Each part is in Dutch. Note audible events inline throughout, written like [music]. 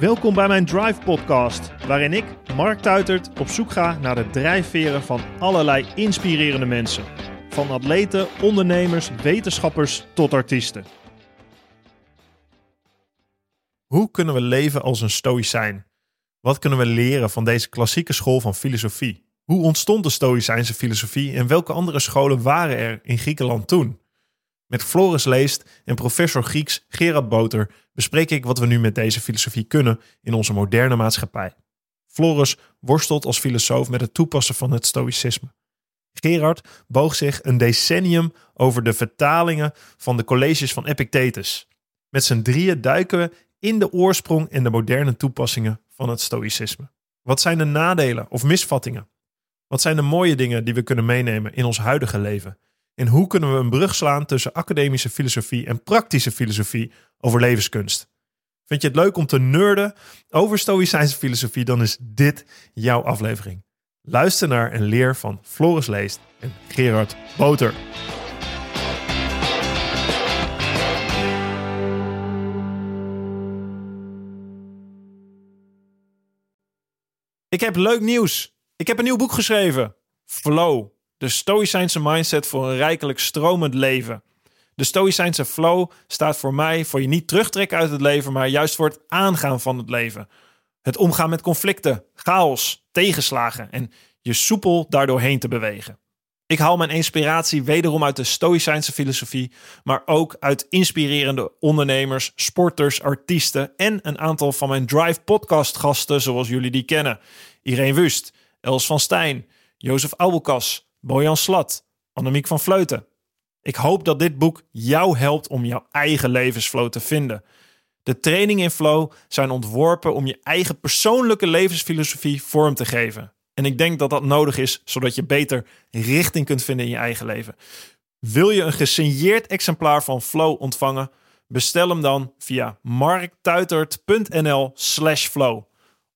Welkom bij mijn Drive Podcast, waarin ik, Mark Tuitert, op zoek ga naar de drijfveren van allerlei inspirerende mensen. Van atleten, ondernemers, wetenschappers tot artiesten. Hoe kunnen we leven als een stoïcijn? Wat kunnen we leren van deze klassieke school van filosofie? Hoe ontstond de Stoïcijnse filosofie en welke andere scholen waren er in Griekenland toen? Met Floris Leest en professor Grieks Gerard Boter bespreek ik wat we nu met deze filosofie kunnen in onze moderne maatschappij. Floris worstelt als filosoof met het toepassen van het stoïcisme. Gerard boog zich een decennium over de vertalingen van de colleges van Epictetus. Met z'n drieën duiken we in de oorsprong en de moderne toepassingen van het stoïcisme. Wat zijn de nadelen of misvattingen? Wat zijn de mooie dingen die we kunnen meenemen in ons huidige leven? En hoe kunnen we een brug slaan tussen academische filosofie en praktische filosofie over levenskunst? Vind je het leuk om te nerden over Stoïcijnse filosofie? Dan is dit jouw aflevering. Luister naar en leer van Floris Leest en Gerard Boter. Ik heb leuk nieuws. Ik heb een nieuw boek geschreven. Flow. De Stoïcijnse mindset voor een rijkelijk stromend leven. De Stoïcijnse flow staat voor mij voor je niet terugtrekken uit het leven, maar juist voor het aangaan van het leven. Het omgaan met conflicten, chaos, tegenslagen en je soepel daardoorheen te bewegen. Ik haal mijn inspiratie wederom uit de Stoïcijnse filosofie, maar ook uit inspirerende ondernemers, sporters, artiesten en een aantal van mijn Drive podcast gasten zoals jullie die kennen. Irene Wust, Els van Stijn, Jozef Aubelkas, Bojan Slat, Annemiek van Vleuten. Ik hoop dat dit boek jou helpt om jouw eigen levensflow te vinden. De trainingen in flow zijn ontworpen om je eigen persoonlijke levensfilosofie vorm te geven. En ik denk dat dat nodig is, zodat je beter richting kunt vinden in je eigen leven. Wil je een gesigneerd exemplaar van Flow ontvangen? Bestel hem dan via marktuitert.nl/slash flow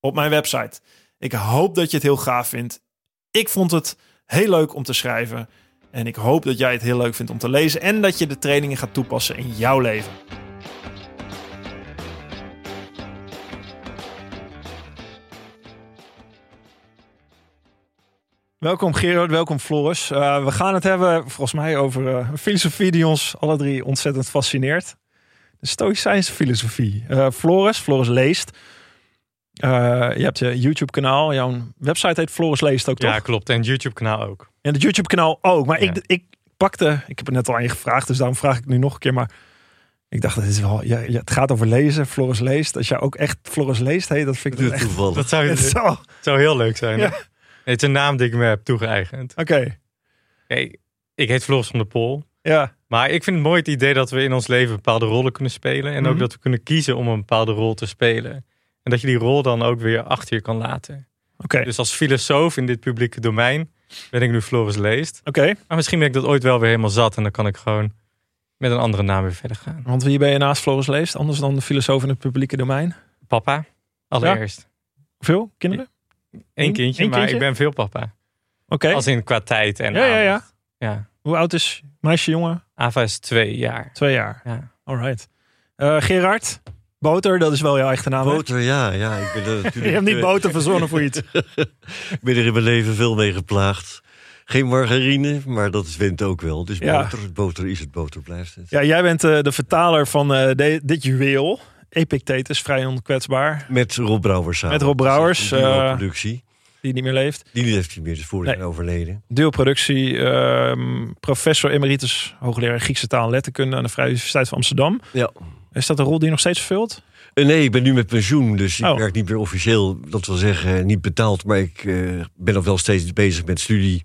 op mijn website. Ik hoop dat je het heel gaaf vindt. Ik vond het heel leuk om te schrijven. En ik hoop dat jij het heel leuk vindt om te lezen en dat je de trainingen gaat toepassen in jouw leven. Welkom Gerard, welkom Floris. Uh, we gaan het hebben volgens mij over uh, een filosofie die ons alle drie ontzettend fascineert. De Stoïcijnse filosofie. Uh, Floris, Floris leest. Je hebt je YouTube kanaal, jouw website heet Floris leest ook toch? Ja klopt, en het YouTube kanaal ook. En het YouTube kanaal ook. Maar ja. ik, ik pakte, ik heb het net al aan je gevraagd, dus daarom vraag ik nu nog een keer. Maar ik dacht, dat is wel, ja, ja, het gaat over lezen, Floris leest. Als jij ook echt Floris leest heet, dat vind ik echt, toevallig. Dat zou, het zou, zou heel leuk zijn. Ja. Het is een naam die ik me heb toegeëigend. Oké. Okay. Hey, ik heet Floris van der Pol. Ja. Maar ik vind het mooi het idee dat we in ons leven bepaalde rollen kunnen spelen. En mm -hmm. ook dat we kunnen kiezen om een bepaalde rol te spelen. En dat je die rol dan ook weer achter je kan laten. Oké. Okay. Dus als filosoof in dit publieke domein ben ik nu Floris Leest. Oké. Okay. Maar misschien ben ik dat ooit wel weer helemaal zat. En dan kan ik gewoon met een andere naam weer verder gaan. Want wie ben je naast Floris Leest? Anders dan de filosoof in het publieke domein? Papa. Allereerst. Ja? Veel kinderen? Eén kindje, Eén maar kindje? ik ben veel papa. Oké. Okay. Als in qua tijd en ja, ja, ja, ja. Hoe oud is meisje, jongen? Ava is twee jaar. Twee jaar. Ja. Alright. Uh, Gerard? Boter, dat is wel jouw echte naam. Boter, ja, ja. Ik ben er [laughs] natuurlijk, Je hebt niet boter verzonnen voor iets. [laughs] ik ben er in mijn leven veel mee geplaagd. Geen margarine, maar dat wint ook wel. Dus Ja. boter, boter is het, boter blijft het. Ja, jij bent uh, de vertaler van uh, de, dit juweel. Epictetus, vrij onkwetsbaar. Met Rob Brouwers samen. Met Rob Brouwers. Uh, productie. die niet meer leeft. Die heeft hij meer, dus vorig Nee. jaar overleden. Duo-productie. ehm, professor emeritus, hoogleraar Griekse taal en letterkunde aan de Vrije Universiteit van Amsterdam. Ja. Is dat een rol die je nog steeds vervult? Eh, nee, ik ben nu met pensioen, dus ik Oh. werk niet meer officieel. Dat wil zeggen, niet betaald, maar ik eh, ben nog wel steeds bezig met studie.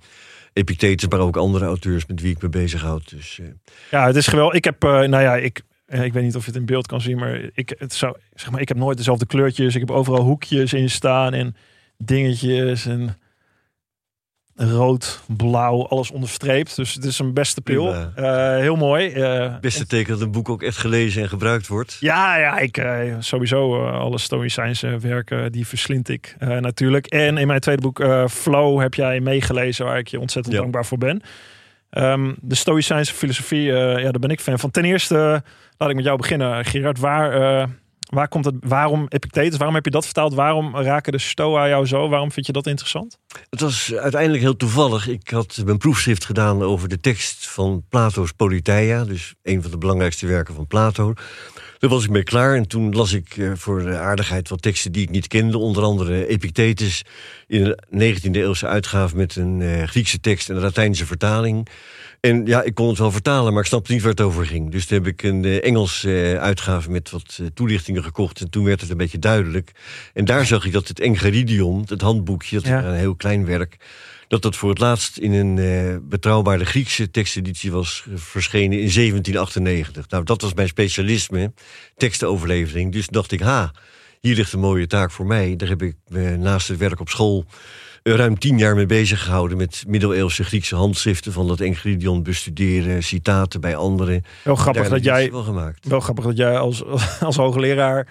Epictetus, maar ook andere auteurs met wie ik me bezighoud. Dus eh, Ja, het is geweldig. Ik heb, eh, nou ja, ik, eh, ik weet niet of je het in beeld kan zien, maar ik, het zou, zeg maar, ik heb nooit dezelfde kleurtjes. Ik heb overal hoekjes in staan en dingetjes en rood, blauw, alles onderstreept. Dus het is een beste pil. Eh, heel mooi. Eh, beste teken dat een boek ook echt gelezen en gebruikt wordt. Ja, ja, ik eh, sowieso alle Stoïcijnse werken die verslind ik natuurlijk. En in mijn tweede boek Flow heb jij meegelezen, waar ik je ontzettend Ja. dankbaar voor ben. Ehm, de Stoïcijnse filosofie, ja, daar ben ik fan van. Ten eerste, laat ik met jou beginnen, Gerard. Waar, Waar komt het, waarom Epictetus, waarom heb je dat vertaald? Waarom raken de Stoa jou zo? Waarom vind je dat interessant? Het was uiteindelijk heel toevallig. Ik had mijn proefschrift gedaan over de tekst van Plato's Politeia. Dus een van de belangrijkste werken van Plato. Daar was ik mee klaar en toen las ik eh, voor de aardigheid wat teksten die ik niet kende. Onder andere Epictetus in een 19e eeuwse uitgave met een uh, Griekse tekst en een Latijnse vertaling. En ja, ik kon het wel vertalen, maar ik snapte niet waar het over ging. Dus toen heb ik een uh, Engels uitgave met wat toelichtingen gekocht. En toen werd het een beetje duidelijk. En daar zag ik dat het Engeridion, het handboekje, dat ja. een heel klein werk dat dat voor het laatst in een uh, betrouwbare Griekse teksteditie was verschenen in 1798. Nou, dat was mijn specialisme, tekstenoverlevering. Dus dacht ik, ha, hier ligt een mooie taak voor mij. Daar heb ik uh, naast het werk op school ruim tien jaar mee bezig gehouden... met middeleeuwse Griekse handschriften van dat Engridion bestuderen... citaten bij anderen. Wel grappig, dat jij, wel, gemaakt. wel grappig dat jij als, als hoogleraar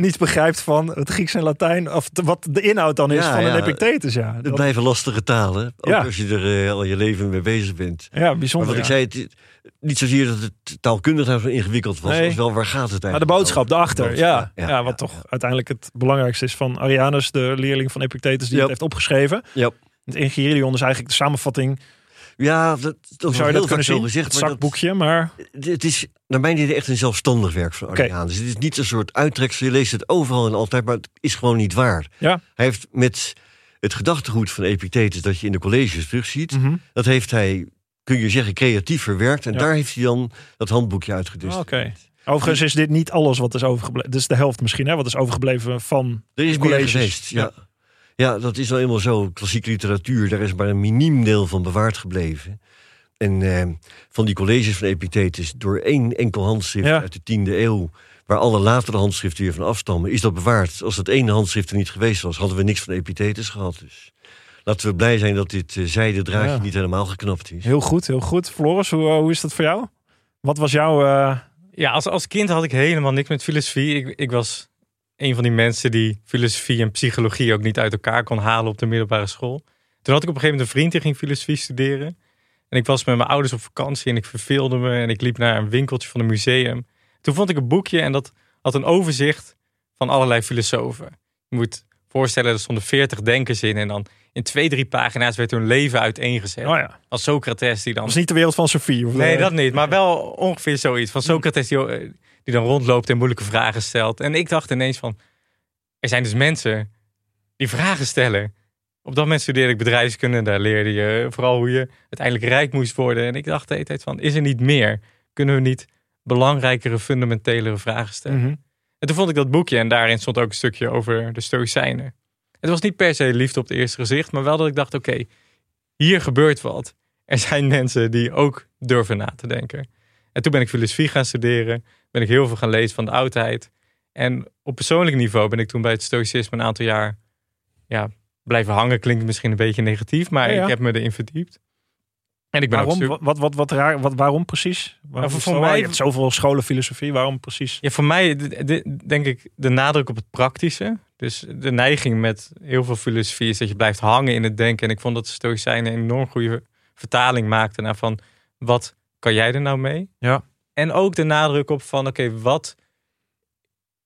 niets begrijpt van het Grieks en Latijn. Of wat de inhoud dan is van een Epictetus. Ja. Dat blijven lastige talen. Ook als je er uh, al je leven mee bezig bent. Ja, bijzonder. Maar wat ik zei, het, niet zozeer dat het taalkundig zo ingewikkeld was. Nee. als wel waar gaat het eigenlijk Maar de boodschap daarachter, ja, ja, ja, Wat toch uiteindelijk het belangrijkste is van Arianus, de leerling van Epictetus, die het heeft opgeschreven. Yep. Het Ingeridion is eigenlijk de samenvatting ja, dat, dat zou je dat kunnen zien? Gezegd, het zakboekje, maar... Het is naar mijn idee echt een zelfstandig werk van Arianus. Dus het is niet een soort uittreksel. Je leest het overal en altijd, maar het is gewoon niet waar. Ja. Hij heeft met het gedachtegoed van Epictetus... dat je in de colleges terugziet... Mm dat heeft hij, kun je zeggen, creatief verwerkt. En daar heeft hij dan dat handboekje uitgedust. Oké. Overigens is dit niet alles wat is overgebleven. Dit is de helft misschien, hè? Wat is overgebleven van Er is meer geweest, ja. Ja, dat is nou eenmaal zo. Klassieke literatuur, daar is maar een miniem deel van bewaard gebleven. En eh, van die colleges van Epictetus, door één enkel handschrift uit de tiende eeuw, waar alle latere handschriften weer van afstammen, is dat bewaard. Als dat ene handschrift er niet geweest was, hadden we niks van Epictetus gehad. Dus laten we blij zijn dat dit uh, zijde draadje niet helemaal geknapt is. Heel goed, heel goed. Floris, hoe, hoe is dat voor jou? Wat was jouw... Uh... Ja, als, als kind had ik helemaal niks met filosofie. Ik, ik was een van die mensen die filosofie en psychologie ook niet uit elkaar kon halen op de middelbare school. Toen had ik op een gegeven moment een vriend die ging filosofie studeren. En ik was met mijn ouders op vakantie en ik verveelde me en ik liep naar een winkeltje van een museum. Toen vond ik een boekje en dat had een overzicht van allerlei filosofen. Je moet voorstellen, er stonden veertig denkers in en dan in twee, drie pagina's werd hun leven uiteengezet. Oh ja. Als Socrates die dan... Dat is niet de wereld van Sofie? Of nee, dat niet. Maar [laughs] wel ongeveer zoiets. Van Socrates die eh, die dan rondloopt en moeilijke vragen stelt. En ik dacht ineens van, er zijn dus mensen die vragen stellen. Op dat moment studeerde ik bedrijfskunde. Daar leerde je vooral hoe je uiteindelijk rijk moest worden. En ik dacht de hele tijd van, is er niet meer? Kunnen we niet belangrijkere, fundamentelere vragen stellen? Mhm. En toen vond ik dat boekje en daarin stond ook een stukje over de Stoïcijnen. Het was niet per se liefde op het eerste gezicht, maar wel dat ik dacht, oké, hier gebeurt wat. Er zijn mensen die ook durven na te denken. En toen ben ik filosofie gaan studeren ben ik heel veel gaan lezen van de oudheid. En op persoonlijk niveau ben ik toen bij het stoïcisme een aantal jaar ja, blijven hangen. Klinkt misschien een beetje negatief, maar ik heb me erin verdiept. En ik ben waarom? Wat, wat, wat, raar, wat, waarom precies? Waarom voor, voor mij, je hebt zoveel scholen filosofie, waarom precies? Ja, voor mij denk ik de nadruk op het praktische. Dus de neiging met heel veel filosofie is dat je blijft hangen in het denken. En ik vond dat de Stoïcijnen een enorm goede vertaling maakten naar van wat kan jij er nou mee? Ja. En ook de nadruk op van oké, wat,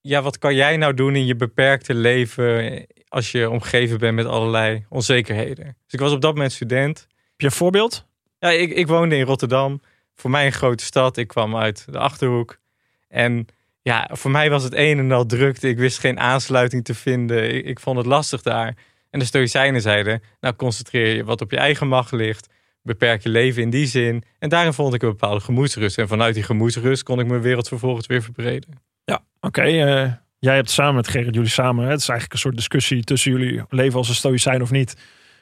ja, wat kan jij nou doen in je beperkte leven als je omgeven bent met allerlei onzekerheden. Dus ik was op dat moment student. Heb je een voorbeeld? Ja, ik, ik woonde in Rotterdam. Voor mij een grote stad. Ik kwam uit de Achterhoek. En ja, voor mij was het een en al drukte. Ik wist geen aansluiting te vinden. Ik, ik vond het lastig daar. En de Stoïcijnen zeiden, nou concentreer je wat op je eigen macht ligt beperk je leven in die zin. En daarin vond ik een bepaalde gemoedsrust. En vanuit die gemoedsrust kon ik mijn wereld vervolgens weer verbreden. Ja, oké. Eh, jij hebt samen met Gerrit, jullie samen, het is eigenlijk een soort discussie tussen jullie leven als een stoïcijn of niet.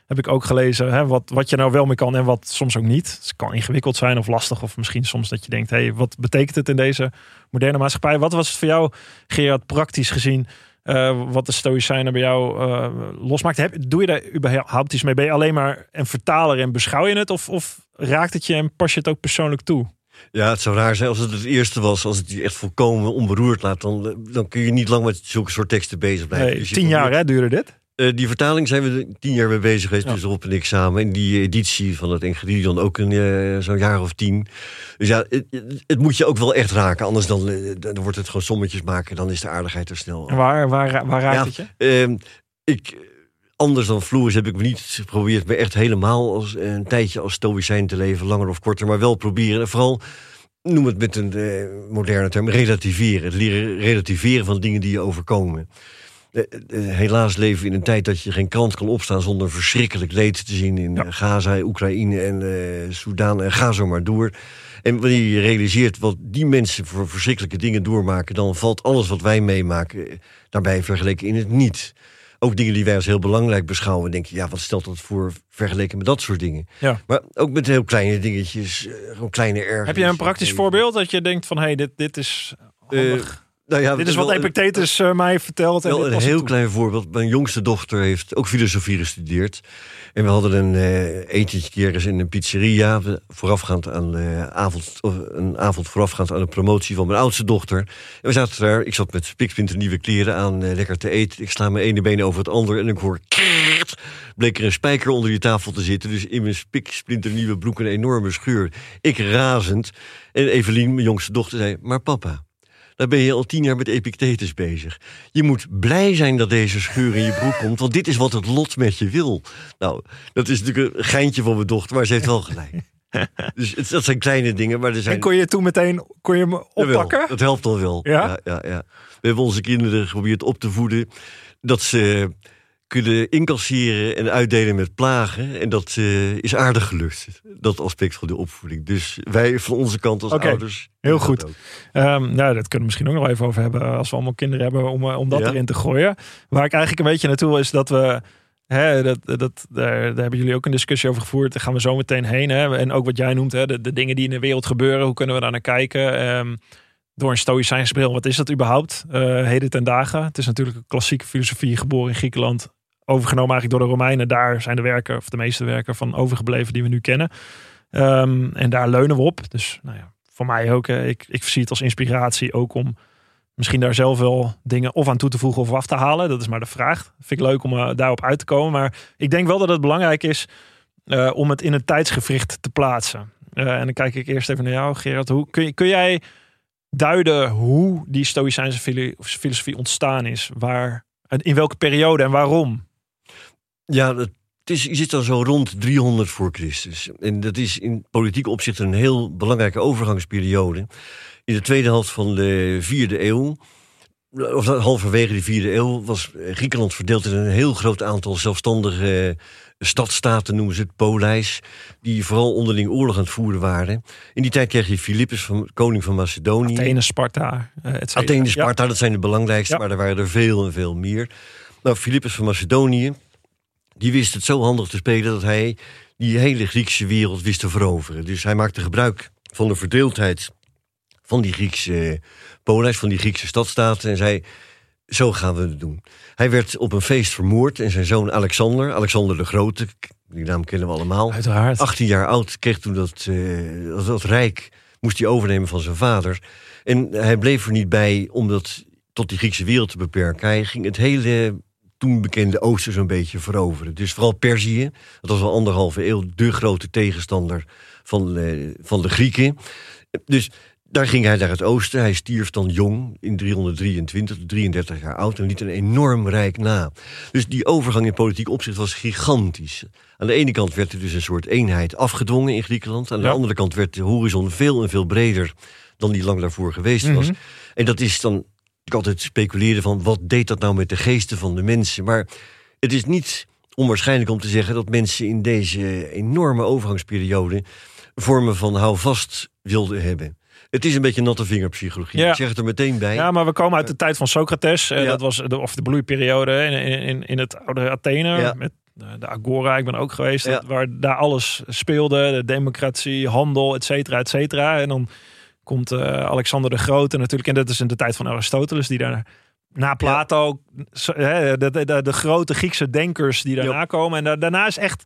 Heb ik ook gelezen, hè, wat, wat je nou wel mee kan en wat soms ook niet. Het kan ingewikkeld zijn of lastig, of misschien soms dat je denkt: hé, hey, wat betekent het in deze moderne maatschappij? Wat was het voor jou, Gerard, praktisch gezien? Uh, wat de Stoïcijnen bij jou uh, losmaakt. Heb, doe je daar überhaupt iets mee? Ben je alleen maar een vertaler en beschouw je het? Of, of raakt het je en pas je het ook persoonlijk toe? Ja, het zou raar zijn als het het eerste was. Als het je echt volkomen onberoerd laat. Dan, dan kun je niet lang met zulke soort teksten bezig blijven. Nee, dus tien jaar hè, duurde dit? Eh, die vertaling zijn we tien jaar mee bezig geweest, Ja. dus Rob en ik samen. En die editie van het Enchiridion ook een eh, zo'n jaar of tien. Dus ja, het, moet je ook wel echt raken. Anders dan, eh, dan wordt het gewoon sommetjes maken. Dan is de aardigheid er snel. En waar, waar, waar raakt Ja. het je? Ehm, ik, anders dan Floris heb ik me niet geprobeerd... me echt helemaal als, een tijdje als stoïcijn te leven. Langer of korter, maar wel proberen. En vooral, noem het met een eh, moderne term, relativeren. Het leren relativeren van dingen die je overkomen. Eh, eh, helaas leven we in een tijd dat je geen krant kan opstaan... zonder verschrikkelijk leed te zien in Ja. eh, Gaza, Oekraïne en eh Soudaan. En ga zo maar door. En wanneer je realiseert wat die mensen voor verschrikkelijke dingen doormaken... dan valt alles wat wij meemaken eh, daarbij vergeleken in het niet. Ook dingen die wij als heel belangrijk beschouwen. denk je, ja, wat stelt dat voor vergeleken met dat soort dingen? Ja. Maar ook met heel kleine dingetjes, eh, gewoon kleine ergernissen. Heb je een praktisch voorbeeld dat je denkt van... hé, hey, dit, dit is handig. Nou ja, dit is wat Epictetus eh, mij vertelt. en Wel dit een heel klein voorbeeld. Mijn jongste dochter heeft ook filosofie gestudeerd. En we hadden een eh etentje keer eens in een pizzeria. we- Voorafgaand aan avond, of een avond voorafgaand aan de promotie van mijn oudste dochter. En we zaten daar. Ik zat met spiksplinter nieuwe kleren aan, eh, lekker te eten. Ik sla mijn ene been over het andere en ik hoor. krrrt. Bleek er een spijker onder die tafel te zitten. Dus in mijn spiksplinter nieuwe broek een enorme scheur. Ik razend. En Evelien, mijn jongste dochter, zei: Maar papa. Daar ben je al tien jaar met Epictetus bezig. Je moet blij zijn dat deze scheur in je broek komt, want dit is wat het lot met je wil. Nou, dat is natuurlijk een geintje van mijn dochter, maar ze heeft wel gelijk. [laughs] dus het, dat zijn kleine dingen, maar er zijn... En kon je toen meteen kon je me Jawel, oppakken? dat helpt al wel. Ja? Ja, ja, ja. We hebben onze kinderen geprobeerd op te voeden dat ze kunnen incasseren en uitdelen met plagen. En dat eh, is aardig gelukt, dat aspect van de opvoeding. Dus wij van onze kant als ouders... heel goed. Ehm, nou, dat kunnen we misschien ook nog even over hebben als we allemaal kinderen hebben om, eh, om dat Ja. erin te gooien. Waar ik eigenlijk een beetje naartoe wil is dat we, hè, dat, dat, daar, daar hebben jullie ook een discussie over gevoerd. Daar gaan we zo meteen heen. Hè. En ook wat jij noemt, hè, de, de dingen die in de wereld gebeuren, hoe kunnen we daar naar kijken? Ehm, door een stoïcijnse bril, wat is dat überhaupt? Eh, heden ten dagen. Het is natuurlijk een klassieke filosofie geboren in Griekenland. Overgenomen eigenlijk door de Romeinen. Daar zijn de werken, of de meeste werken van overgebleven die we nu kennen. Ehm, en daar leunen we op. Dus nou ja, voor mij ook. ik, ik zie het als inspiratie ook om misschien daar zelf wel dingen of aan toe te voegen of af te halen. Dat is maar de vraag. Vind ik leuk om eh, daarop uit te komen. Maar ik denk wel dat het belangrijk is eh, om het in een tijdsgevricht te plaatsen. Eh, en dan kijk ik eerst even naar jou, Gerard. Hoe, kun, kun jij duiden hoe die Stoïcijnse filo- filosofie ontstaan is? Waar, in welke periode en waarom? Ja, het is, je zit dan zo rond 300 voor Christus. En dat is in politiek opzicht een heel belangrijke overgangsperiode. In de tweede helft van de vierde eeuw, of halverwege de vierde eeuw, was Griekenland verdeeld in een heel groot aantal zelfstandige stadstaten, noemen ze het, polijs, die vooral onderling oorlog aan het voeren waren. In die tijd kreeg je Philippus, van, koning van Macedonië. Athene, Sparta, eh. Athene, Sparta, dat zijn de belangrijkste, Ja. maar er waren er veel en veel meer. Nou, Philippus van Macedonië, die wist het zo handig te spelen dat hij die hele Griekse wereld wist te veroveren. Dus hij maakte gebruik van de verdeeldheid van die Griekse polijs, van die Griekse stadstaten en zei, zo gaan we het doen. Hij werd op een feest vermoord en zijn zoon Alexander, Alexander de Grote, die naam kennen we allemaal, Uiteraard. 18 jaar oud, kreeg toen dat, eh, dat, dat rijk, moest hij overnemen van zijn vader. En hij bleef er niet bij om dat tot die Griekse wereld te beperken. Hij ging het hele toen bekende Oosten zo'n beetje veroveren. Dus vooral Perzië, dat was al anderhalve eeuw de grote tegenstander van, eh, van de Grieken. Dus daar ging hij naar het oosten. Hij stierf dan jong, in 323, 33 jaar oud... en liet een enorm rijk na. Dus die overgang in politiek opzicht was gigantisch. Aan de ene kant werd er dus een soort eenheid afgedwongen in Griekenland. Aan de Ja. andere kant werd de horizon veel en veel breder... dan die lang daarvoor geweest was. Mhm. En dat is dan... Ik altijd speculeren van wat deed dat nou met de geesten van de mensen. Maar het is niet onwaarschijnlijk om te zeggen... dat mensen in deze enorme overgangsperiode... vormen van houvast wilden hebben. Het is een beetje natte vingerpsychologie. Ja. Ik zeg het er meteen bij. Ja, maar we komen uit de tijd van Socrates. Eh, Ja. Dat was de, of de bloeiperiode in, in, in het oude Athene. Ja. Met eh, de Agora, ik ben ook geweest. Dat- waar daar alles speelde. De democratie, handel, et cetera, et cetera. En dan komt eh, Alexander de Grote natuurlijk. En dat is in de tijd van Aristoteles. Die daar na Plato, zo- hè, de, de, de, de grote Griekse denkers die daarna Ja. komen. En da- daarna is echt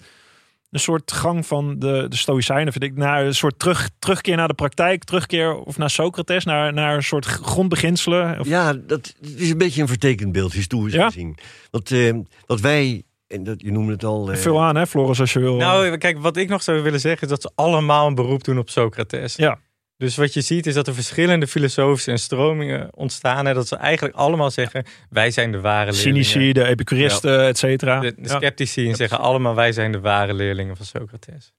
een soort gang van de, de Stoïcijnen, vind ik. Naar een soort terug, terugkeer naar de praktijk, terugkeer of naar Socrates, naar, naar een soort grondbeginselen. Of, Ja, dat is een beetje een vertekend beeld, historisch Ja? gezien. Want eh, wat wij, en dat, je noemde het al... eh, Vul aan, hè, Floris, als je wil. Nou, kijk, wat ik nog zou willen zeggen is dat ze allemaal een beroep doen op Socrates. Ja. Dus wat je ziet is dat er verschillende filosofische en stromingen ontstaan. En dat ze eigenlijk allemaal zeggen, wij zijn de ware leerlingen. Cynici, de epicuristen, et cetera. De, de Ja. sceptici en zeggen allemaal, wij zijn de ware leerlingen van Socrates.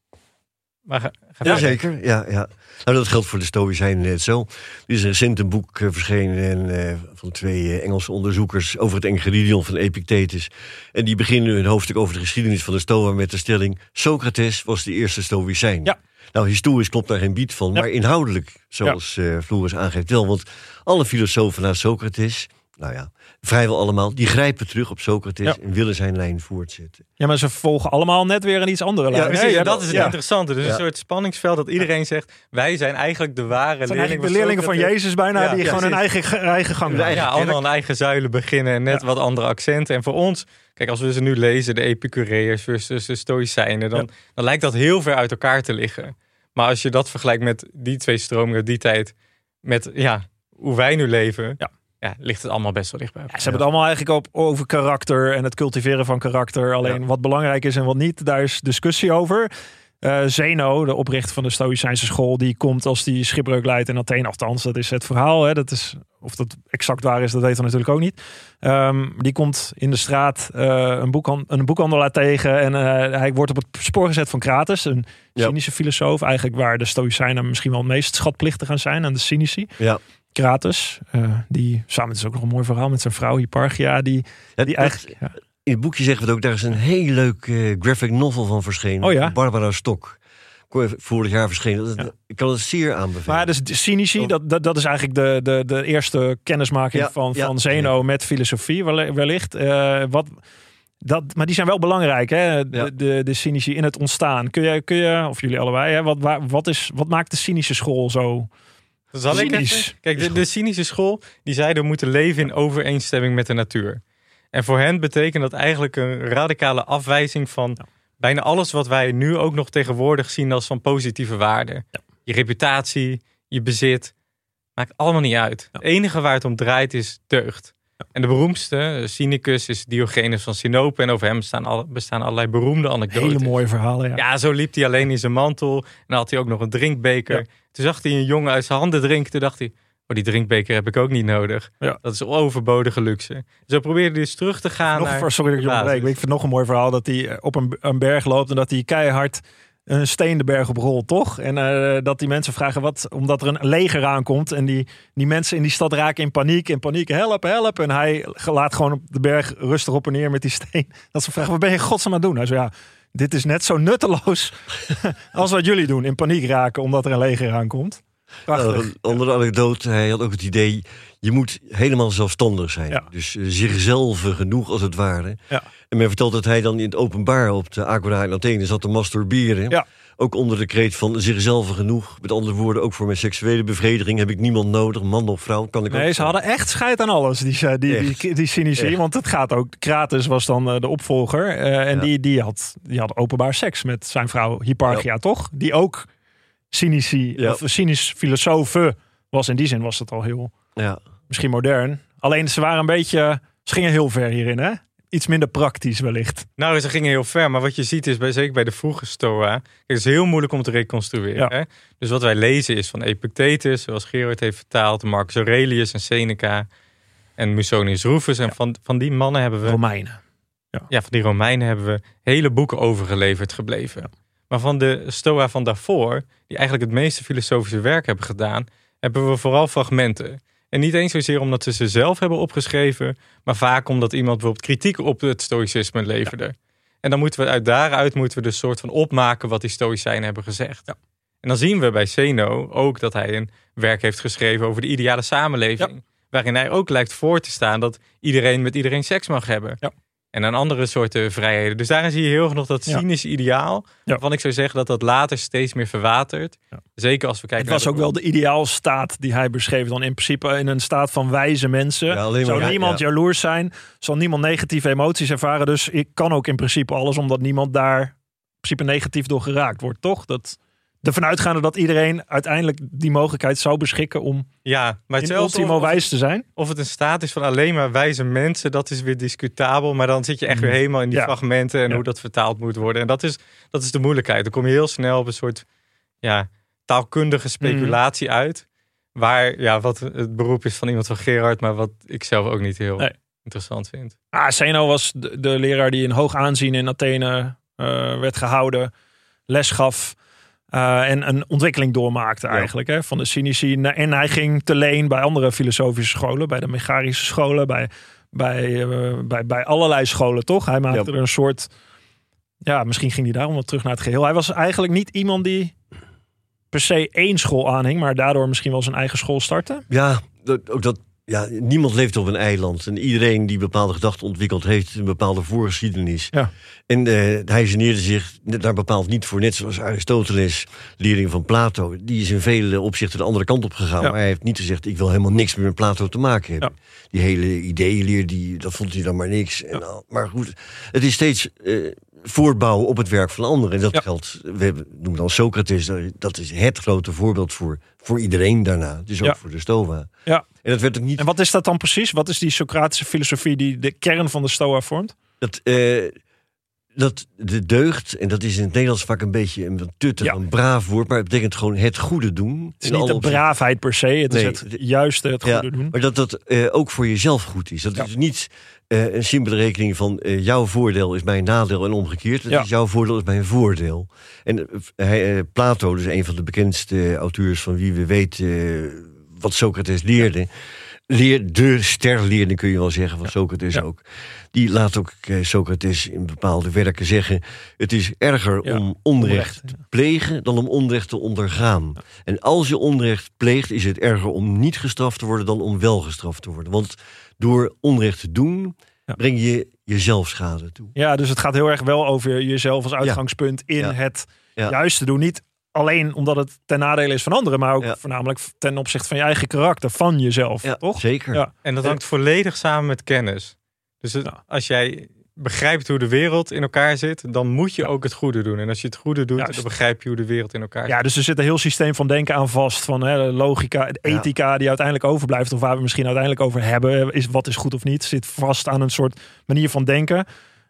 Maar ga, ga verder. Jazeker, ja, ja. Nou, dat geldt voor de Stoïcijnen net zo. Er is recent een boek eh, verschenen en, eh, van twee eh, Engelse onderzoekers over het Enchiridion van Epictetus. En die beginnen hun hoofdstuk over de geschiedenis van de Stoa met de stelling: Socrates was de eerste Stoïcijn. Ja. Nou, historisch klopt daar geen bied van, Ja. maar inhoudelijk, zoals eh Floris aangeeft wel. Want alle filosofen na Socrates, nou ja, vrijwel allemaal, die grijpen terug op Socrates Ja. en willen zijn lijn voortzetten. Ja, maar ze volgen allemaal net weer een iets andere lijn. Ja? Precies, dat is het ja. interessante. Dus Ja. een soort spanningsveld dat iedereen zegt, wij zijn eigenlijk de ware Het zijn leerlingen eigenlijk de leerlingen van. Jezus bijna, Ja, die ja, gewoon hun eigen, eigen gang gaan. Ja, allemaal een eigen zuilen beginnen en net Ja. wat andere accenten. En voor ons, kijk, als we ze nu lezen, de Epicureërs versus de Stoïcijnen, dan, dan lijkt dat heel ver uit elkaar te liggen. Maar als je dat vergelijkt met die twee stromingen die tijd, met ja, hoe wij nu leven, Ja. Ja. ligt het allemaal best wel dichtbij. Ja, ze hebben het allemaal eigenlijk op, over karakter en het cultiveren van karakter. Alleen Ja. wat belangrijk is en wat niet, daar is discussie over. Eh, Zeno, de oprichter van de Stoïcijnse school, die komt als die schipbreuk leidt in Athene. Althans, dat is het verhaal. Hè. Dat is, of dat exact waar is, dat weten we natuurlijk ook niet. Ehm, die komt in de straat eh, een, boekhan- een boekhandelaar tegen. En eh, hij wordt op het spoor gezet van Krates, een Ja. cynische filosoof. Eigenlijk waar de Stoïcijnen misschien wel het meest schatplichtig gaan zijn aan de cynici. Ja. Krates, eh, die samen het is ook nog een mooi verhaal met zijn vrouw Hipparchia, die, Ja, die eigenlijk. Ja. In het boekje zeggen we het ook, daar is een heel leuk eh, graphic novel van verschenen. Oh ja? Barbara Stok. Vorig jaar verschenen. Ja. Ik kan het zeer aanbevelen. Maar dus de cynici, dat, dat, dat is eigenlijk de, de, de eerste kennismaking van, van Zeno met filosofie wellicht. Eh, wat, dat, maar die zijn wel belangrijk, hè? De, Ja. de, de cynici in het ontstaan. Kun je, kun je of jullie allebei, hè? Wat, waar- wat, is, wat maakt de cynische school zo Zal cynisch? Kijk, de, de cynische school, die zeiden we moeten leven in overeenstemming met de natuur. En voor hen betekent dat eigenlijk een radicale afwijzing van bijna alles wat wij nu ook nog tegenwoordig zien als van positieve waarde. Je reputatie, je bezit, maakt allemaal niet uit. Het enige waar het om draait is deugd. En de beroemdste, Cynicus, is Diogenes van Sinope. En over hem bestaan, alle, bestaan allerlei beroemde anekdotes. hele mooie verhalen? Ja. Ja, zo liep hij alleen in zijn mantel. En dan had hij ook nog een drinkbeker. Ja. Toen zag hij een jongen uit zijn handen drinken. Toen dacht hij, oh, die drinkbeker heb ik ook niet nodig. Ja. Dat is overbodige luxe. Zo probeerde hij dus terug te gaan nog, naar... sorry dat ik maar ik vind nog een mooi verhaal dat hij eh, op een, een berg loopt en dat hij keihard een steen de berg op rolt, toch? En eh, dat die mensen vragen wat, omdat er een leger aankomt en die, die mensen in die stad raken in paniek, in paniek, help, help. En hij laat gewoon op de berg rustig op en neer met die steen. [laughs] Dat ze vragen, wat ben je godsnaam aan het doen? Hij zei, ja, dit is net zo nutteloos [laughs] als wat jullie doen, in paniek raken omdat er een leger aankomt. Prachtig. Nou, een andere anekdote, hij had ook het idee... je moet helemaal zelfstandig zijn. Ja. Dus eh, zichzelf genoeg, als het ware. Ja. En men vertelt dat hij dan in het openbaar op de Agora in Athene zat te masturberen. Ja. Ook onder de kreet van zichzelf genoeg. Met andere woorden, ook voor mijn seksuele bevrediging heb ik niemand nodig. Man of vrouw, kan ik ook. Nee, ze hadden echt scheid aan alles, die, die, die, Echt. die, die cynici. Echt. Want het gaat ook, Krates was dan eh, de opvolger. eh, en Ja. die, die, had, die had openbaar seks met zijn vrouw Hipparchia, toch? Die ook cynici, Ja. of cynisch filosofe was. In die zin was het al heel, Ja. misschien modern. Alleen ze waren een beetje, ze gingen heel ver hierin, hè? Iets minder praktisch wellicht. Nou, ze gingen heel ver. Maar wat je ziet is, bij, zeker bij de vroege Stoa... kijk, het is heel moeilijk om te reconstrueren. Ja. Hè? Dus wat wij lezen is van Epictetus, zoals Gerard heeft vertaald... Marcus Aurelius en Seneca en Musonius Rufus. En van, van die mannen hebben we... Romeinen. ja, van die Romeinen hebben we hele boeken overgeleverd gebleven. Maar van de Stoa van daarvoor, die eigenlijk het meeste filosofische werk hebben gedaan, hebben we vooral fragmenten. En niet eens zozeer omdat ze ze zelf hebben opgeschreven, maar vaak omdat iemand bijvoorbeeld kritiek op het stoïcisme leverde. En dan moeten we uit daaruit moeten we dus soort van opmaken wat die stoïcijnen hebben gezegd. En dan zien we bij Zeno ook dat hij een werk heeft geschreven over de ideale samenleving. Waarin hij ook lijkt voor te staan dat iedereen met iedereen seks mag hebben. En aan andere soorten vrijheden. Dus daarin zie je heel erg nog dat Ja. cynische ideaal. Ja. Waarvan ik zou zeggen dat dat later steeds meer verwatert. Ja. Zeker als we kijken Het was naar ook wel de ideaalstaat die hij beschreef. Dan in principe in een staat van wijze mensen. Maar- Zou ja, niemand ja. jaloers zijn. Zal niemand negatieve emoties ervaren. Dus ik kan ook in principe alles. Omdat niemand daar principe negatief door geraakt wordt, toch? Dat ervan uitgaande dat iedereen uiteindelijk die mogelijkheid zou beschikken om Ja, maar in ultimo of, wijs te zijn. of het een staat is van alleen maar wijze mensen, dat is weer discutabel. Maar dan zit je echt weer helemaal in die Ja. fragmenten en Ja. hoe dat vertaald moet worden. En dat is, dat is de moeilijkheid. Dan kom je heel snel op een soort ja, taalkundige speculatie uit. Waar, ja, wat het beroep is van iemand van Gerard, maar wat ik zelf ook niet heel Nee. interessant vind. Ah, Zeno was de, de leraar die in hoog aanzien in Athene eh, werd gehouden, les gaf eh, en een ontwikkeling doormaakte eigenlijk hè, van de cynici. En hij ging te leen bij andere filosofische scholen, bij de mechanische scholen, bij, bij, eh, bij, bij allerlei scholen toch? Hij maakte Ja. er een soort, ja, misschien ging hij daarom wel terug naar het geheel. Hij was eigenlijk niet iemand die per se één school aanhing, maar daardoor misschien wel zijn eigen school startte. Ja, dat, ook dat, ja, niemand leeft op een eiland. En iedereen die bepaalde gedachten ontwikkeld heeft een bepaalde voorgeschiedenis. Ja. En eh, hij geneerde zich daar bepaald niet voor. Net zoals Aristoteles, leerling van Plato. Die is in vele opzichten de andere kant op gegaan. Ja. Maar hij heeft niet gezegd, ik wil helemaal niks meer met Plato te maken hebben. Ja. Die hele ideeënleer, die, dat vond hij dan maar niks. En, al- maar goed, het is steeds eh, voortbouwen op het werk van anderen. En dat Ja. geldt, we noemen dan Socrates. Dat is het grote voorbeeld voor, voor iedereen daarna. Dus ook Ja. voor de Stoa. Ja. En dat werd ook niet En wat is dat dan precies? Wat is die Socratische filosofie die de kern van de Stoa vormt? Dat, eh, dat de deugd, en dat is in het Nederlands vaak een beetje een tuttig, Ja. een braaf woord, maar het betekent gewoon het goede doen. Het is niet de braafheid per se, het Nee, is het juiste, het Ja, goede doen. maar dat dat eh, ook voor jezelf goed is. Dat Ja. is niet eh, een simpele rekening van eh, jouw voordeel is mijn nadeel en omgekeerd. Is jouw voordeel is mijn voordeel. En hij, Plato, dus een van de bekendste auteurs van wie we weten wat Socrates leerde. Leer, de sterleerling kun je wel zeggen van Socrates Ja. ook. Die laat ook eh, Socrates in bepaalde werken zeggen... het is erger Ja, om onrecht te plegen dan om onrecht te ondergaan. En als je onrecht pleegt, is het erger om niet gestraft te worden... dan om wel gestraft te worden. Want door onrecht te doen, Ja. breng je jezelf schade toe. Ja, dus het gaat heel erg wel over jezelf als uitgangspunt in Ja. het Ja. juiste doen. Niet alleen omdat het ten nadele is van anderen, maar ook Ja. voornamelijk ten opzichte van je eigen karakter, van jezelf, Ja, toch? zeker. Ja. En dat hangt volledig samen met kennis. Dus het- Ja. als jij begrijpt hoe de wereld in elkaar zit, dan moet je ook het goede doen. En als je het goede doet, Juist. dan begrijp je hoe de wereld in elkaar zit. Ja, dus er zit een heel systeem van denken aan vast. Van hè, logica, ethica die uiteindelijk overblijft. Of waar we misschien uiteindelijk over hebben. Is wat is goed of niet. Zit vast aan een soort manier van denken.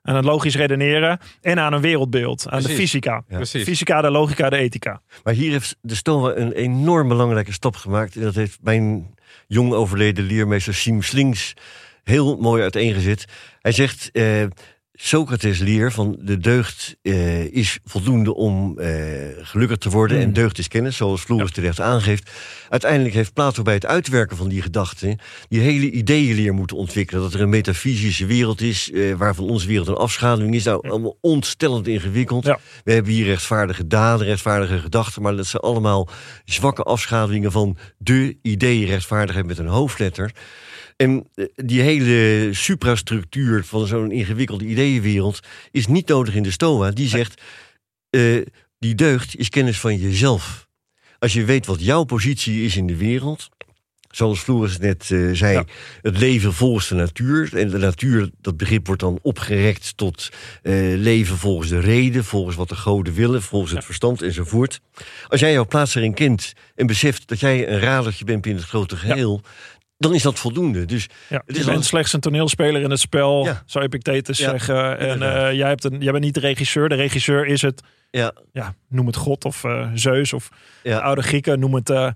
Aan het logisch redeneren. En aan een wereldbeeld. Aan de fysica. Ja. Precies. Fysica, de logica, de ethica. Maar hier heeft de Stoa een enorm belangrijke stap gemaakt. En dat heeft mijn jong overleden leermeester Siem Slings heel mooi uiteengezet. Hij zegt, eh, Socrates leer van de deugd eh, is voldoende om eh, gelukkig te worden. Mm. En deugd is kennis, zoals Floris terecht aangeeft. Uiteindelijk heeft Plato bij het uitwerken van die gedachten... die hele ideeënleer moeten ontwikkelen. Dat er een metafysische wereld is, eh, waarvan onze wereld een afschaduwing is. Nou, allemaal ontstellend ingewikkeld. Ja. We hebben hier rechtvaardige daden, rechtvaardige gedachten... maar dat zijn allemaal zwakke afschaduwingen van de idee-rechtvaardigheid met een hoofdletter... En eh, die hele suprastructuur van zo'n ingewikkelde ideeënwereld is niet nodig in de Stoa. Die zegt, eh, die deugd is kennis van jezelf. Als je weet wat jouw positie is in de wereld... Zoals Floris net eh, zei, Ja. het leven volgens de natuur. En de natuur, dat begrip wordt dan opgerekt tot leven volgens de reden, volgens wat de goden willen, volgens het verstand enzovoort. Als jij jouw plaats erin kent en beseft dat jij een radertje bent binnen het grote geheel, dan is dat voldoende. Dus Ja, Het je is bent al- slechts een toneelspeler in het spel, Ja. zou Epictetus Ja, zeggen. En eh, jij, hebt een, jij bent niet de regisseur. De regisseur is het, ja, ja, noem het God of eh, Zeus of de ja, oude Grieken. Noem het eh,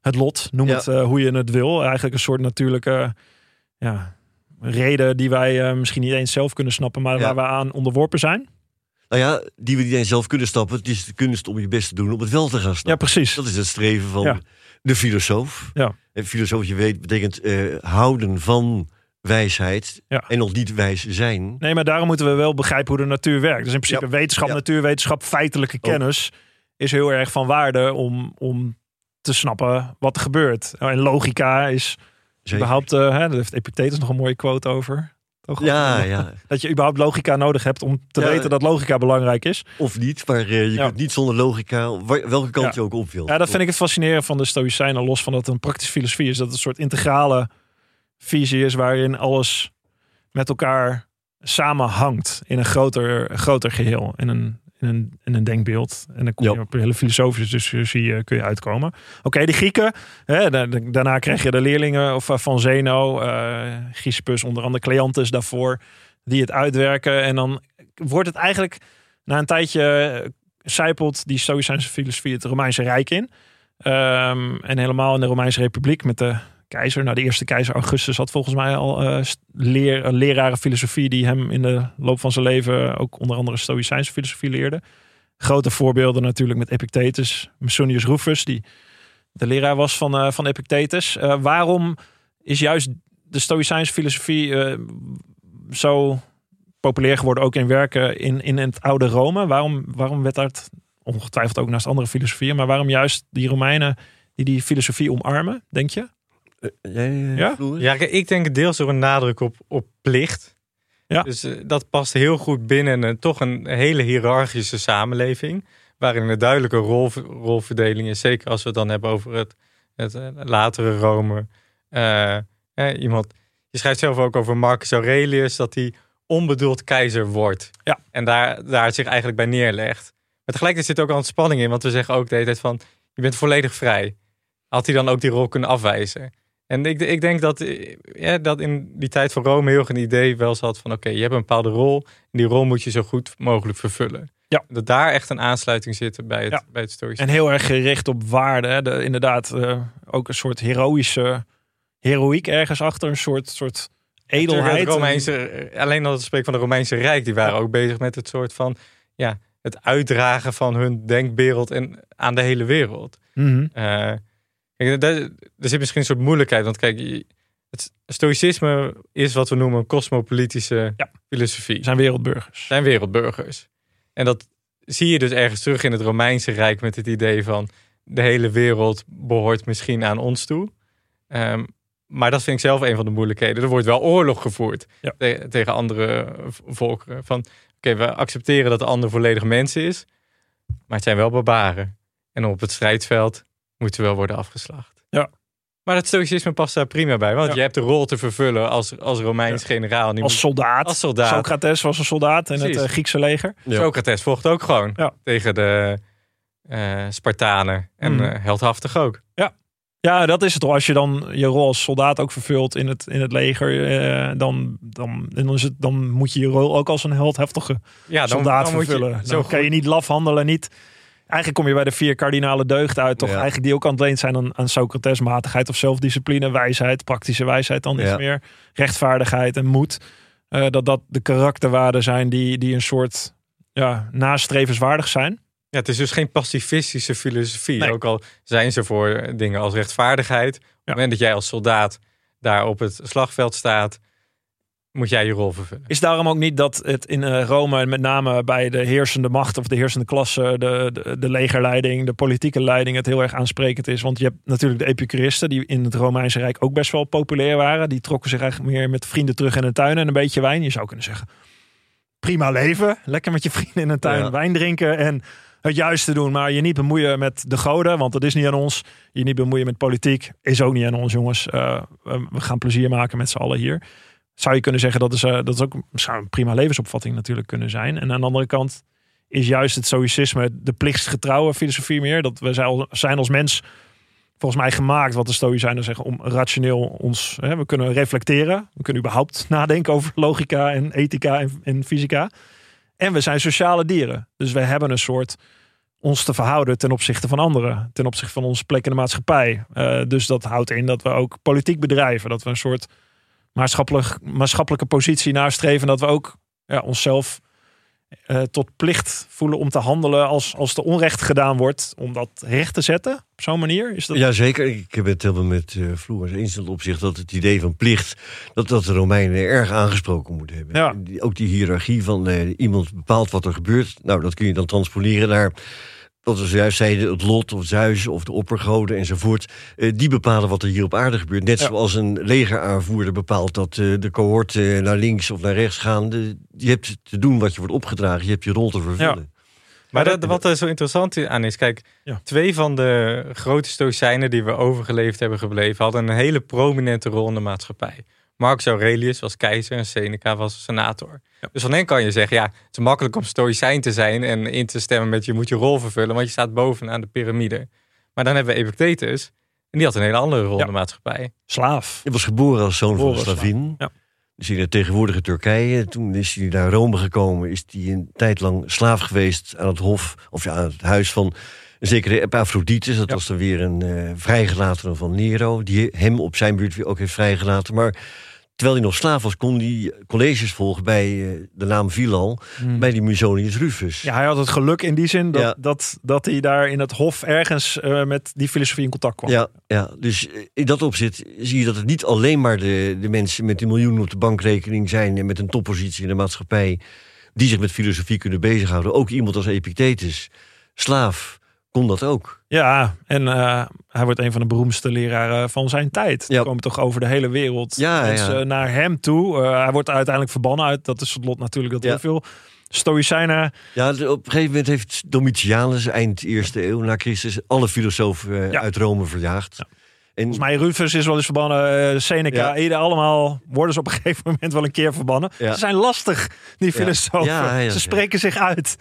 het lot. Noem Ja. het hoe je het wil. Eigenlijk een soort natuurlijke ja, reden die wij misschien niet eens zelf kunnen snappen, maar Ja. waar we aan onderworpen zijn. nou ja, die we niet eens zelf kunnen stappen. Het is de kunst om je best te doen om het wel te gaan Ja, snappen. precies. Dat is het streven van Ja. De filosoof. Ja. En filosoof, je weet, betekent eh, houden van wijsheid Ja. en nog niet wijs zijn. Nee, maar daarom moeten we wel begrijpen hoe de natuur werkt. Dus in principe Ja. wetenschap, Ja. natuurwetenschap, feitelijke Oh. kennis is heel erg van waarde om, om te snappen wat er gebeurt. Nou, En logica is Zeker. überhaupt, eh, hè, daar heeft Epictetus nog een mooie quote over. Toch? Ja, [laughs] ja. Dat je überhaupt logica nodig hebt om te Ja. weten dat logica belangrijk is. Of niet, maar eh, je Ja. kunt niet zonder logica, welke kant Ja. je ook op wilt. Ja, dat vind ik het fascinerend van de Stoïcijnen, los van dat het een praktische filosofie is. Dat het een soort integrale visie is waarin alles met elkaar samenhangt in een groter, groter geheel. In een, in een, denkbeeld. En dan kom je op een hele filosofische discussie eh, kun je uitkomen. Oké, de Grieken. Hè, da- da- daarna krijg je de leerlingen of, eh, van Zeno, Chrysippus, onder andere Cleanthus daarvoor, die het uitwerken. En dan wordt het eigenlijk na een tijdje zijpelt die Stoïcijnse filosofie het Romeinse Rijk in. Ehm, en helemaal in de Romeinse Republiek met de keizer. Nou, de eerste keizer Augustus had volgens mij al eh, leraren filosofie die hem in de loop van zijn leven ook onder andere Stoïcijnse filosofie leerde. Grote voorbeelden natuurlijk met Epictetus, Musonius Rufus, die de leraar was van, eh, van Epictetus. Eh, waarom is juist de Stoïcijnse filosofie zo populair geworden, ook in werken in, in het oude Rome? Waarom, waarom werd dat ongetwijfeld ook naast andere filosofieën, maar waarom juist die Romeinen die die filosofie omarmen, denk je? Eh, jij, eh, Ja? Ja, ik denk deels door een nadruk op, op plicht. Ja. Dus eh, dat past heel goed binnen een, toch een hele hiërarchische samenleving. Waarin een duidelijke rol, rolverdeling is. Zeker als we het dan hebben over het, het latere Rome. Eh, iemand, je schrijft zelf ook over Marcus Aurelius. Dat hij onbedoeld keizer wordt. Ja. En daar, daar het zich eigenlijk bij neerlegt. Maar tegelijkertijd zit ook al een spanning in. Want we zeggen ook de hele tijd van, je bent volledig vrij. Had hij dan ook die rol kunnen afwijzen? En ik, ik denk dat, eh, ja, dat in die tijd van Rome heel erg een idee wel zat van... oké, je hebt een bepaalde rol en die rol moet je zo goed mogelijk vervullen. Ja. Dat daar echt een aansluiting zit bij het, Ja. bij het stoïsme. En heel erg gericht op waarde. Hè? De, inderdaad, eh, ook een soort heroïsche heroïek ergens achter. Een soort, soort edelheid. Het Romeinse, eh, alleen al het spreken van de Romeinse Rijk, die waren ook bezig met het soort van... ja, het uitdragen van hun denkwereld en aan de hele wereld. Eh, kijk, daar, er zit misschien een soort moeilijkheid. Want kijk, het stoïcisme is wat we noemen een cosmopolitische Ja. filosofie. zijn wereldburgers. zijn wereldburgers. En dat zie je dus ergens terug in het Romeinse Rijk met het idee van de hele wereld behoort misschien aan ons toe. Ehm, maar dat vind ik zelf een van de moeilijkheden. Er wordt wel oorlog gevoerd Ja. te- tegen andere volkeren. Van oké, we accepteren dat de ander volledig mens is, maar het zijn wel barbaren. En op het strijdveld moeten wel worden afgeslacht. Ja. Maar het stoïcisme past daar prima bij, want Ja. je hebt de rol te vervullen als, als Romeins generaal. Die Als moet- soldaat. als soldaat. Socrates was een soldaat in het eh, Griekse leger. Ja. Socrates vocht ook gewoon Ja. tegen de eh, Spartanen. En Mhm. eh, heldhaftig ook. Ja, dat is het toch. Als je dan je rol als soldaat ook vervult in het, in het leger, dan, dan, dan, is het, dan moet je je rol ook als een heldhaftige Ja, dan, soldaat dan moet vervullen. je Dan zo kan je niet laf handelen, niet... Eigenlijk kom je bij de vier kardinale deugden uit, toch? Ja. Eigenlijk die ook leen zijn aan, aan Socrates, matigheid of zelfdiscipline, wijsheid, praktische wijsheid dan iets Ja. meer, rechtvaardigheid en moed. Eh, dat dat de karakterwaarden zijn die, die een soort ja, nastrevenswaardig zijn. Ja, het is dus geen pacifistische filosofie. Nee. Ook al zijn ze voor dingen als rechtvaardigheid. Op het moment dat jij als soldaat daar op het slagveld staat, moet jij je rol vervullen. Is daarom ook niet dat het in eh, Rome, met name bij de heersende macht of de heersende klasse, de, de, de legerleiding, de politieke leiding, het heel erg aansprekend is? Want je hebt natuurlijk de Epicuristen, die in het Romeinse Rijk ook best wel populair waren. Die trokken zich eigenlijk meer met vrienden terug in de tuin en een beetje wijn. Je zou kunnen zeggen, prima leven. Lekker met je vrienden in een tuin Ja. wijn drinken en het juiste doen. Maar je niet bemoeien met de goden, want dat is niet aan ons. Je niet bemoeien met politiek, is ook niet aan ons jongens. Eh, we we gaan plezier maken met z'n allen hier zou je kunnen zeggen dat is, eh, dat is ook zou een prima levensopvatting natuurlijk kunnen zijn. En aan de andere kant is juist het stoïcisme de plichtsgetrouwe filosofie meer. Dat we zijn al- zijn als mens volgens mij gemaakt, wat de stoïcijnen zeggen, om rationeel ons, hè, we kunnen reflecteren. We kunnen überhaupt [laughs] nadenken over logica en ethica en, en fysica. En we zijn sociale dieren. Dus we hebben een soort ons te verhouden ten opzichte van anderen. Ten opzichte van onze plek in de maatschappij. Eh, dus dat houdt in dat we ook politiek bedrijven. Dat we een soort maatschappelijk, maatschappelijke positie nastreven. Dat we ook ja, onszelf eh, tot plicht voelen om te handelen als, als er onrecht gedaan wordt. Om dat recht te zetten op zo'n manier. Is dat... Jazeker, ik heb het helemaal met uh, Floris eens in het opzicht dat het idee van plicht, dat, dat de Romeinen erg aangesproken moeten hebben. Ja. Ook die hiërarchie van eh, iemand bepaalt wat er gebeurt. Nou, dat kun je dan transponeren naar wat we zojuist zeiden, het lot of Zeus of de oppergoden enzovoort. Eh, die bepalen wat er hier op aarde gebeurt. Net Ja. zoals een legeraanvoerder bepaalt dat eh, de cohort eh, naar links of naar rechts gaan. Je hebt te doen wat je wordt opgedragen, je hebt je rol te vervullen. Maar dat- dat, wat er zo interessant aan is, kijk, Ja. twee van de grote stoïcijnen die we overgeleefd hebben gebleven, hadden een hele prominente rol in de maatschappij. Marcus Aurelius was keizer en Seneca was senator. Dus van hen kan je zeggen, ja, het is makkelijk om stoïcijn te zijn en in te stemmen met je moet je rol vervullen, want je staat bovenaan de piramide. Maar dan hebben we Epictetus en die had een hele andere rol Ja. in de maatschappij. Slaaf. Hij was geboren als zoon Geboren van een slavin. Ja. Dus in het tegenwoordige Turkije. Toen is hij naar Rome gekomen. Is hij een tijd lang slaaf geweest aan het hof. Of ja, aan het huis van een zekere Epaphroditus. Dat Ja. was dan weer een eh vrijgelatene van Nero. Die hem op zijn beurt weer ook heeft vrijgelaten. Maar terwijl hij nog slaaf was, kon hij colleges volgen bij eh, de naam Vilal. Bij die Musonius Rufus. Ja, hij had het geluk in die zin dat, Ja. dat, dat hij daar in het hof ergens eh, met die filosofie in contact kwam. Ja, ja, dus eh, in dat opzicht zie je dat het niet alleen maar de, de mensen met een miljoen op de bankrekening zijn en met een toppositie in de maatschappij die zich met filosofie kunnen bezighouden. Ook iemand als Epictetus, slaaf, kon dat ook. Ja, en eh, hij wordt een van de beroemdste leraren van zijn tijd. Ja. komen toch over de hele wereld Ja, mensen ja. naar hem toe. Eh, hij wordt uiteindelijk verbannen uit. Dat is het lot natuurlijk dat heel veel Stoïcijnen... Ja, op een gegeven moment heeft Domitianus eind eerste eeuw na Christus alle filosofen eh, uit Rome verjaagd. En, Volgens mij Rufus is wel eens verbannen. Seneca. Ede, allemaal worden ze op een [laughs] gegeven moment wel een keer verbannen. Ze zijn lastig, die filosofen. Ze spreken zich uit.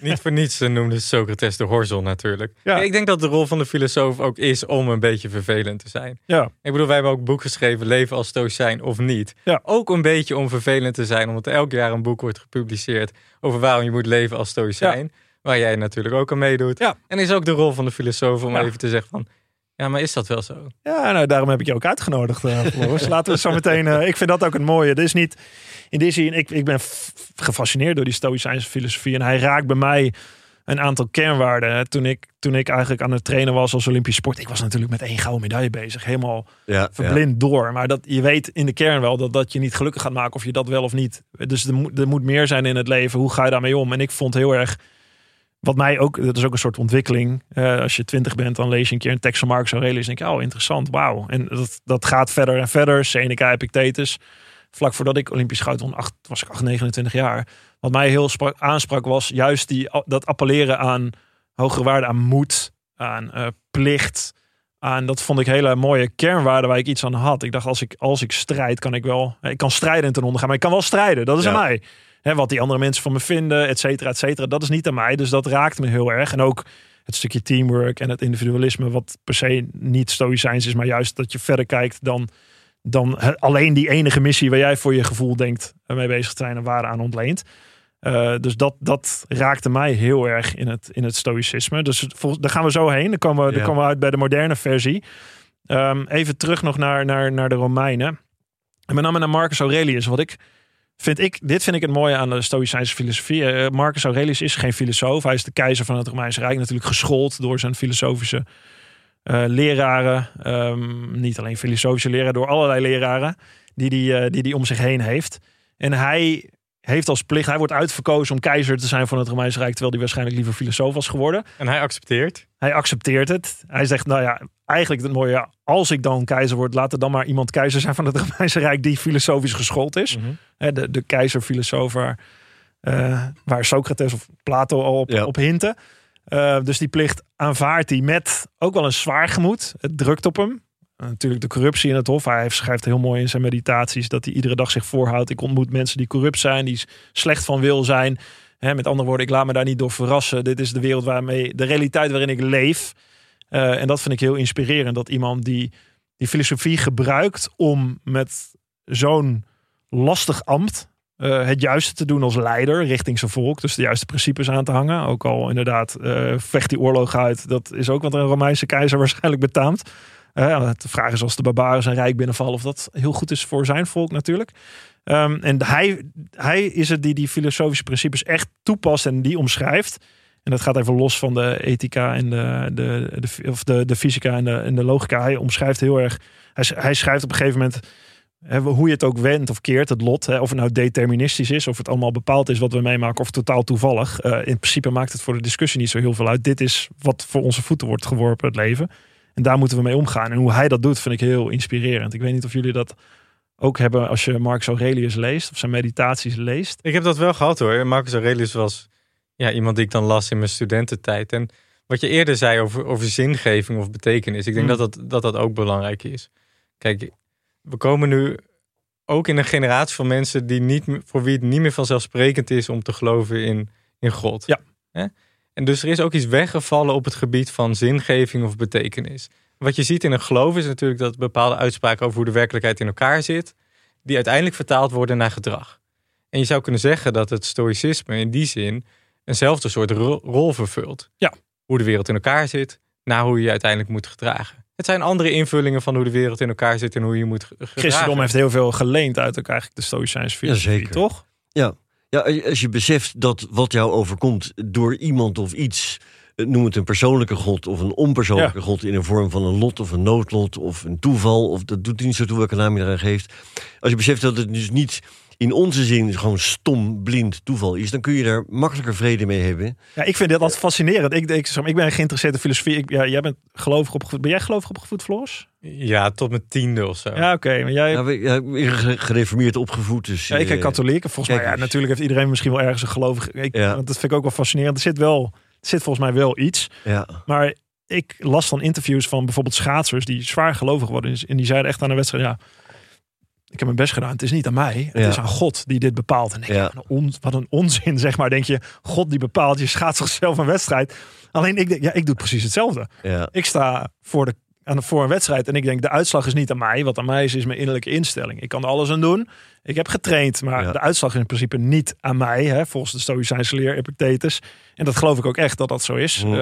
Niet voor niets eh, noemde Socrates de horzel natuurlijk. Ja. Ik denk dat de rol van de filosoof ook is om een beetje vervelend te zijn. Ja, Ik bedoel, wij hebben ook een boek geschreven, Leven als Stoïcijn of niet. Ja. Ook een beetje om vervelend te zijn, omdat elk jaar een boek wordt gepubliceerd over waarom je moet leven als Stoïcijn. Waar jij natuurlijk ook aan meedoet. Ja. En is ook de rol van de filosoof om even te zeggen van, ja, maar is dat wel zo? Ja, nou, daarom heb ik je ook uitgenodigd, eh Floris. [laughs] Laten we zo meteen... eh, ik vind dat ook het mooie. Dit is niet... In die zin, ik, ik ben gefascineerd door die Stoïcijnse filosofie. En hij raakt bij mij een aantal kernwaarden. hè. Toen ik, toen ik eigenlijk aan het trainen was als Olympisch sport. Ik was natuurlijk met één gouden medaille bezig. Helemaal ja, ja. verblind door. Maar dat, je weet in de kern wel dat dat je niet gelukkig gaat maken of je dat wel of niet. Dus er moet, er moet meer zijn in het leven. Hoe ga je daarmee om? En ik vond heel erg, wat mij ook, dat is ook een soort ontwikkeling. Eh, als je twintig bent, dan lees je een keer een tekst van Marcus Aurelius. En denk je, oh interessant, wauw. En dat, dat gaat verder en verder. Seneca, Epictetus. Vlak voordat ik Olympisch goud won, acht, was ik 8, 29 jaar. Wat mij heel sprak, aansprak was juist die, dat appelleren aan hogere waarden, aan moed, aan eh, plicht, aan dat vond ik hele mooie kernwaarden waar ik iets aan had. Ik dacht, als ik, als ik strijd, kan ik wel. Ik kan strijden ten onder gaan, maar ik kan wel strijden. Dat is Ja. aan mij. Hè, wat die andere mensen van me vinden, et cetera, et cetera. Dat is niet aan mij. Dus dat raakt me heel erg. En ook het stukje teamwork en het individualisme, wat per se niet stoïcijns is, maar juist dat je verder kijkt dan, dan alleen die enige missie waar jij voor je gevoel denkt eh, mee bezig te zijn en waarde aan ontleent. Eh, dus dat, dat raakte mij heel erg in het, in het stoïcisme. Dus daar gaan we zo heen. Dan komen we, dan komen we uit bij de moderne versie. Ehm, even terug nog naar, naar, naar de Romeinen. En met name naar Marcus Aurelius. Wat ik vind ik, dit vind ik het mooie aan de Stoïcijnse filosofie. Eh, Marcus Aurelius is geen filosoof. Hij is de keizer van het Romeinse Rijk. Natuurlijk geschoold door zijn filosofische eh, leraren. Ehm, niet alleen filosofische leraren, door allerlei leraren die die, eh, die die om zich heen heeft. En hij heeft als plicht, hij wordt uitverkozen om keizer te zijn van het Romeinse Rijk, terwijl hij waarschijnlijk liever filosoof was geworden. En hij accepteert. Hij accepteert het. Hij zegt, nou ja, eigenlijk het mooie, ja, als ik dan keizer word, laat er dan maar iemand keizer zijn van het [laughs] Romeinse Rijk die filosofisch geschoold is. Hè, de, de keizerfilosoof waar, eh, waar Socrates of Plato al op, Ja. op hinten. Eh, dus die plicht aanvaardt hij met ook wel een zwaar gemoed. Het drukt op hem. Eh, natuurlijk de corruptie in het hof. Hij schrijft heel mooi in zijn meditaties dat hij iedere dag zich voorhoudt. Ik ontmoet mensen die corrupt zijn, die slecht van wil zijn. Met andere woorden, ik laat me daar niet door verrassen. Dit is de wereld waarmee, de realiteit waarin ik leef. Eh, en dat vind ik heel inspirerend. Dat iemand die die filosofie gebruikt om met zo'n lastig ambt eh, het juiste te doen als leider richting zijn volk. Dus de juiste principes aan te hangen. Ook al inderdaad vecht die oorlog uit. Dat is ook wat een Romeinse keizer [laughs] waarschijnlijk betaamt. Eh, de vraag is als de barbaren zijn rijk binnenvallen of dat heel goed is voor zijn volk natuurlijk. Ehm, en hij, hij is het die die filosofische principes echt toepast en die omschrijft. En dat gaat even los van de ethica en de, de, de, of de, de fysica en de, en de logica. Hij omschrijft heel erg. Hij, schrijft op een gegeven moment hoe je het ook wendt of keert, het lot. Of het nou deterministisch is, of het allemaal bepaald is wat we meemaken, of totaal toevallig. Eh, in principe maakt het voor de discussie niet zo heel veel uit. Dit is wat voor onze voeten wordt geworpen, het leven. En daar moeten we mee omgaan. En hoe hij dat doet, vind ik heel inspirerend. Ik weet niet of jullie dat ook hebben als je Marcus Aurelius leest, of zijn meditaties leest. Ik heb dat wel gehad hoor. Marcus Aurelius was ja, iemand die ik dan las in mijn studententijd. En wat je eerder zei over, over zingeving of betekenis. Ik denk Hmm. dat, dat, dat dat ook belangrijk is. Kijk, we komen nu ook in een generatie van mensen die niet, voor wie het niet meer vanzelfsprekend is om te geloven in, in God. Ja. En dus er is ook iets weggevallen op het gebied van zingeving of betekenis. Wat je ziet in een geloof is natuurlijk dat bepaalde uitspraken over hoe de werkelijkheid in elkaar zit, die uiteindelijk vertaald worden naar gedrag. En je zou kunnen zeggen dat het stoïcisme in die zin eenzelfde soort ro- rol vervult. Ja. Hoe de wereld in elkaar zit, naar hoe je je uiteindelijk moet gedragen. Het zijn andere invullingen van hoe de wereld in elkaar zit en hoe je moet ge- gedragen. Christendom heeft heel veel geleend uit ook eigenlijk de Stoïcijnse filosofie, Jazeker. toch? Ja, als je beseft dat wat jou overkomt door iemand of iets, eh, noem het een persoonlijke god of een onpersoonlijke god in de vorm van een lot of een noodlot of een toeval, of dat doet niet zo toe welke naam je eraan geeft. Als je beseft dat het dus niet in onze zin gewoon stom, blind toeval is, dan kun je daar makkelijker vrede mee hebben. Ja, ik vind dit altijd fascinerend. Ik, ik, zeg maar, ik ben geïnteresseerd in filosofie. Ik, ja, jij bent gelovig opgevoed. Ben jij gelovig opgevoed, Floris? Ja, tot mijn tiende of zo. Ja, oké. maar jij... Ja, we- gereformeerd opgevoed, dus... Ja, ik ben eh, katholiek. En Volgens mij, ja, natuurlijk heeft iedereen misschien wel ergens een gelovig. Ik, Ja. want Dat vind ik ook wel fascinerend. Er zit wel, er zit volgens mij wel iets. Ja, Maar ik las dan interviews van bijvoorbeeld schaatsers die zwaar gelovig worden. En die zeiden echt aan de wedstrijd, ja, ik heb mijn best gedaan. Het is niet aan mij. Het Ja. is aan God die dit bepaalt. En ik denk, Ja. wat, een on- wat een onzin, [laughs] zeg maar. Denk je, God die bepaalt, je schaats zichzelf een wedstrijd. Alleen ik denk, ja, ik doe precies hetzelfde. ja, Ik sta voor, de, aan de, voor een wedstrijd en ik denk, de uitslag is niet aan mij. Wat aan mij is, is mijn innerlijke instelling. Ik kan er alles aan doen. Ik heb getraind, maar Ja. de uitslag is in principe niet aan mij. Hè, volgens de Stoïcijnse leer Epictetus. En dat geloof ik ook echt dat dat zo is. Mm.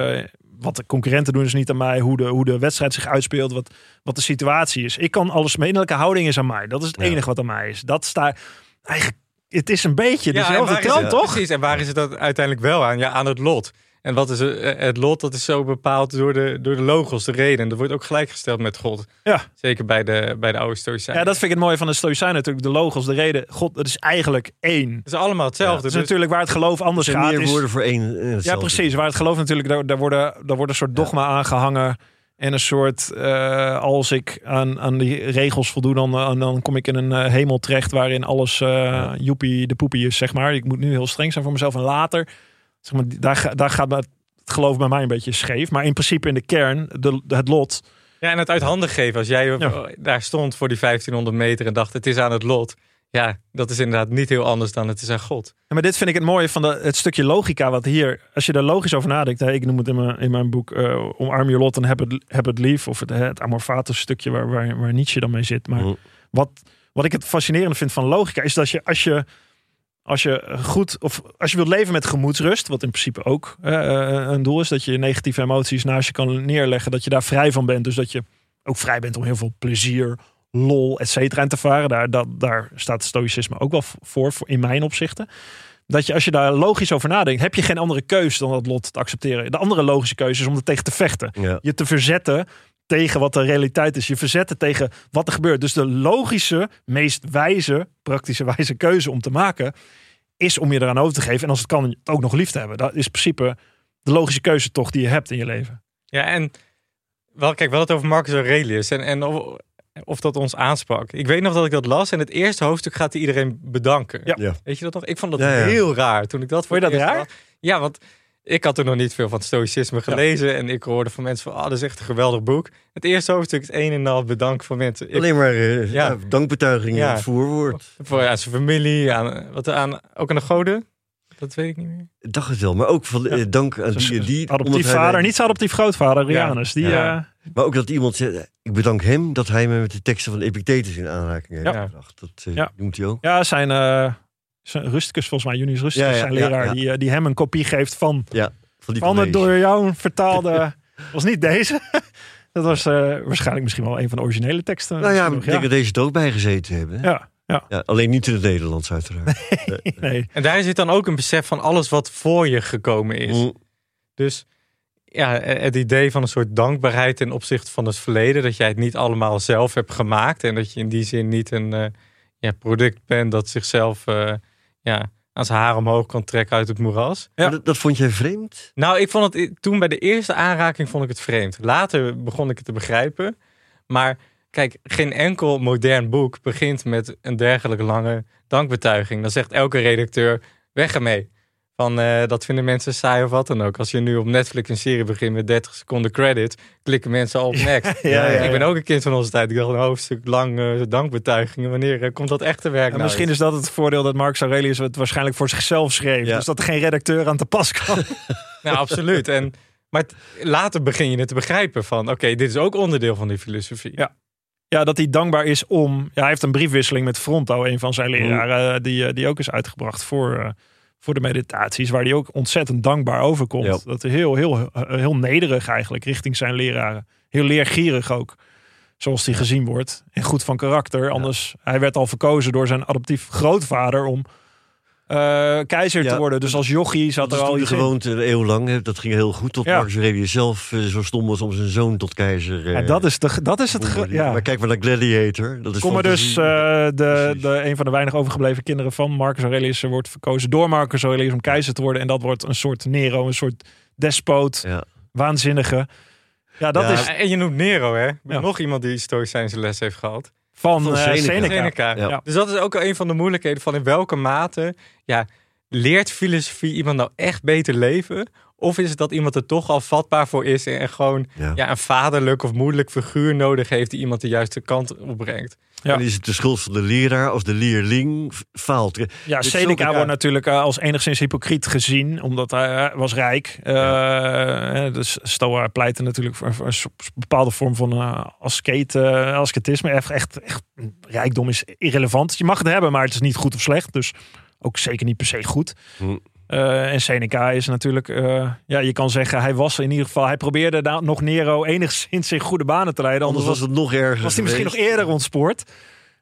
Wat de concurrenten doen is niet aan mij. Hoe de, hoe de wedstrijd zich uitspeelt. Wat, wat de situatie is. Ik kan alles. Mijn innerlijke houding is aan mij. Dat is het Ja. enige wat aan mij is. Dat staat eigenlijk. Het is een beetje Ja, dezelfde trant, het- toch? Precies, en waar is het dat uiteindelijk wel aan? Ja, aan het lot. En wat is het, eh, het lot? Dat is zo bepaald door de, door de logos, de reden. En dat wordt ook gelijkgesteld met God. Ja. Zeker bij de, bij de oude Stoïcijnen. Ja, dat vind ik het mooie van de Stoïcijnen natuurlijk. De logos, de reden. God, het is eigenlijk één. Het is allemaal hetzelfde. Dat is dus- natuurlijk waar het geloof er anders gaat. meer Is, woorden voor één. en ja, precies. Waar het geloof natuurlijk, daar, daar, worden, daar wordt een soort dogma aangehangen. En een soort, eh, als ik aan, aan die regels voldoe, dan, dan, dan kom ik in een eh, hemel terecht waarin alles eh joepie de poepie is, zeg maar. Ik moet nu heel streng zijn voor mezelf. En later, zeg maar, daar, daar gaat het geloof bij mij een beetje scheef. Maar in principe in de kern, de, het lot. Ja, en het uit handen geven. Als jij Ja. daar stond voor die 1500 meter en dacht het is aan het lot. Ja, dat is inderdaad niet heel anders dan het is aan God. Ja, maar dit vind ik het mooie van de, het stukje logica wat hier, als je er logisch over nadenkt, hè, ik noem het in mijn, in mijn boek eh, Omarm je lot en heb het, heb het lief, of het, het amorphatus stukje waar, waar, waar Nietzsche dan mee zit. Maar Mm. wat, wat ik het fascinerende vind van logica is dat je als je als je goed of als je wilt leven met gemoedsrust, wat in principe ook eh, een doel is, dat je negatieve emoties naast je kan neerleggen, dat je daar vrij van bent, dus dat je ook vrij bent om heel veel plezier, lol, et cetera te varen. Daar, dat, daar staat stoïcisme ook wel voor, voor in mijn opzichten. Dat je als je daar logisch over nadenkt, heb je geen andere keuze dan dat lot te accepteren. De andere logische keuze is om er tegen te vechten Ja. je te verzetten tegen wat de realiteit is. Je verzetten tegen wat er gebeurt. Dus de logische, meest wijze, praktische [laughs] wijze keuze om te maken, is om je eraan over te geven. En als het kan, het ook nog lief te hebben. Dat is in principe de logische keuze toch die je hebt in je leven. Ja, en wel, kijk, wel het over Marcus Aurelius en, en of, of dat ons aansprak. Ik weet nog dat ik dat las en het eerste hoofdstuk gaat hij iedereen bedanken. Ja. Ja. Weet je dat nog? Ik vond dat Ja, ja. heel raar toen ik dat voor Vond je het dat raar? las. Ja, want ik had er nog niet veel van stoïcisme gelezen en ik hoorde van mensen van, ah, dat is echt een geweldig boek. Het eerste hoofdstuk is een en al bedank voor mensen. Ik- Alleen maar eh, Ja. ja. dankbetuigingen, Ja. het voorwoord. voor aan zijn familie, aan, wat, aan, ook aan de goden. Dat weet ik niet meer. Ik dacht het wel, maar ook van, eh, dank aan Dus die die. adoptief hij vader, mij- niet zijn adoptief grootvader, Rianus. Die, Ja. eh, Maar ook dat iemand zegt, ik bedank hem dat hij me met de teksten van Epictetus in aanraking heeft Ja. gebracht. Dat eh, Ja. noemt hij ook. ja, zijn, eh zijn Rusticus, volgens mij, Junius Rusticus, Ja, ja, zijn leraar, ja. Die, eh, die hem een kopie geeft van, Ja, van die van het door jou vertaalde... [laughs] was niet deze. [laughs] Dat was eh, waarschijnlijk misschien wel een van de originele teksten. Nou ja, Misschien ik denk dat deze er ook bij gezeten hebben. ja. Ja, Ja, alleen niet in het Nederlands uiteraard. [laughs] nee. En daar zit dan ook een besef van alles wat voor je gekomen is. Mm, Dus ja, het idee van een soort dankbaarheid ten opzichte van het verleden. Dat jij het niet allemaal zelf hebt gemaakt. En dat je in die zin niet een eh, ja, product bent dat zichzelf eh, ja, aan zijn haar omhoog kan trekken uit het moeras. Ja. maar Dat, dat vond jij vreemd? Nou, ik vond het toen bij de eerste aanraking vond ik het vreemd. Later begon ik het te begrijpen. Maar kijk, geen enkel modern boek begint met een dergelijke lange dankbetuiging. Dan zegt elke redacteur, weg ermee. Van eh, dat vinden mensen saai of wat dan ook. Als je nu op Netflix een serie begint met 30 seconden credits, klikken mensen al op [laughs] next. Ja, ja, Ik ben ook een kind van onze tijd. Ik dacht een hoofdstuk lang eh, dankbetuigingen. Wanneer eh, komt dat echte werk En nou misschien is dat het voordeel dat Marcus Aurelius het waarschijnlijk voor zichzelf schreef. Dus dat er geen redacteur aan te pas [laughs] kan. Nou, absoluut. En, maar later begin je het te begrijpen van... oké, dit is ook onderdeel van die filosofie. Ja. Ja, dat hij dankbaar is om. Ja, hij heeft een briefwisseling met Fronto, een van zijn leraren, die, die ook is uitgebracht voor, voor de meditaties, waar hij ook ontzettend dankbaar overkomt. Ja. Dat hij heel, heel, heel nederig eigenlijk richting zijn leraren. Heel leergierig ook, zoals hij gezien wordt. En goed van karakter. Anders, hij werd al verkozen door zijn adoptief grootvader om eh, keizer te worden. Dus als jochie zat Dat er is al iets in. gewoonte een eeuw lang. hè. Dat ging heel goed tot Ja. Marcus Aurelius zelf eh, zo stom was om zijn zoon tot keizer. eh, Ja, dat is, de, dat is het. Ja. Maar kijk maar naar Gladiator. Dat is Kom maar dus, eh, de, de, een van de weinig overgebleven kinderen van Marcus Aurelius eh, wordt verkozen door Marcus Aurelius om keizer te worden. En dat wordt een soort Nero, een soort despoot, ja. waanzinnige. Ja, dat Ja, is En je noemt Nero, hè? Ja. Nog iemand die Stoïcijnse les heeft gehad. Van, van eh, Seneca. Seneca. Seneca. Ja. Dus dat is ook een van de moeilijkheden van in welke mate ja, leert filosofie iemand nou echt beter leven? Of is het dat iemand er toch al vatbaar voor is en gewoon Ja. ja, een vaderlijk of moederlijk figuur nodig heeft die iemand de juiste kant opbrengt? Ja. Dan is het de schuld van de leraar als de leerling faalt. Ja, Dit Seneca wordt natuurlijk eh, als enigszins hypocriet gezien, omdat hij eh, was rijk. Eh, Dus Stoa pleitte natuurlijk voor, voor een bepaalde vorm van eh asket, eh, ascetisme. Echt, echt, echt, rijkdom is irrelevant. Je mag het hebben, maar het is niet goed of slecht. Dus ook zeker niet per se goed. Hm. Eh, en Seneca is natuurlijk, eh, ja, je kan zeggen, hij was in ieder geval, hij probeerde daar nog Nero enigszins in goede banen te leiden. Anders Anders was het nog erger was hij misschien nog eerder ontspoord.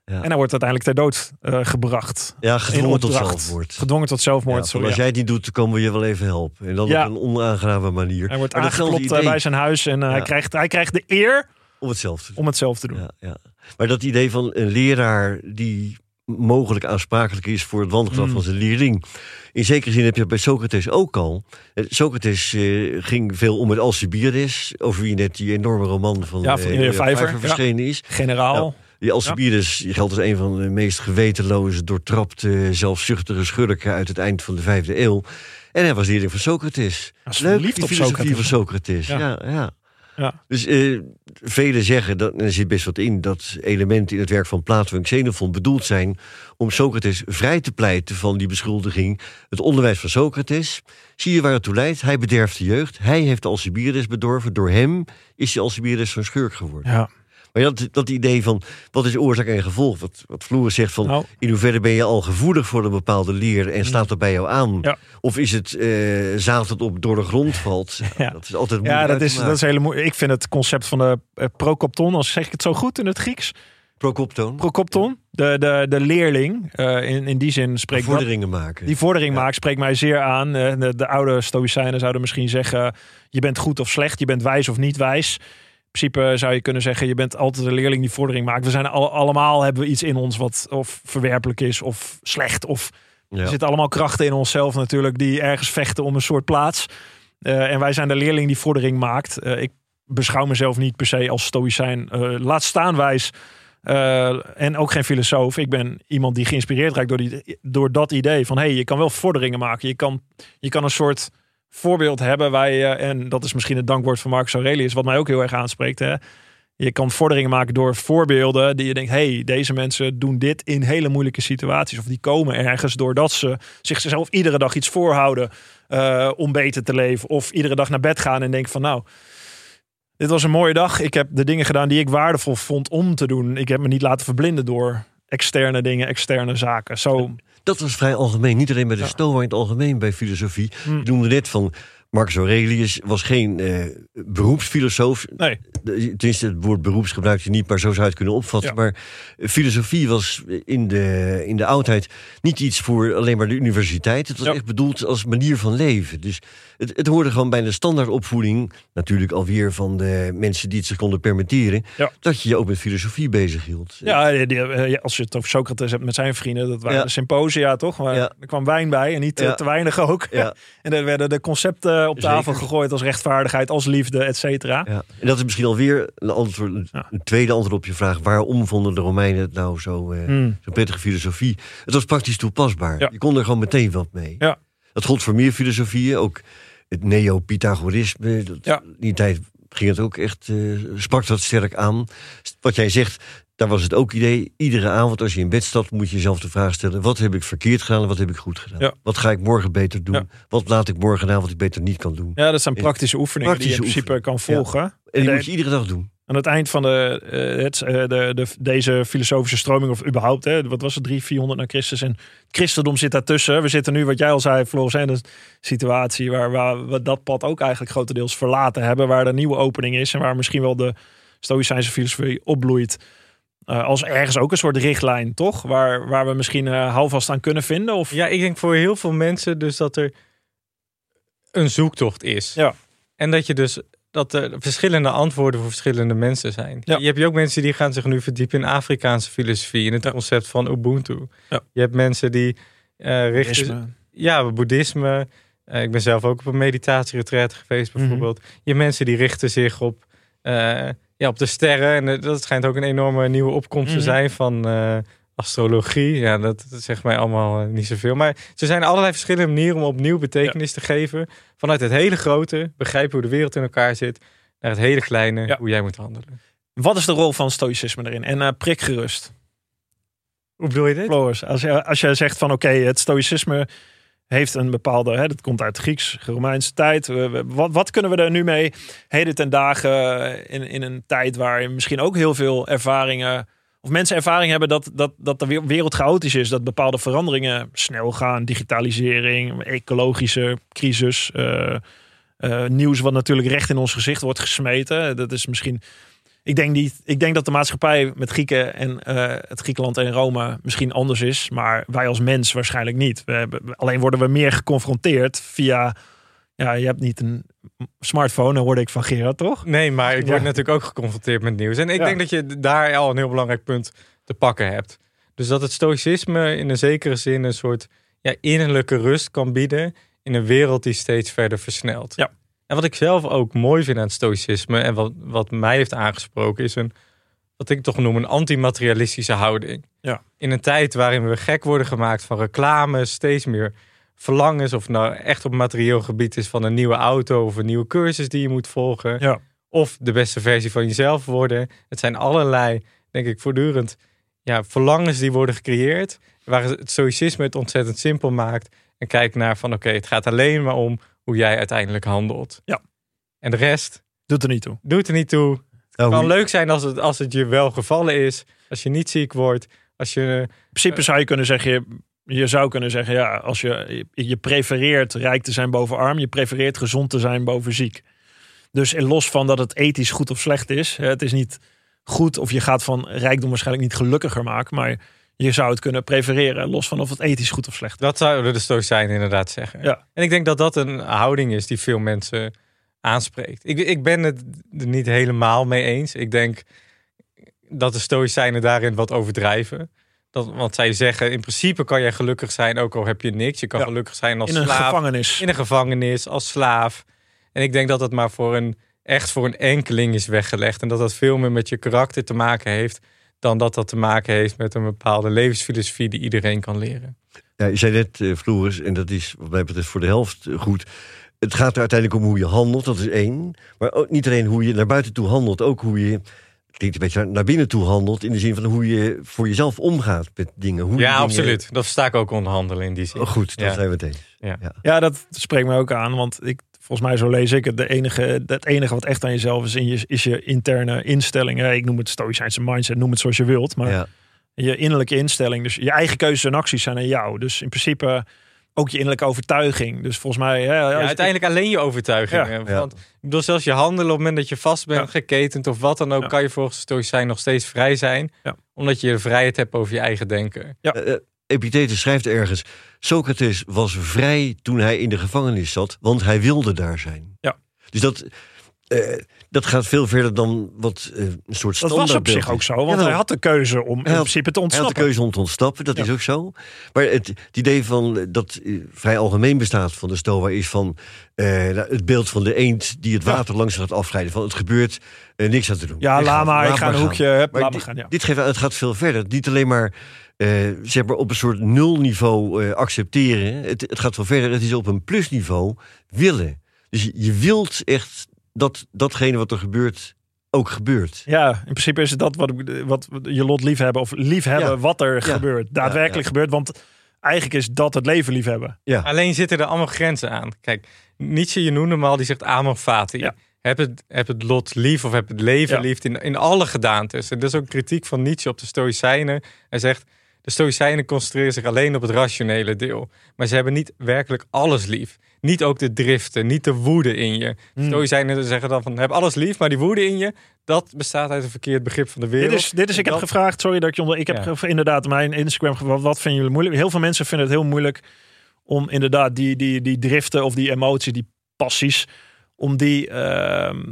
Ja. En hij wordt uiteindelijk ter dood eh, gebracht. Ja, gedwongen tot zelfmoord. Gedwongen tot zelfmoord. Ja, sorry, ja. als jij het niet doet, dan komen we je wel even helpen. En dan Ja. op een onaangename manier. Hij wordt Maar aangeklopt bij zijn huis en hij, krijgt, hij krijgt de eer Om hetzelfde te doen. om het zelf te doen. Ja, ja. Maar dat idee van een leraar die mogelijk aansprakelijk is voor het wangedrag Mm. van zijn leerling. In zekere zin heb je bij Socrates ook al. Eh, Socrates eh, ging veel om met Alcibiades, over wie net die enorme roman van, Ja, van eh, Vijver, ja. verschenen is. Generaal. Die Alcibiades die geldt als een van de meest gewetenloze, doortrapte, zelfzuchtige schurken uit het eind van de vijfde eeuw. En hij was leerling van Socrates. Leuk, die filosofie Socrates. van Socrates. Ja. Ja, ja. Dus eh, velen zeggen, dat, en er zit best wat in, dat elementen in het werk van Plato en Xenophon bedoeld zijn om Socrates vrij te pleiten van die beschuldiging. Het onderwijs van Socrates, zie je waar het toe leidt? Hij bederft de jeugd, hij heeft Alcibiades bedorven, door hem is die Alcibiades zo'n schurk geworden. Ja. Maar dat, dat idee van, wat is oorzaak en gevolg? Wat, wat Floris zegt van, Nou. in hoeverre ben je al gevoelig voor een bepaalde leer en staat dat bij jou aan? Ja. Of is het zaad dat op door de grond valt? [laughs] Ja. Dat is altijd Ja, moeilijk dat uit te is, dat is hele moe- Ik vind het concept van de uh, procopton, als zeg ik het zo goed in het Grieks. Procoptoon. Procopton, de, de, de leerling. eh, in, in die zin spreekt dat, vorderingen maken. die vordering Ja. maakt, spreekt mij zeer aan. De, de oude Stoïcijnen zouden misschien zeggen: je bent goed of slecht, je bent wijs of niet wijs. In principe zou je kunnen zeggen: je bent altijd een leerling die vordering maakt. We zijn alle, allemaal hebben we iets in ons wat of verwerpelijk is of slecht. Of Ja. er zitten allemaal krachten in onszelf natuurlijk die ergens vechten om een soort plaats. Eh, en wij zijn de leerling die vordering maakt. Eh, ik beschouw mezelf niet per se als stoïcijn. eh, laat staan wijs. En ook geen filosoof. Ik ben iemand die geïnspireerd raakt door, die, door dat idee van... hé, hey, je kan wel vorderingen maken. Je kan, je kan een soort voorbeeld hebben je... en dat is misschien het dankwoord van Marcus Aurelius... wat mij ook heel erg aanspreekt. Hè? Je kan vorderingen maken door voorbeelden die je denkt... hé, hey, deze mensen doen dit in hele moeilijke situaties. Of die komen ergens doordat ze zichzelf iedere dag iets voorhouden... eh, om beter te leven. Of iedere dag naar bed gaan en denken van... nou, dit was een mooie dag. Ik heb de dingen gedaan die ik waardevol vond om te doen. Ik heb me niet laten verblinden door externe dingen, externe zaken. Zo, Dat was vrij algemeen. Niet alleen bij de Ja. Stoa, maar in het algemeen bij filosofie. Hm. Je noemde net van Marcus Aurelius was geen eh, beroepsfilosoof. nee, Tenminste, het woord beroeps gebruik je niet, maar zo zou je het kunnen opvatten. Ja. Maar eh, filosofie was in de, in de oudheid niet iets voor alleen maar de universiteit. Het was Ja. echt bedoeld als manier van leven. Dus het, het hoorde gewoon bij de standaardopvoeding, natuurlijk alweer van de mensen die het zich konden permitteren, Ja. dat je je ook met filosofie bezig hield. ja, eh, als je het over Socrates hebt met zijn vrienden, dat waren Ja. de symposia toch? Maar Ja. er kwam wijn bij en niet eh, te weinig ook. Ja. [laughs] en er werden de concepten op tafel Zeker. gegooid als rechtvaardigheid, als liefde, et cetera. Ja, en dat is misschien alweer een, antwoord, een, tweede antwoord op je vraag. Waarom vonden de Romeinen het nou zo, eh, Hmm. zo'n prettige filosofie? Het was praktisch toepasbaar. Je kon er gewoon meteen wat mee. Ja. Dat gold voor meer filosofieën, ook het neo-Pythagorisme. Ja. Die tijd ging het ook echt, eh, sprak dat sterk aan. Wat jij zegt, daar was het ook idee. Iedere avond als je in bed stapt, moet je jezelf de vraag stellen: wat heb ik verkeerd gedaan en wat heb ik goed gedaan? Ja. Wat ga ik morgen beter doen? Ja. Wat laat ik morgen aan wat ik beter niet kan doen? Ja, dat zijn praktische oefeningen die je in principe kan volgen. En die En moet je iedere dag doen. Aan het eind van de, eh, het, eh, de, de, deze filosofische stroming, of überhaupt, hè, wat was het, 300, 400 na Christus. En christendom zit daartussen. We zitten nu, wat jij al zei, Floris, in een situatie waar, waar we dat pad ook eigenlijk grotendeels verlaten hebben. Waar er een nieuwe opening is en waar misschien wel de Stoïcijnse filosofie opbloeit. Eh, als ergens ook een soort richtlijn, toch? Waar, waar we misschien houvast aan kunnen vinden. Of, Ja, ik denk voor heel veel mensen dus dat er een zoektocht is. Ja. En dat je dus dat er verschillende antwoorden voor verschillende mensen zijn. Ja. Je hebt je ook mensen die gaan zich nu verdiepen in Afrikaanse filosofie, in het Ja. concept van Ubuntu. Ja. Je hebt mensen die eh richten Boeddhisme. ja, boeddhisme. Eh, ik ben zelf ook op een meditatieretreat geweest, Mhm. bijvoorbeeld. Je hebt mensen die richten zich op, eh, ja, op de sterren. En dat schijnt ook een enorme nieuwe opkomst Mhm. te zijn van eh, astrologie. Ja, dat, dat zegt mij allemaal eh, niet zoveel. Maar er zijn allerlei verschillende manieren om opnieuw betekenis te geven. Vanuit het hele grote, begrijpen hoe de wereld in elkaar zit, naar het hele kleine, Ja. hoe jij moet handelen. Wat is de rol van stoïcisme erin? En eh prik gerust. Hoe bedoel je dit? Floris, als je, als je zegt van oké, het stoïcisme heeft een bepaalde, hè, dat komt uit Grieks, Romeinse tijd. Wat, wat kunnen we er nu mee heden ten dagen in, in een tijd waar misschien ook heel veel ervaringen, of mensen ervaring hebben dat, dat, dat de we- wereld chaotisch is, dat bepaalde veranderingen snel gaan, digitalisering, ecologische crisis, eh, eh, nieuws wat natuurlijk recht in ons gezicht wordt gesmeten. Dat is misschien ik denk, niet, ik denk dat de maatschappij met Grieken en eh, het Griekenland en Rome misschien anders is. Maar wij als mens waarschijnlijk niet. We alleen worden we meer geconfronteerd via... Ja, je hebt niet een smartphone, hoorde ik van Gerard, toch? Nee, maar ik word Ja. natuurlijk ook geconfronteerd met nieuws. En ik Ja. denk dat je daar al een heel belangrijk punt te pakken hebt. Dus dat het stoïcisme in een zekere zin een soort ja, innerlijke rust kan bieden in een wereld die steeds verder versnelt. Ja. En wat ik zelf ook mooi vind aan het stoïcisme en wat, wat mij heeft aangesproken is een, wat ik toch noem een antimaterialistische houding. Ja. In een tijd waarin we gek worden gemaakt van reclame, steeds meer verlangens, of nou echt op materieel gebied is van een nieuwe auto of een nieuwe cursus die je moet volgen Ja. of de beste versie van jezelf worden. Het zijn allerlei, denk ik, voortdurend ja, verlangens die worden gecreëerd. Waar het stoïcisme het ontzettend simpel maakt. En kijkt naar van oké, het gaat alleen maar om hoe jij uiteindelijk handelt. Ja. En de rest Doet er niet toe. doet er niet toe. Nou, Het kan leuk zijn als het, als het je wel gevallen is. Als je niet ziek wordt. Als je, In principe zou je kunnen zeggen, je, zou kunnen zeggen, ja, als je, je prefereert rijk te zijn boven arm, je prefereert gezond te zijn boven ziek. Dus los van dat het ethisch goed of slecht is, het is niet goed of je gaat van rijkdom waarschijnlijk niet gelukkiger maken, maar je zou het kunnen prefereren, los van of het ethisch goed of slecht is. dat zouden de stoïcijnen inderdaad zeggen. Ja. En ik denk dat dat een houding is die veel mensen aanspreekt. Ik, ik ben het er niet helemaal mee eens. Ik denk dat de stoïcijnen daarin wat overdrijven. Dat, want zij zeggen, in principe kan jij gelukkig zijn, ook al heb je niks. Je kan Ja. gelukkig zijn als In een slaaf, gevangenis. in een gevangenis, als slaaf. En ik denk dat dat maar voor een, echt voor een enkeling is weggelegd. En dat dat veel meer met je karakter te maken heeft... dan dat dat te maken heeft met een bepaalde levensfilosofie... die iedereen kan leren. Ja, je zei net, eh, Floris, en dat is wat mij betreft voor de helft goed. Het gaat er uiteindelijk om hoe je handelt, dat is één. Maar ook niet alleen hoe je naar buiten toe handelt, ook hoe je. Klinkt een beetje naar binnen toe handelt. In de zin van hoe je voor jezelf omgaat met dingen. Hoe Ja, dingen- absoluut. Dat versta ik ook onderhandelen in die zin. Oh, goed, dan Ja. zijn we het eens. Ja. Ja. Ja, dat spreekt me ook aan. Want ik, volgens mij, zo lees ik het. De enige, het enige wat echt aan jezelf is, in je, is je interne instelling. Ik noem het stoïcijnse mindset, noem het zoals je wilt. Maar Ja. je innerlijke instelling. Dus je eigen keuzes en acties zijn aan jou. Dus in principe ook je innerlijke overtuiging. Dus volgens mij... Ja, uiteindelijk alleen je overtuiging. Ja. Want ik bedoel, zelfs je handelen op het moment dat je vast bent Ja. geketend of wat dan ook, Ja. kan je volgens de Stoïcijn nog steeds vrij zijn. Ja. Omdat je vrijheid hebt over je eigen denken. Ja. Epictetus schrijft ergens: Socrates was vrij toen hij in de gevangenis zat, want hij wilde daar zijn. Ja. Dus dat. Eh, dat gaat veel verder dan wat eh, een soort Dat standaard was op zich ook zo, want hij had de keuze om in principe te Hij had de ontsnappen. keuze om te ontsnappen, dat Ja. is ook zo. Maar het, het idee van, dat eh, vrij algemeen bestaat van de Stoa... is van nou, het beeld van de eend die het Ja. water langs gaat afrijden. Van het gebeurt, niks aan te doen. Ja, laat maar, ik ga een gaan. hoekje, hup, Maar gaan. Ja. Dit geeft, het gaat veel verder. Niet alleen maar, zeg maar op een soort nulniveau accepteren. Het, het gaat veel verder. Het is op een plusniveau willen. Dus je, je wilt echt dat datgene wat er gebeurt ook gebeurt. Ja, in principe is het dat wat, je lot liefhebben of liefhebben Ja. wat er Ja. gebeurt. Daadwerkelijk ja. gebeurt, want eigenlijk is dat het leven liefhebben. Ja. Alleen zitten er allemaal grenzen aan. Kijk, Nietzsche, je noemde hem al, die zegt amor fati. Ja. Heb, het, heb het lot lief of heb het leven Ja. lief in, in alle gedaantes. En dat is ook kritiek van Nietzsche op de Stoïcijnen. Hij zegt, de Stoïcijnen concentreren zich alleen op het rationele deel. Maar ze hebben niet werkelijk alles lief. Niet ook de driften, niet de woede in je. Stoïcijnen zeggen dan van, heb alles lief, maar die woede in je, dat bestaat uit een verkeerd begrip van de wereld. Dit is, dit is ik heb gevraagd, sorry dat ik je onder. Ik heb Ja. inderdaad mijn Instagram gevraagd, wat vinden jullie moeilijk? Heel veel mensen vinden het heel moeilijk om inderdaad die, die, die driften of die emoties, die passies, om, die, ehm,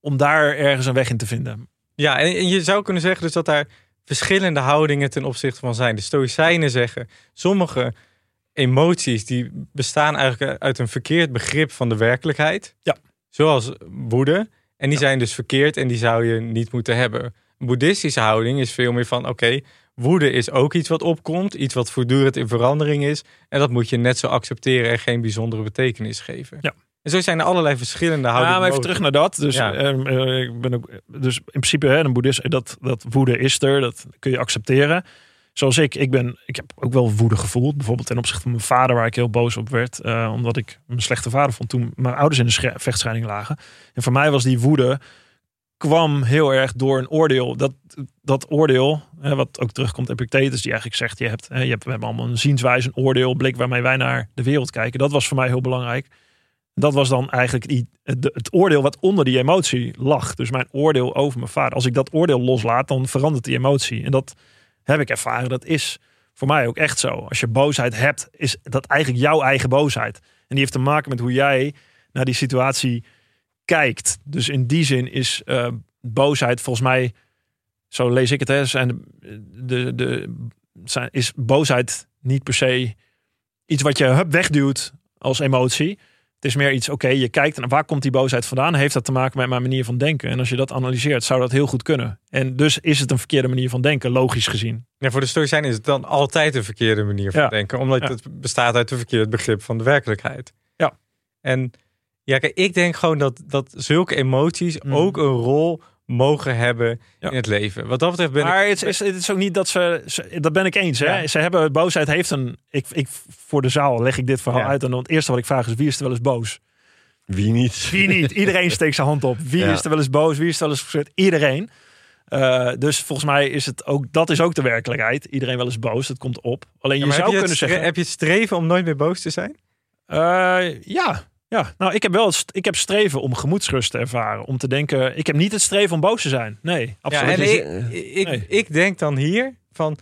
om daar ergens een weg in te vinden. Ja, en, en je zou kunnen zeggen dus dat daar verschillende houdingen ten opzichte van zijn. De Stoïcijnen zeggen, sommige emoties die bestaan eigenlijk uit een verkeerd begrip van de werkelijkheid. Ja. Zoals woede. En die zijn dus verkeerd en die zou je niet moeten hebben. Een boeddhistische houding is veel meer van, oké, woede is ook iets wat opkomt. Iets wat voortdurend in verandering is. En dat moet je net zo accepteren en geen bijzondere betekenis geven. Ja. En zo zijn er allerlei verschillende houdingen. Ja, maar even mogelijk. terug naar dat. Dus, Ja. ehm, eh, ik ben ook, dus in principe, hè, een boeddhist, dat, dat woede is er, dat kun je accepteren. Zoals ik, ik, ben, ik heb ook wel woede gevoeld. Bijvoorbeeld ten opzichte van mijn vader, waar ik heel boos op werd. eh, omdat ik een slechte vader vond toen mijn ouders in de sche- vechtscheiding lagen. En voor mij was die woede, kwam heel erg door een oordeel. Dat, dat oordeel, wat ook terugkomt Epictetus, die eigenlijk zegt, je hebt, hè, je hebt, we hebben allemaal een zienswijze, een oordeel, blik waarmee wij naar de wereld kijken. Dat was voor mij heel belangrijk. Dat was dan eigenlijk het oordeel wat onder die emotie lag. Dus mijn oordeel over mijn vader. Als ik dat oordeel loslaat, dan verandert die emotie. En dat heb ik ervaren. Dat is voor mij ook echt zo. Als je boosheid hebt, is dat eigenlijk jouw eigen boosheid. En die heeft te maken met hoe jij naar die situatie kijkt. Dus in die zin is eh, boosheid volgens mij, zo lees ik het, hè, zijn de, de, de, is boosheid niet per se iets wat je wegduwt als emotie. Het is meer iets, oké, je kijkt naar waar komt die boosheid vandaan? Heeft dat te maken met mijn manier van denken? En als je dat analyseert, zou dat heel goed kunnen. En dus is het een verkeerde manier van denken, logisch gezien. Ja, voor de Stoïcijnen is het dan altijd een verkeerde manier van Ja. denken. Omdat Ja. het bestaat uit een verkeerd begrip van de werkelijkheid. Ja. En ja, kijk, ik denk gewoon dat, dat zulke emoties Mm. ook een rol mogen hebben Ja. in het leven. Wat dat betreft ben maar ik... het is, het is ook niet dat ze, ze- dat ben ik eens. Hè? Ja. Ze hebben, boosheid heeft een, ik, ik, voor de zaal leg ik dit verhaal Ja. uit. En dan het eerste wat ik vraag is, wie is er wel eens boos? Wie niet? Wie niet? Iedereen [laughs] steekt zijn hand op. Wie Ja. is er wel eens boos? Wie is er wel eens frustrerd? Iedereen. Eh, dus volgens mij is het ook, dat is ook de werkelijkheid. Iedereen wel eens boos, dat komt op. Alleen Ja, je zou je kunnen zeggen... heb je het streven om nooit meer boos te zijn? Eh, ja, ja. Nou, ik heb wel ik heb streven om gemoedsrust te ervaren. Om te denken, ik heb niet het streven om boos te zijn. Nee, absoluut Ja, en niet. ik, ik, Nee. ik denk dan hier van...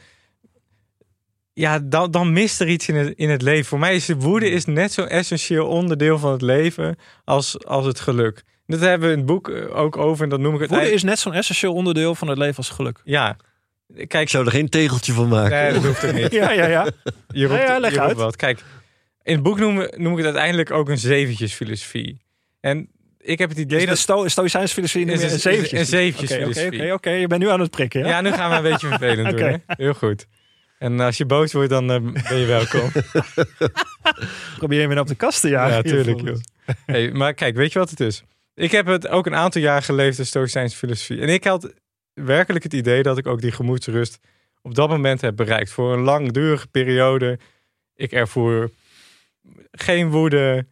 Ja, dan, dan mist er iets in het, in het leven. Voor mij is de woede is net zo'n essentieel onderdeel van het leven als, als het geluk. Dat hebben we in het boek eh, ook over en dat noem ik het Woede eigenlijk- is net zo'n essentieel onderdeel van het leven als geluk. Ja, Ik kijk, zou er geen tegeltje van maken. nee, dat hoeft ook niet. [laughs] Ja, ja, ja. Je roept, Ja, ja, leg je roept uit. wat. Kijk, in het boek noem, noem ik het uiteindelijk ook een zeventjesfilosofie. En ik heb het idee Is dat... sto filosofie Is een- zeventjes? een zeventjes Oké, oké, filosofie. Oké, oké, je bent nu aan het prikken, ja? Ja, nu gaan we een [laughs] beetje vervelend doen. Hè? Heel goed. En als je boos wordt, dan eh, ben je welkom. [laughs] Probeer je me op de kast te jagen. Ja, tuurlijk. Hier, Joh. Hey, maar kijk, weet je wat het is? Ik heb het ook een aantal jaar geleefd, de Stoïcijnse filosofie. En ik had werkelijk het idee dat ik ook die gemoedsrust op dat moment heb bereikt. Voor een langdurige periode. Ik ervoer geen woede,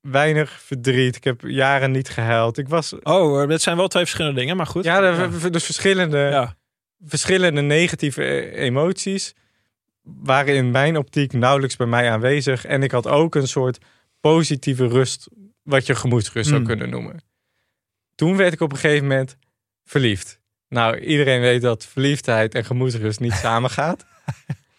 weinig verdriet. Ik heb jaren niet gehuild. Ik was... Oh, dat zijn wel twee verschillende dingen, maar goed. Ja, de, dus verschillende, Ja. verschillende negatieve eh, emoties waren in mijn optiek nauwelijks bij mij aanwezig. En ik had ook een soort positieve rust, wat je gemoedsrust zou Hmm. kunnen noemen. Toen werd ik op een gegeven moment verliefd. Nou, iedereen weet dat verliefdheid en gemoedsrust niet [laughs] samengaat.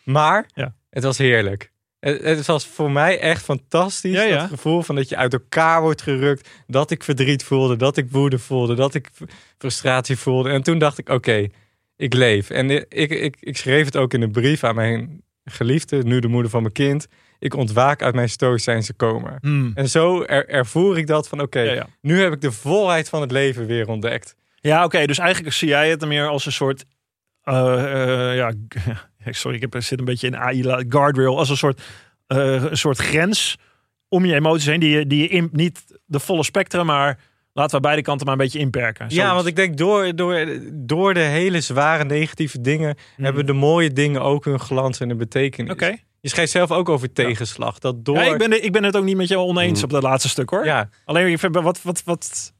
Maar Ja. het was heerlijk. Het, het was voor mij echt fantastisch. Ja, ja. Dat gevoel van dat je uit elkaar wordt gerukt. Dat ik verdriet voelde, dat ik woede voelde, dat ik frustratie voelde. En toen dacht ik, oké, ik leef. En ik, ik, ik schreef het ook in een brief aan mijn geliefde, nu de moeder van mijn kind. Ik ontwaak uit mijn stoïcijnse coma. Hmm. En zo er, ervoer ik dat van, oké, ja. nu heb ik de volheid van het leven weer ontdekt. Ja, oké. dus eigenlijk zie jij het meer als een soort. eh, eh, ja, [laughs] sorry, ik heb, zit een beetje in AI guardrail. Als een soort, eh, een soort grens om je emoties heen. Die je, die je in, niet de volle spectrum, maar laten we beide kanten maar een beetje inperken. Ja, want ik denk door, door, door de hele zware negatieve dingen hebben de mooie dingen ook hun glans en een betekenis. Oké. Je schrijft zelf ook over tegenslag. Dat door. Ja, ik, ben, ik ben het ook niet met jou oneens Mm. op dat laatste stuk hoor. Ja, Alleen, wat, wat, wat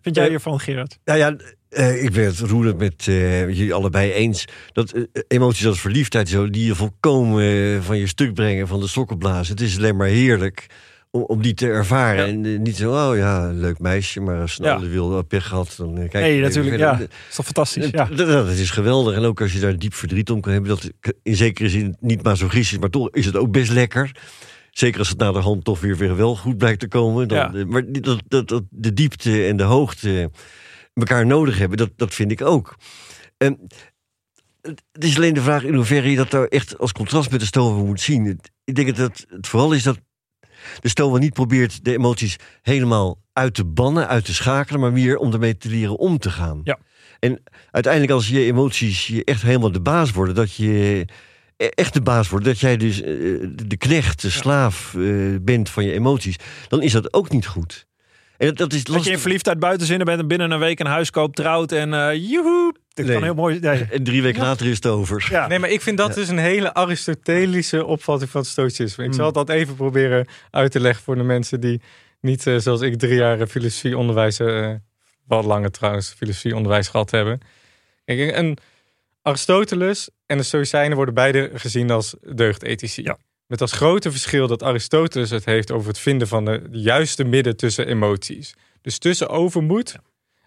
vind jij Eh, hiervan, Gerard? Nou ja, eh, ik ben het roerend met eh, jullie allebei eens. Dat eh, emoties als verliefdheid zo, die je volkomen van je stuk brengen, van de sokken blazen. Het is alleen maar heerlijk om, om die te ervaren. Ja. En niet zo, oh ja, leuk meisje, maar als een Ja. ander wil pech gehad, dan kijk Nee, ik even natuurlijk, verder. ja. Dat is toch fantastisch? Ja. dat, dat is geweldig. En ook als je daar diep verdriet om kan hebben, dat in zekere zin niet masochistisch is, maar toch is het ook best lekker. Zeker als het na de hand toch weer, weer wel goed blijkt te komen. Dan, Ja. Maar dat, dat, dat de diepte en de hoogte elkaar nodig hebben, dat, dat vind ik ook. En het het is alleen de vraag in hoeverre je dat nou echt als contrast met de stover moet zien. Ik denk dat het, het vooral is dat de stover niet probeert de emoties helemaal uit te bannen, uit te schakelen, maar meer om ermee te leren om te gaan. Ja. En uiteindelijk als je emoties je echt helemaal de baas worden, dat je e- echt de baas wordt, dat jij dus eh, de knecht, de slaaf eh, bent van je emoties, dan is dat ook niet goed. En dat, dat is Dat je lastig. in verliefdheid buitenzinnen bent en binnen een week een huis koopt, trouwt en eh joehoe. Dat Nee. kan heel mooi nee. En drie weken later is het over. Ja. nee, maar ik vind dat dus een hele Aristotelische opvatting van stoïcisme. Ik Hmm. zal dat even proberen uit te leggen voor de mensen die niet, eh, zoals ik, drie jaar filosofieonderwijs, eh wat langer trouwens, filosofieonderwijs gehad hebben. Kijk, een Aristoteles en de Stoïcijnen worden beide gezien als deugdethici. Ja. Met als grote verschil dat Aristoteles het heeft over het vinden van de juiste midden tussen emoties. Dus tussen overmoed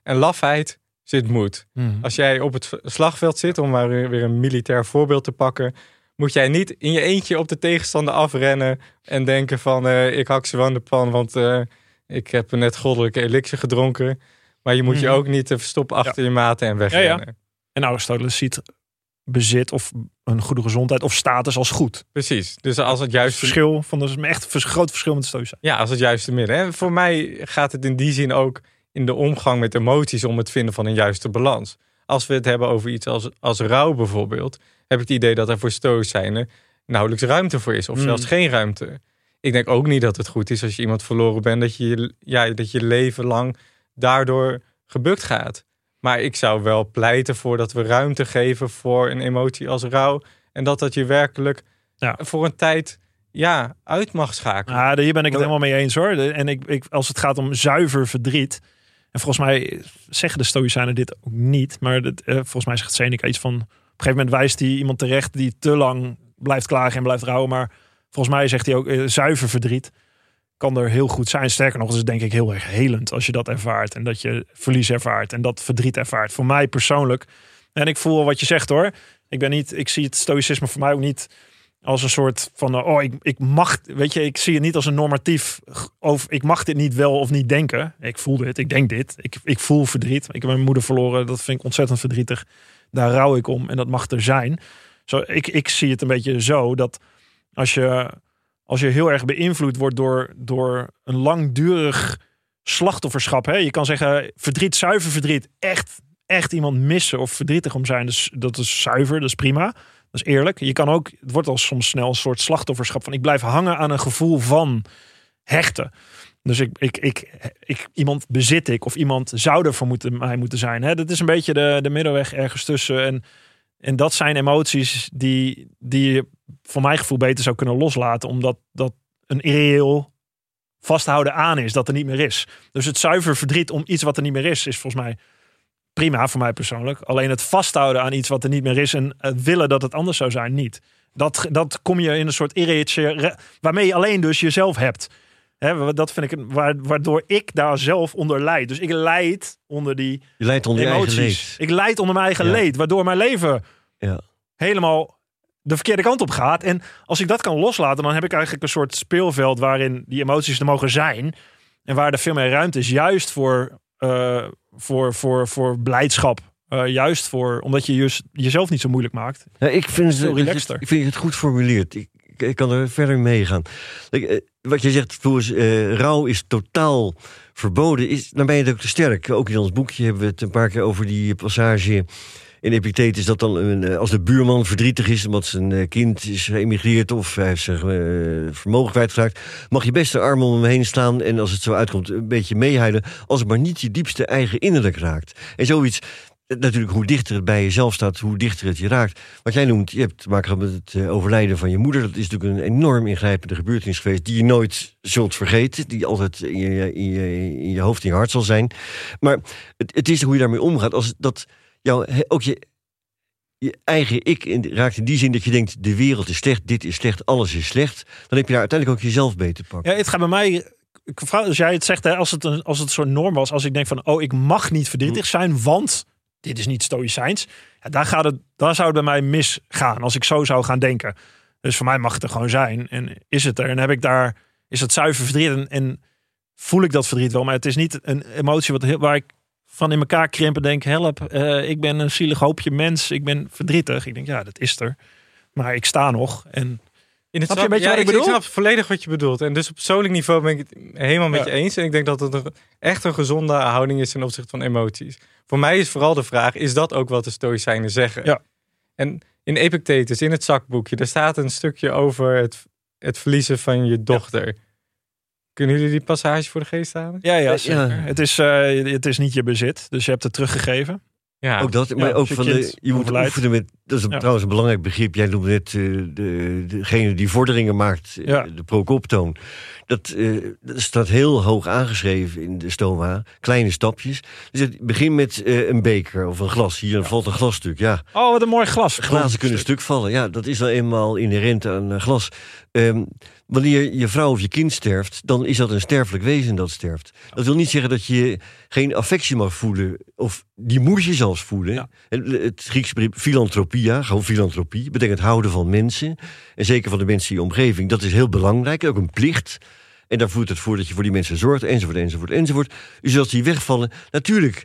en lafheid zit moed. Mhm. Als jij op het slagveld zit, om maar weer een militair voorbeeld te pakken, moet jij niet in je eentje op de tegenstander afrennen en denken van eh, ik hak ze wel in de pan, want eh, ik heb net goddelijke elixir gedronken. Maar je moet je Mhm. ook niet eh, verstoppen achter je maten en wegrennen. En Aristoteles ziet bezit of een goede gezondheid of status als goed. Precies. Dus als het juiste verschil van dat is echt een vers- groot verschil met stoïcijn. Ja, als het juiste midden. En voor mij gaat het in die zin ook in de omgang met emoties om het vinden van een juiste balans. Als we het hebben over iets als, als rouw bijvoorbeeld, heb ik het idee dat er voor stoïcijnen nauwelijks ruimte voor is. Of Mm. zelfs geen ruimte. Ik denk ook niet dat het goed is als je iemand verloren bent, dat je- ja, dat je leven lang daardoor gebukt gaat. Maar ik zou wel pleiten voor dat we ruimte geven voor een emotie als rouw. En dat dat je werkelijk Ja. voor een tijd ja, uit mag schakelen. Ja, hier ben ik het helemaal mee eens hoor. En ik, ik, als het gaat om zuiver verdriet. En volgens mij zeggen de Stoïcijnen dit ook niet. Maar dat, eh, volgens mij zegt Seneca iets van... Op een gegeven moment wijst hij iemand terecht die te lang blijft klagen en blijft rouwen. Maar volgens mij zegt hij ook eh, zuiver verdriet kan er heel goed zijn. Sterker nog, het is denk ik heel erg helend als je dat ervaart. En dat je verlies ervaart en dat verdriet ervaart. Voor mij persoonlijk. En ik voel wat je zegt hoor. Ik ben niet, ik zie het stoïcisme voor mij ook niet als een soort van, oh, ik, ik mag, weet je, ik zie het niet als een normatief, over, ik mag dit niet wel of niet denken. Ik voel dit, ik denk dit, ik, ik voel verdriet. Ik heb mijn moeder verloren, dat vind ik ontzettend verdrietig. Daar rouw ik om en dat mag er zijn. Zo, ik, ik zie het een beetje zo dat als je, als je heel erg beïnvloed wordt door, door een langdurig slachtofferschap. Hè? Je kan zeggen, verdriet, zuiver verdriet, echt, echt iemand missen of verdrietig om zijn. Dus dat is zuiver, dat is prima. Dat is eerlijk. Je kan ook, het wordt al soms snel een soort slachtofferschap van ik blijf hangen aan een gevoel van hechten. Dus ik, ik, ik, ik, iemand bezit ik of iemand zou er voor moeten, mij moeten zijn. Hè? Dat is een beetje de, de middelweg ergens tussen. En, en dat zijn emoties die, die je voor mijn gevoel beter zou kunnen loslaten. Omdat dat een irreëel vasthouden aan is dat er niet meer is. Dus het zuiver verdriet om iets wat er niet meer is, is volgens mij prima voor mij persoonlijk. Alleen het vasthouden aan iets wat er niet meer is en het willen dat het anders zou zijn, niet. Dat, dat kom je in een soort irritje, waarmee je alleen dus jezelf hebt. Dat vind ik, waardoor ik daar zelf onder leid. Dus ik leid onder die Je leidt onder je eigen emoties. leed. Ik leid onder mijn eigen Ja. leed, waardoor mijn leven Ja. helemaal de verkeerde kant op gaat. En als ik dat kan loslaten, dan heb ik eigenlijk een soort speelveld waarin die emoties er mogen zijn. En waar er veel meer ruimte is, juist voor, uh, voor, voor, voor blijdschap. Uh, juist voor, omdat je jezelf niet zo moeilijk maakt. Ik, vind het, het, ik vind het goed formuleerd. Ik, ik kan er verder mee gaan. Eh, wat je zegt, uh, rouw is totaal verboden. Is, dan ben je het ook te sterk. Ook in ons boekje hebben we het een paar keer over die passage in Epictetus dat dan een, eh, als de buurman verdrietig is omdat zijn eh, kind is geëmigreerd of hij heeft zijn uh, vermogen kwijtgeraakt, mag je best de arm om hem heen staan en als het zo uitkomt een beetje meehuilen, als het maar niet je diepste eigen innerlijk raakt. En zoiets, natuurlijk hoe dichter het bij jezelf staat, hoe dichter het je raakt. Wat jij noemt, je hebt te maken met het overlijden van je moeder. Dat is natuurlijk een enorm ingrijpende gebeurtenis geweest die je nooit zult vergeten, die altijd in je, in je, in je hoofd, in je hart zal zijn. Maar het, het is hoe je daarmee omgaat. Als dat jouw, ook je, je eigen ik in, raakt in die zin dat je denkt: de wereld is slecht, dit is slecht, alles is slecht. Dan heb je daar uiteindelijk ook jezelf beter te pakken. Ja, het gaat bij mij. Als jij het zegt, hè, als het een, als het zo'n norm was, als ik denk van: oh, ik mag niet verdrietig hm. zijn, want dit is niet stoïcijns. Ja, daar, gaat het, daar zou het bij mij misgaan als ik zo zou gaan denken. Dus voor mij mag het er gewoon zijn. En is het er? En heb ik daar, is het zuiver verdriet? En, en voel ik dat verdriet wel? Maar het is niet een emotie wat, waar ik van in elkaar krimpen. Denk, help, uh, ik ben een zielig hoopje mens. Ik ben verdrietig. Ik denk, ja, dat is er. Maar ik sta nog. En in het snap je een beetje ja, wat ik, bedoel? Ik snap volledig wat je bedoelt. En dus op persoonlijk niveau ben ik het helemaal met je eens. En ik denk dat het een, echt een gezonde houding is ten opzichte van emoties. Voor mij is vooral de vraag, is dat ook wat de Stoïcijnen zeggen? Ja. En in Epictetus, in het zakboekje, daar staat een stukje over het, het verliezen van je dochter. Kunnen jullie die passage voor de geest halen? Ja, ja, ja. Het, is, uh, het is niet je bezit, dus je hebt het teruggegeven. Ja. Ook dat, maar ook van de, je moet oefenen met, dat is trouwens een belangrijk begrip. Jij noemde net uh, de, degene die vorderingen maakt, uh, de procoptoon. Dat, dat, staat heel hoog aangeschreven in de stoma, kleine stapjes. Dus het begin met een beker of een glas. Hier valt een glasstuk, ja. Oh, wat een mooi glas. Glazen kunnen stuk vallen, ja. Dat is wel eenmaal inherent aan glas. Um, Wanneer je vrouw of je kind sterft, dan is dat een sterfelijk wezen dat sterft. Dat wil niet zeggen dat je geen affectie mag voelen, of die moet je zelfs voelen. Het Griekse begrip filantropia, gewoon filantropie, betekent houden van mensen. En zeker van de mensen in je omgeving. Dat is heel belangrijk, ook een plicht. En daar voert het voor dat je voor die mensen zorgt, enzovoort, enzovoort, enzovoort. Dus als die wegvallen, natuurlijk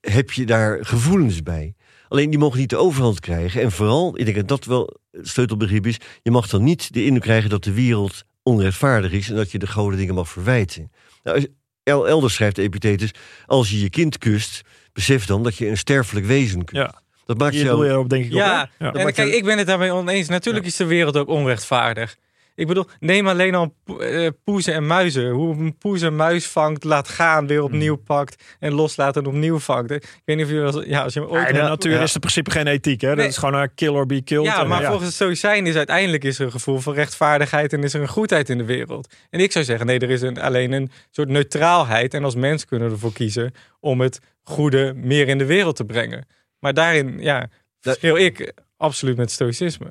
heb je daar gevoelens bij. Alleen die mogen niet de overhand krijgen. En vooral, ik denk dat dat wel het sleutelbegrip is... je mag dan niet de indruk krijgen dat de wereld onrechtvaardig is... en dat je de goede dingen mag verwijten. Nou, elders schrijft Epictetus... als je je kind kust, besef dan dat je een sterfelijk wezen kust. Ja. Dat maakt jou... Je op, denk ik ja, ja. en kijk, ik ben het daarmee oneens. Natuurlijk is de wereld ook onrechtvaardig. Ik bedoel, neem alleen al uh, poezen en muizen. Hoe een poes en muis vangt, laat gaan, weer opnieuw hmm. pakt en loslaat en opnieuw vangt. Ik weet niet of je wel, ja, als je ooit ja, de natuur is in principe geen ethiek, hè? Dat is gewoon een kill or be killed. Ja, maar volgens het stoïcijn is uiteindelijk is er een gevoel van rechtvaardigheid en is er een goedheid in de wereld. En ik zou zeggen, nee, er is een, alleen een soort neutraalheid en als mens kunnen we ervoor kiezen om het goede meer in de wereld te brengen. Maar daarin, ja, verschil ik absoluut met stoïcisme.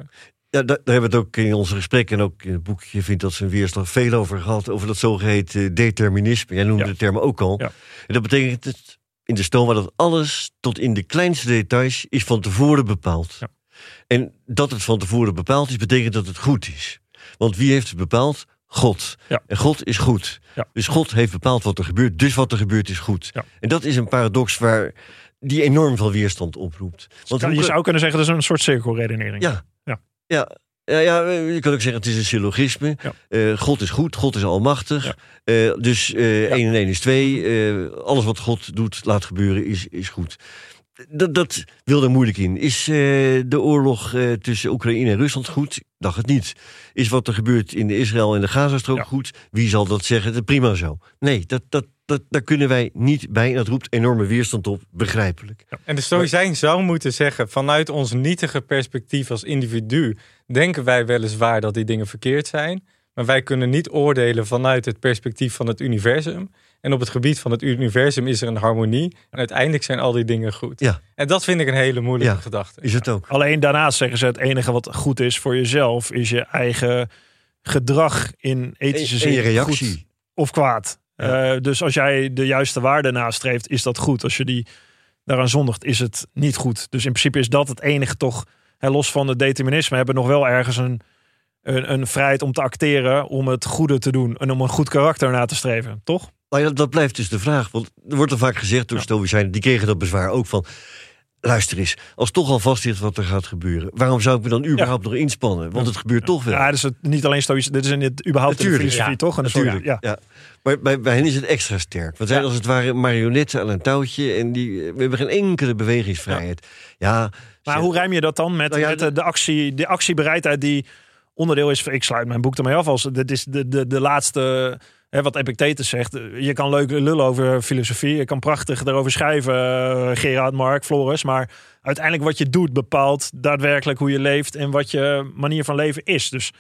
Ja, daar, hebben we het ook in onze gesprekken en ook in het boekje vindt dat ze een weerslag veel over gehad. Over dat zogeheten determinisme. Jij noemde de term ook al. Ja. En dat betekent het in de stoma dat alles tot in de kleinste details is van tevoren bepaald. Ja. En dat het van tevoren bepaald is, betekent dat het goed is. Want wie heeft het bepaald? God. Ja. En God is goed. Ja. Dus God heeft bepaald wat er gebeurt, dus wat er gebeurt is goed. Ja. En dat is een paradox waar die enorm veel weerstand oproept. Want je zou kunnen zeggen dat is een soort cirkelredenering. Ja, ja, ja, ja, je kan ook zeggen, het is een syllogisme. Uh, God is goed, God is almachtig. Uh, dus uh, ja. 1 en 1 is 2. alles wat God doet, laat gebeuren, is, is goed. Dat, dat wil er moeilijk in. Is de oorlog tussen Oekraïne en Rusland goed? Dacht het niet. Is wat er gebeurt in de Israël en de Gazastrook ja. goed? Wie zal dat zeggen? Dat prima zo. Nee, dat, dat, dat, daar kunnen wij niet bij. En dat roept enorme weerstand op, begrijpelijk. Ja. En de Stoïcijn zou moeten zeggen, vanuit ons nietige perspectief als individu, denken wij weliswaar dat die dingen verkeerd zijn. Maar wij kunnen niet oordelen vanuit het perspectief van het universum. En op het gebied van het universum is er een harmonie. En uiteindelijk zijn al die dingen goed. Ja. En dat vind ik een hele moeilijke ja, gedachte. Is het ook. Alleen daarnaast zeggen ze het enige wat goed is voor jezelf, is je eigen gedrag in ethische zin. En je reactie. Goed of kwaad. Uh, dus als jij de juiste waarde nastreeft, is dat goed. Als je die daaraan zondigt, is het niet goed. Dus in principe is dat het enige toch hè, los van het determinisme, hebben nog wel ergens een, een, een vrijheid om te acteren, om het goede te doen en om een goed karakter na te streven, toch? Ja, dat blijft dus de vraag. Want er wordt er vaak gezegd door Ja. Stoïcijnen, die kregen dat bezwaar ook van. Luister eens, als toch al vast ligt wat er gaat gebeuren, waarom zou ik me dan überhaupt nog inspannen? Want het gebeurt toch wel. Ja, dus het, niet alleen stoïsch, dit is in het überhaupt in de Natuurlijk, filosofie, ja. toch? En soort- Natuurlijk, ja. Maar bij, bij hen is het extra sterk. Want zijn als het ware marionetten aan een touwtje en die, we hebben geen enkele bewegingsvrijheid. Ja, Maar hoe rijm je dat dan met, Nou met de, de, actie, de actiebereidheid die onderdeel is? Ik sluit mijn boek ermee af als dit is de, de, de laatste. Hè, wat Epictetus zegt. Je kan leuk lullen over filosofie. Je kan prachtig erover schrijven, eh, Gerard, Mark, Floris. Maar uiteindelijk wat je doet bepaalt daadwerkelijk hoe je leeft en wat je manier van leven is. Dus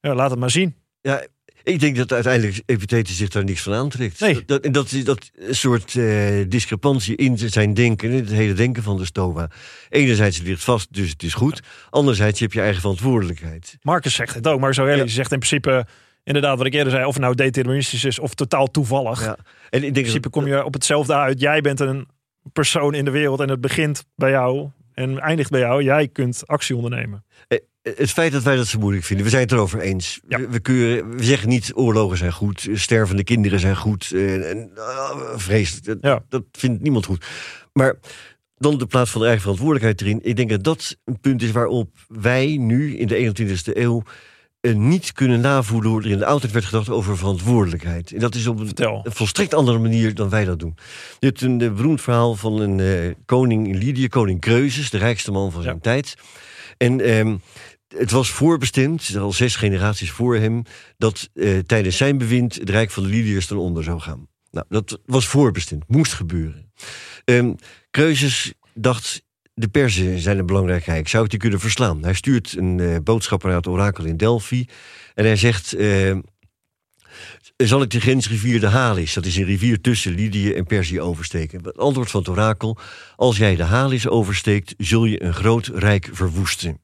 ja, laat het maar zien. Ja, ik denk dat uiteindelijk Epictetus zich daar niks van aantrekt. Nee. Dat, dat, dat soort eh, discrepantie in zijn denken, in het hele denken van de Stoa. Enerzijds het ligt vast, dus het is goed. Anderzijds je hebt je eigen verantwoordelijkheid. Marcus zegt het ook, maar zo Ja. zegt in principe inderdaad wat ik eerder zei. Of het nou deterministisch is of totaal toevallig. Ja. En ik denk In principe dat, kom je op hetzelfde uit. Jij bent een persoon in de wereld en het begint bij jou en eindigt bij jou. Jij kunt actie ondernemen. Eh, het feit dat wij dat zo moeilijk vinden, we zijn het erover eens. Ja. We, we, keuren, we zeggen niet oorlogen zijn goed, stervende kinderen zijn goed. eh, en, vreselijk, dat, Ja. dat vindt niemand goed. Maar dan de plaats van de eigen verantwoordelijkheid erin. Ik denk dat dat een punt is waarop wij nu in de 21ste eeuw eh, niet kunnen navoelen hoe er in de oudheid werd gedacht over verantwoordelijkheid. En dat is op een, volstrekt andere manier dan wij dat doen. Je hebt een eh, beroemd verhaal van een eh, koning in Lydië, koning Creusus, de rijkste man van zijn Ja. tijd. En ehm, het was voorbestemd, al zes generaties voor hem, dat eh, tijdens zijn bewind het rijk van de Lydiërs ten onder zou gaan. Nou, dat was voorbestemd, moest gebeuren. Creusus dacht, de Perzen zijn een belangrijk rijk, zou ik die kunnen verslaan? Hij stuurt een eh, boodschapper naar het orakel in Delphi en hij zegt... eh, zal ik de grensrivier de Halis, dat is een rivier tussen Lydië en Perzië, oversteken? Het antwoord van het orakel, als jij de Halis oversteekt, zul je een groot rijk verwoesten.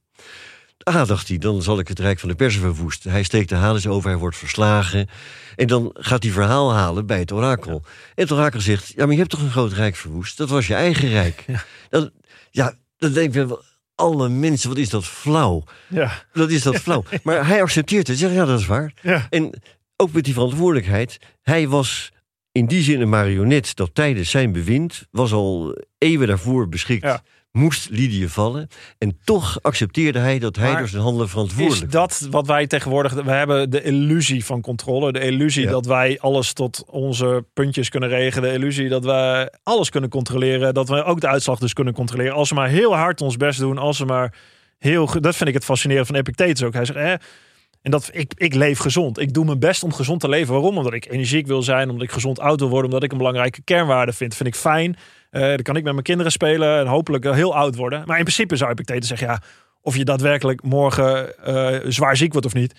Ah, dacht hij, dan zal ik het rijk van de Persen verwoesten. Hij steekt de Halis over, hij wordt verslagen. En dan gaat hij verhaal halen bij het orakel. En het orakel zegt, ja, maar je hebt toch een groot rijk verwoest? Dat was je eigen rijk. Ja, dan, ja, dan denk ik, wel, alle mensen, wat is dat flauw? Ja, Dat is dat flauw. [laughs] Maar hij accepteert het, zegt, ja, dat is waar. ja. En ook met die verantwoordelijkheid. Hij was in die zin een marionet dat tijdens zijn bewind... was al eeuwen daarvoor beschikt. Moest Lydië vallen. En toch accepteerde hij dat hij Maar door zijn handelen Is verantwoordelijk dat wat wij tegenwoordig... We hebben de illusie van controle. De illusie Ja. dat wij alles tot onze puntjes kunnen regelen. De illusie dat we alles kunnen controleren. Dat we ook de uitslag dus kunnen controleren. Als we maar heel hard ons best doen. Als we maar heel... Dat vind ik het fascinerend van Epictetus ook. Hij zegt... En dat, ik, ik leef gezond. Ik doe mijn best om gezond te leven. Waarom? Omdat ik energiek wil zijn. Omdat ik gezond oud wil worden. Omdat ik een belangrijke kernwaarde vind. Vind ik fijn. Eh, dan kan ik met mijn kinderen spelen. En hopelijk heel oud worden. Maar in principe zou Epictetus zeggen... Ja, of je daadwerkelijk morgen eh, zwaar ziek wordt of niet.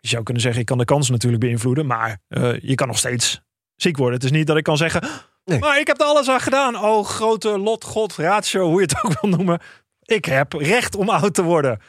Je zou kunnen zeggen, ik kan de kans natuurlijk beïnvloeden. Maar eh, je kan nog steeds ziek worden. Het is niet dat ik kan zeggen... Nee. Maar ik heb er alles aan gedaan. Oh, grote lot, god, ratio, hoe je het ook wil noemen. Ik heb recht om oud te worden.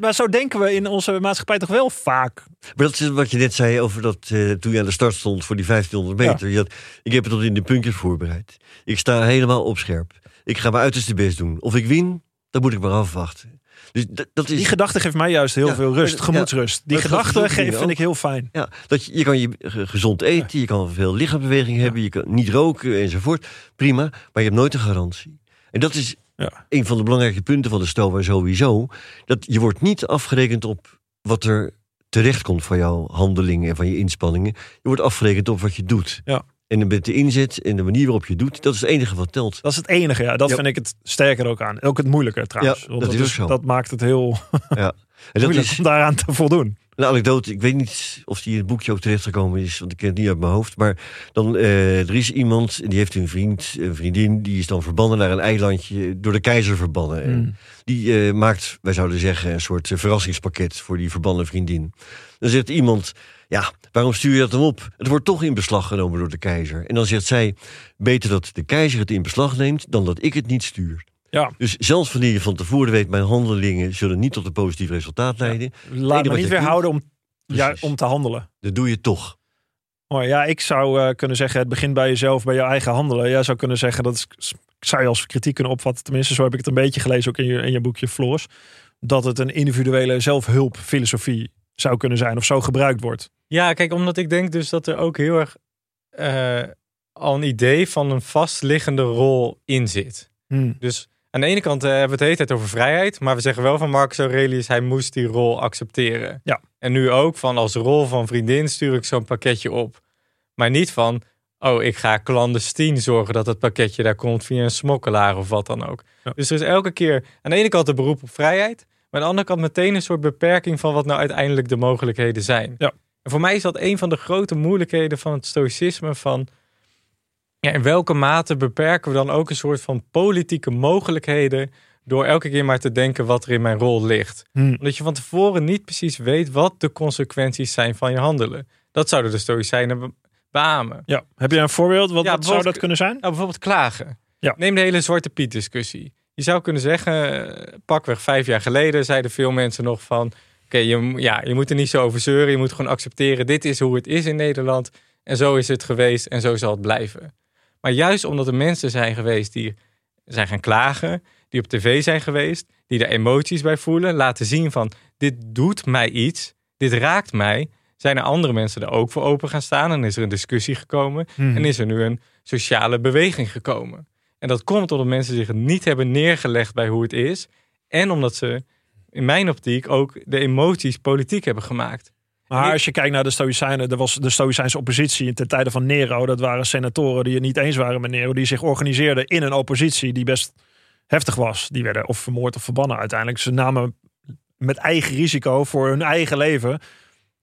Maar zo denken we in onze maatschappij toch wel vaak. Maar dat is wat je net zei over dat eh, toen je aan de start stond voor die 1500 meter. Je had, ik heb het tot in de puntjes voorbereid. Ik sta helemaal op scherp. Ik ga mijn uiterste best doen. Of ik win, dan moet ik maar afwachten. Dus dat, is... Die gedachte geeft mij juist heel Ja, veel rust, gemoedsrust. Die gedachte geeft, vind ook. ik heel fijn. Ja, dat je, je kan je ge- gezond eten, je kan veel lichaamsbeweging hebben, je kan niet roken enzovoort. Prima, maar je hebt nooit een garantie. En dat is Ja. een van de belangrijke punten van de STOA sowieso. Dat je wordt niet afgerekend op wat er terecht komt van jouw handelingen en van je inspanningen. Je wordt afgerekend op wat je doet. Ja. En met de inzet en de manier waarop je doet, dat is het enige wat telt. Dat is het enige, ja. Dat Ja. vind ik het sterker ook aan. Ook het moeilijker trouwens. Ja, dat is ook zo. Dat maakt het heel Ja. [laughs] En dat is om daaraan te voldoen. een anekdote. Ik weet niet of die in het boekje ook terechtgekomen is, want ik ken het niet uit mijn hoofd. Maar dan, eh, er is iemand, die heeft een vriend, een vriendin, die is dan verbannen naar een eilandje, door de keizer verbannen. En Mm. die eh, maakt, wij zouden zeggen, een soort eh, verrassingspakket voor die verbannen vriendin. Dan zegt iemand, ja, waarom stuur je dat dan op? Het wordt toch in beslag genomen door de keizer. En dan zegt zij, beter dat de keizer het in beslag neemt, dan dat ik het niet stuur. Ja, Dus zelfs wanneer je van tevoren weet, mijn handelingen zullen niet tot een positief resultaat leiden, laat wat me niet weerhouden om, ja, om te handelen. dat doe je toch. Mooi. Ja, ik zou eh, kunnen zeggen, het begint bij jezelf, bij je eigen handelen. Jij zou kunnen zeggen, dat is, zou je als kritiek kunnen opvatten. Tenminste, zo heb ik het een beetje gelezen, ook in je, in je boekje Floors. Dat het een individuele zelfhulpfilosofie zou kunnen zijn of zo gebruikt wordt. Ja, kijk, omdat ik denk dus dat er ook heel erg eh, al een idee van een vastliggende rol in zit. Hmm. Dus aan de ene kant eh, hebben we het de hele tijd over vrijheid, maar we zeggen wel van Marcus Aurelius, hij moest die rol accepteren. Ja. En nu ook van als rol van vriendin stuur ik zo'n pakketje op. Maar niet van, oh, ik ga clandestien zorgen dat het pakketje daar komt via een smokkelaar of wat dan ook. Ja. Dus er is elke keer aan de ene kant een beroep op vrijheid, maar aan de andere kant meteen een soort beperking van wat nou uiteindelijk de mogelijkheden zijn. Ja. En voor mij is dat een van de grote moeilijkheden van het stoïcisme van ja, in welke mate beperken we dan ook een soort van politieke mogelijkheden door elke keer maar te denken wat er in mijn rol ligt. Hmm. Omdat je van tevoren niet precies weet wat de consequenties zijn van je handelen. Dat zouden de stoïcijnen be- beamen. Ja. Heb je een voorbeeld? Wat, Ja, wat zou dat kunnen zijn? Nou, bijvoorbeeld klagen. Ja. Neem de hele Zwarte Piet discussie. Je zou kunnen zeggen, pakweg vijf jaar geleden zeiden veel mensen nog van... Oké, je, ja, je moet er niet zo over zeuren. Je moet gewoon accepteren, dit is hoe het is in Nederland. En zo is het geweest en zo zal het blijven. Maar juist omdat er mensen zijn geweest die zijn gaan klagen... die op tv zijn geweest, die er emoties bij voelen... laten zien van, dit doet mij iets, dit raakt mij... zijn er andere mensen er ook voor open gaan staan... en is er een discussie gekomen... Hmm. En is er nu een sociale beweging gekomen. En dat komt omdat mensen zich niet hebben neergelegd bij hoe het is. En omdat ze, in mijn optiek, ook de emoties politiek hebben gemaakt. Maar als je kijkt naar de Stoïcijnen, er was de Stoïcijnse oppositie ten tijde van Nero. Dat waren senatoren die het niet eens waren met Nero, die zich organiseerden in een oppositie die best heftig was. Die werden of vermoord of verbannen uiteindelijk. Ze namen met eigen risico voor hun eigen leven,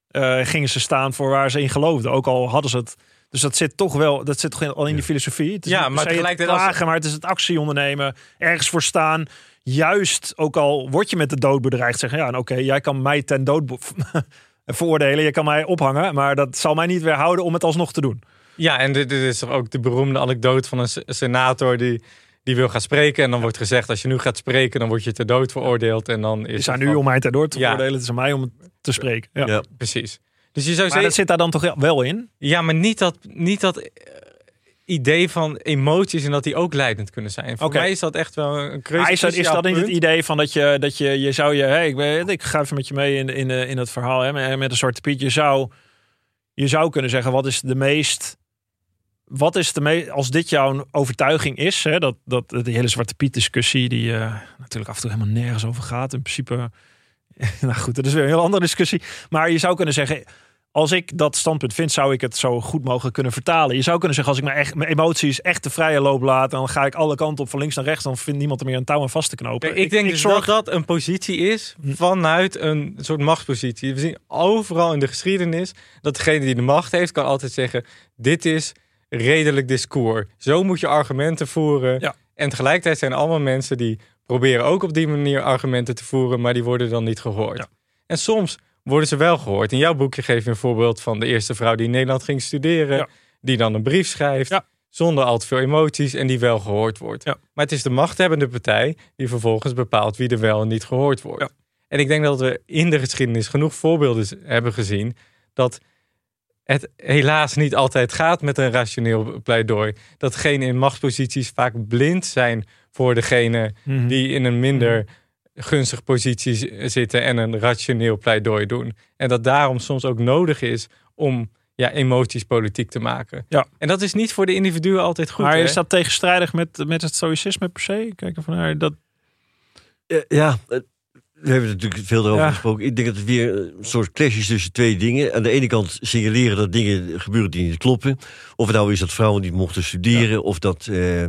eh, gingen ze staan voor waar ze in geloofden. Ook al hadden ze het. Dus dat zit toch wel, dat zit toch al in die filosofie. Het is Ja, maar het als- klagen, maar het is het actie ondernemen, ergens voor staan. Juist, ook al word je met de dood bedreigd, zeggen ja, en oké, jij kan mij ten dood [laughs] veroordelen, je kan mij ophangen, maar dat zal mij niet weerhouden om het alsnog te doen. Ja, en dit, dit is toch ook de beroemde anekdote van een se- senator die, die wil gaan spreken. En dan wordt gezegd, als je nu gaat spreken, dan word je ter dood veroordeeld. En dan is Het is het aan u om mij ten dood te Ja. veroordelen, het is aan mij om het te spreken. Ja. Ja. Precies. Dus je zou Maar zeggen... dat zit daar dan toch wel in? Ja, maar niet dat, niet dat idee van emoties en dat die ook leidend kunnen zijn. Voor mij is dat echt wel een Maar is dat, is dat niet het idee van dat je, dat je, je zou je, hey, ik, ben, ik ga even met je mee in, in, in het verhaal hè, met, een zwarte piet. Je zou, je zou kunnen zeggen, wat is de meest, wat is de meest, als dit jouw overtuiging is, hè, dat, dat die hele zwarte piet discussie, die eh, natuurlijk af en toe helemaal nergens over gaat. In principe, [laughs] nou goed, dat is weer een heel andere discussie. Maar je zou kunnen zeggen, als ik dat standpunt vind, zou ik het zo goed mogelijk kunnen vertalen. Je zou kunnen zeggen, als ik mijn, echt, mijn emoties echt de vrije loop laat, dan ga ik alle kanten op van links naar rechts. Dan vindt niemand er meer een touw aan vast te knopen. Kijk, ik denk dus zorg- dat dat een positie is vanuit een soort machtspositie. We zien overal in de geschiedenis dat degene die de macht heeft, kan altijd zeggen: dit is redelijk discours. Zo moet je argumenten voeren. Ja. En tegelijkertijd zijn er allemaal mensen die proberen ook op die manier argumenten te voeren, maar die worden dan niet gehoord. Ja. En soms worden ze wel gehoord. In jouw boekje geef je een voorbeeld van de eerste vrouw die in Nederland ging studeren, Ja. die dan een brief schrijft. Ja. Zonder al te veel emoties en die wel gehoord wordt. Ja. Maar het is de machthebbende partij die vervolgens bepaalt wie er wel en niet gehoord wordt. Ja. En ik denk dat we in de geschiedenis genoeg voorbeelden hebben gezien dat het helaas niet altijd gaat met een rationeel pleidooi. Dat degenen in machtsposities vaak blind zijn voor degene Mhm. die in een minder gunstige positie zitten en een rationeel pleidooi doen. En dat daarom soms ook nodig is om ja, emoties politiek te maken. Ja. En dat is niet voor de individuen altijd goed. maar hè? is dat tegenstrijdig met, met het stoïcisme per se? Kijk van nou, dat. Ja, we hebben er natuurlijk veel over Ja. gesproken. Ik denk dat het weer een soort clash is tussen twee dingen. Aan de ene kant signaleren dat dingen gebeuren die niet kloppen. Of het nou is dat vrouwen niet mochten studeren, of dat eh,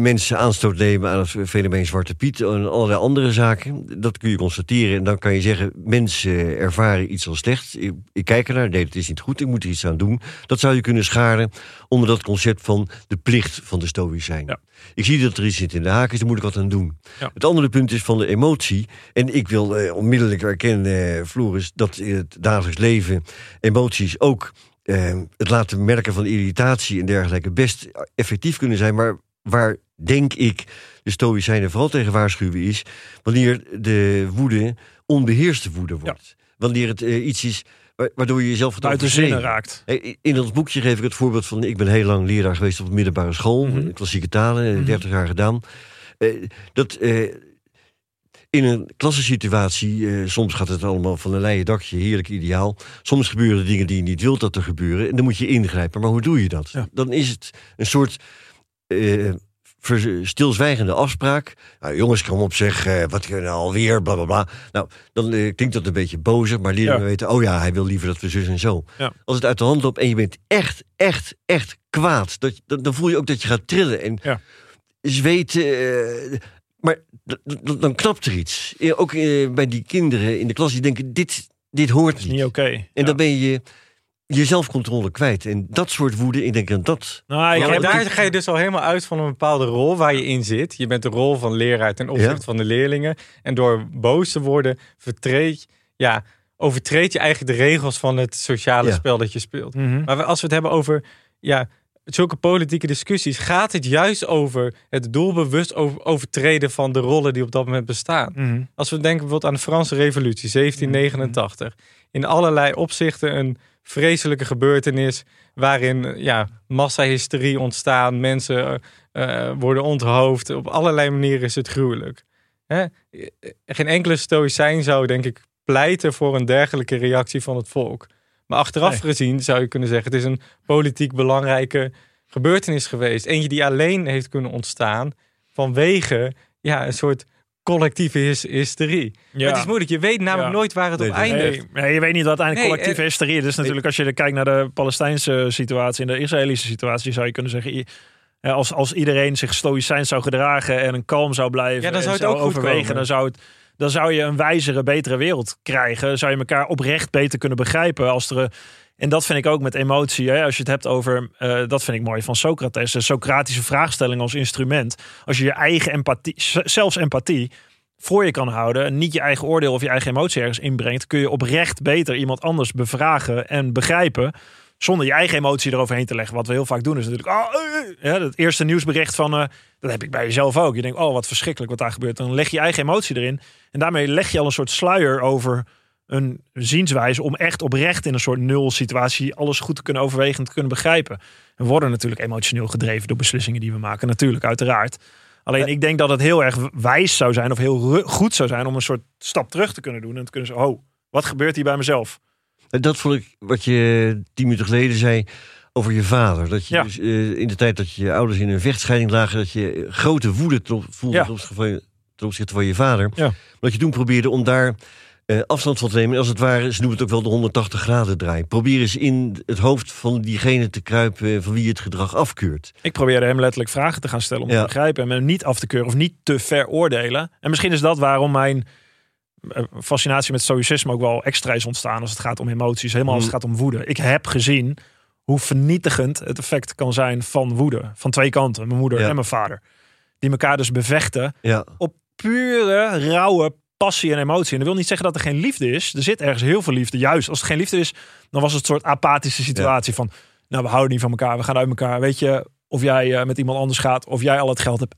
mensen aanstoot nemen aan het fenomeen Zwarte Piet en allerlei andere zaken. Dat kun je constateren en dan kan je zeggen, mensen ervaren iets als slecht. Ik, ik kijk ernaar, nee, het is niet goed, ik moet er iets aan doen. Dat zou je kunnen scharen onder dat concept van de plicht van de stoïcijn. Ja. Ik zie dat er iets zit in de haak is, daar moet ik wat aan doen. Ja. Het andere punt is van de emotie. En ik wil eh, onmiddellijk erkennen, eh, Floris, dat in het dagelijks leven emoties ook eh, het laten merken van irritatie en dergelijke best effectief kunnen zijn. Maar waar, denk ik, de Stoïcijnen vooral tegen waarschuwen is, wanneer de woede onbeheerste woede wordt. Wanneer het eh, iets is wa- waardoor je jezelf wat buiten overschreven. zinnen raakt. In ons boekje geef ik het voorbeeld van... ik ben heel lang leraar geweest op de middelbare school. Mhm. Klassieke talen, Mhm. 30 jaar gedaan. Eh, dat eh, in een klassensituatie... eh, soms gaat het allemaal van een leien dakje, heerlijk ideaal. Soms gebeuren er dingen die je niet wilt dat er gebeuren. En dan moet je ingrijpen. Maar hoe doe je dat? Ja. Dan is het een soort... ver- stilzwijgende afspraak. Nou, jongens, kom op zeg, eh, wat kunnen alweer, bla bla bla. Nou, dan eh, klinkt dat een beetje bozer, maar Ja. weten... oh ja, hij wil liever dat we zus en zo. Ja. Als het uit de hand loopt en je bent echt, echt, echt kwaad... Dat, dan, dan voel je ook dat je gaat trillen en Ja. zweten... maar dan knapt er iets. Ook bij die kinderen in de klas die denken, dit, dit hoort niet. niet oké. En dan ben je je zelfcontrole kwijt. En dat soort woede, ik denk aan dat... Nou, ik Ja, daar ga je dus al helemaal uit van een bepaalde rol waar je in zit. Je bent de rol van leraar ten opzichte Ja. van de leerlingen. En door boos te worden, vertreed, ja, overtreed je eigenlijk de regels van het sociale Ja. spel dat je speelt. Mhm. Maar als we het hebben over ja, zulke politieke discussies, gaat het juist over het doelbewust over- overtreden van de rollen die op dat moment bestaan. Mhm. Als we denken bijvoorbeeld aan de Franse Revolutie, 1789. In allerlei opzichten een vreselijke gebeurtenis waarin ja, massahysterie ontstaan, mensen eh, eh, worden onthoofd. Op allerlei manieren is het gruwelijk. Hè? Geen enkele stoïcijn zou, denk ik, pleiten voor een dergelijke reactie van het volk. Maar achteraf Nee. gezien zou je kunnen zeggen: het is een politiek belangrijke gebeurtenis geweest. Eentje die alleen heeft kunnen ontstaan vanwege ja, een soort collectieve hys- hysterie. Het is moeilijk, je weet namelijk Ja. nooit waar het Nee, op eindigt. Nee, nee, je weet niet wat uiteindelijk Nee, collectieve en- hysterie is. Dus natuurlijk, als je er kijkt naar de Palestijnse situatie en de Israëlische situatie, zou je kunnen zeggen. Als, als iedereen zich stoïcijns zou gedragen en een kalm zou blijven Ja, dan zou en het ook overwegen, dan zou, het, dan zou je een wijzere, betere wereld krijgen. Zou je elkaar oprecht beter kunnen begrijpen. Als er, een- en dat vind ik ook met emotie. Hè? Als je het hebt over, eh, dat vind ik mooi van Socrates, de Socratische vraagstelling als instrument. Als je je eigen empathie, zelfs empathie, voor je kan houden en niet je eigen oordeel of je eigen emotie ergens inbrengt, kun je oprecht beter iemand anders bevragen en begrijpen. Zonder je eigen emotie eroverheen te leggen. Wat we heel vaak doen is natuurlijk. Oh, eh, eh. ja, het eerste nieuwsbericht van. dat heb ik bij jezelf ook. Je denkt, oh wat verschrikkelijk wat daar gebeurt. Dan leg je eigen emotie erin. En daarmee leg je al een soort sluier over een zienswijze. om echt oprecht in een soort nul situatie. alles goed te kunnen overwegen en te kunnen begrijpen. We worden natuurlijk emotioneel gedreven door beslissingen die we maken. Natuurlijk, uiteraard. Alleen ik denk dat het heel erg wijs zou zijn. of heel goed zou zijn om een soort stap terug te kunnen doen. En te kunnen zeggen: oh, wat gebeurt hier bij mezelf? En dat vond ik wat je tien minuten geleden zei over je vader. Dat je Ja. dus, eh, in de tijd dat je ouders in een vechtscheiding lagen... dat je grote woede voelde Ja. ten, opzichte van je, ten opzichte van je vader. Ja. Dat je toen probeerde om daar eh, afstand van te nemen. En als het ware, ze noemen het ook wel de 180 graden draai. Probeer eens in het hoofd van diegene te kruipen... van wie je het gedrag afkeurt. Ik probeerde hem letterlijk vragen te gaan stellen om Ja. te begrijpen en hem niet af te keuren of niet te veroordelen. En misschien is dat waarom mijn eh, fascinatie met stoïcisme ook wel extra is ontstaan als het gaat om emoties, helemaal als het Mm. gaat om woede. Ik heb gezien hoe vernietigend het effect kan zijn van woede. Van twee kanten, mijn moeder Ja. en mijn vader. Die elkaar dus bevechten Ja, op pure, rauwe passie en emotie. En dat wil niet zeggen dat er geen liefde is. Er zit ergens heel veel liefde. Juist, als er geen liefde is, dan was het een soort apathische situatie van... Nou, we houden niet van elkaar, we gaan uit elkaar. Weet je, of jij eh, met iemand anders gaat, of jij al het geld hebt.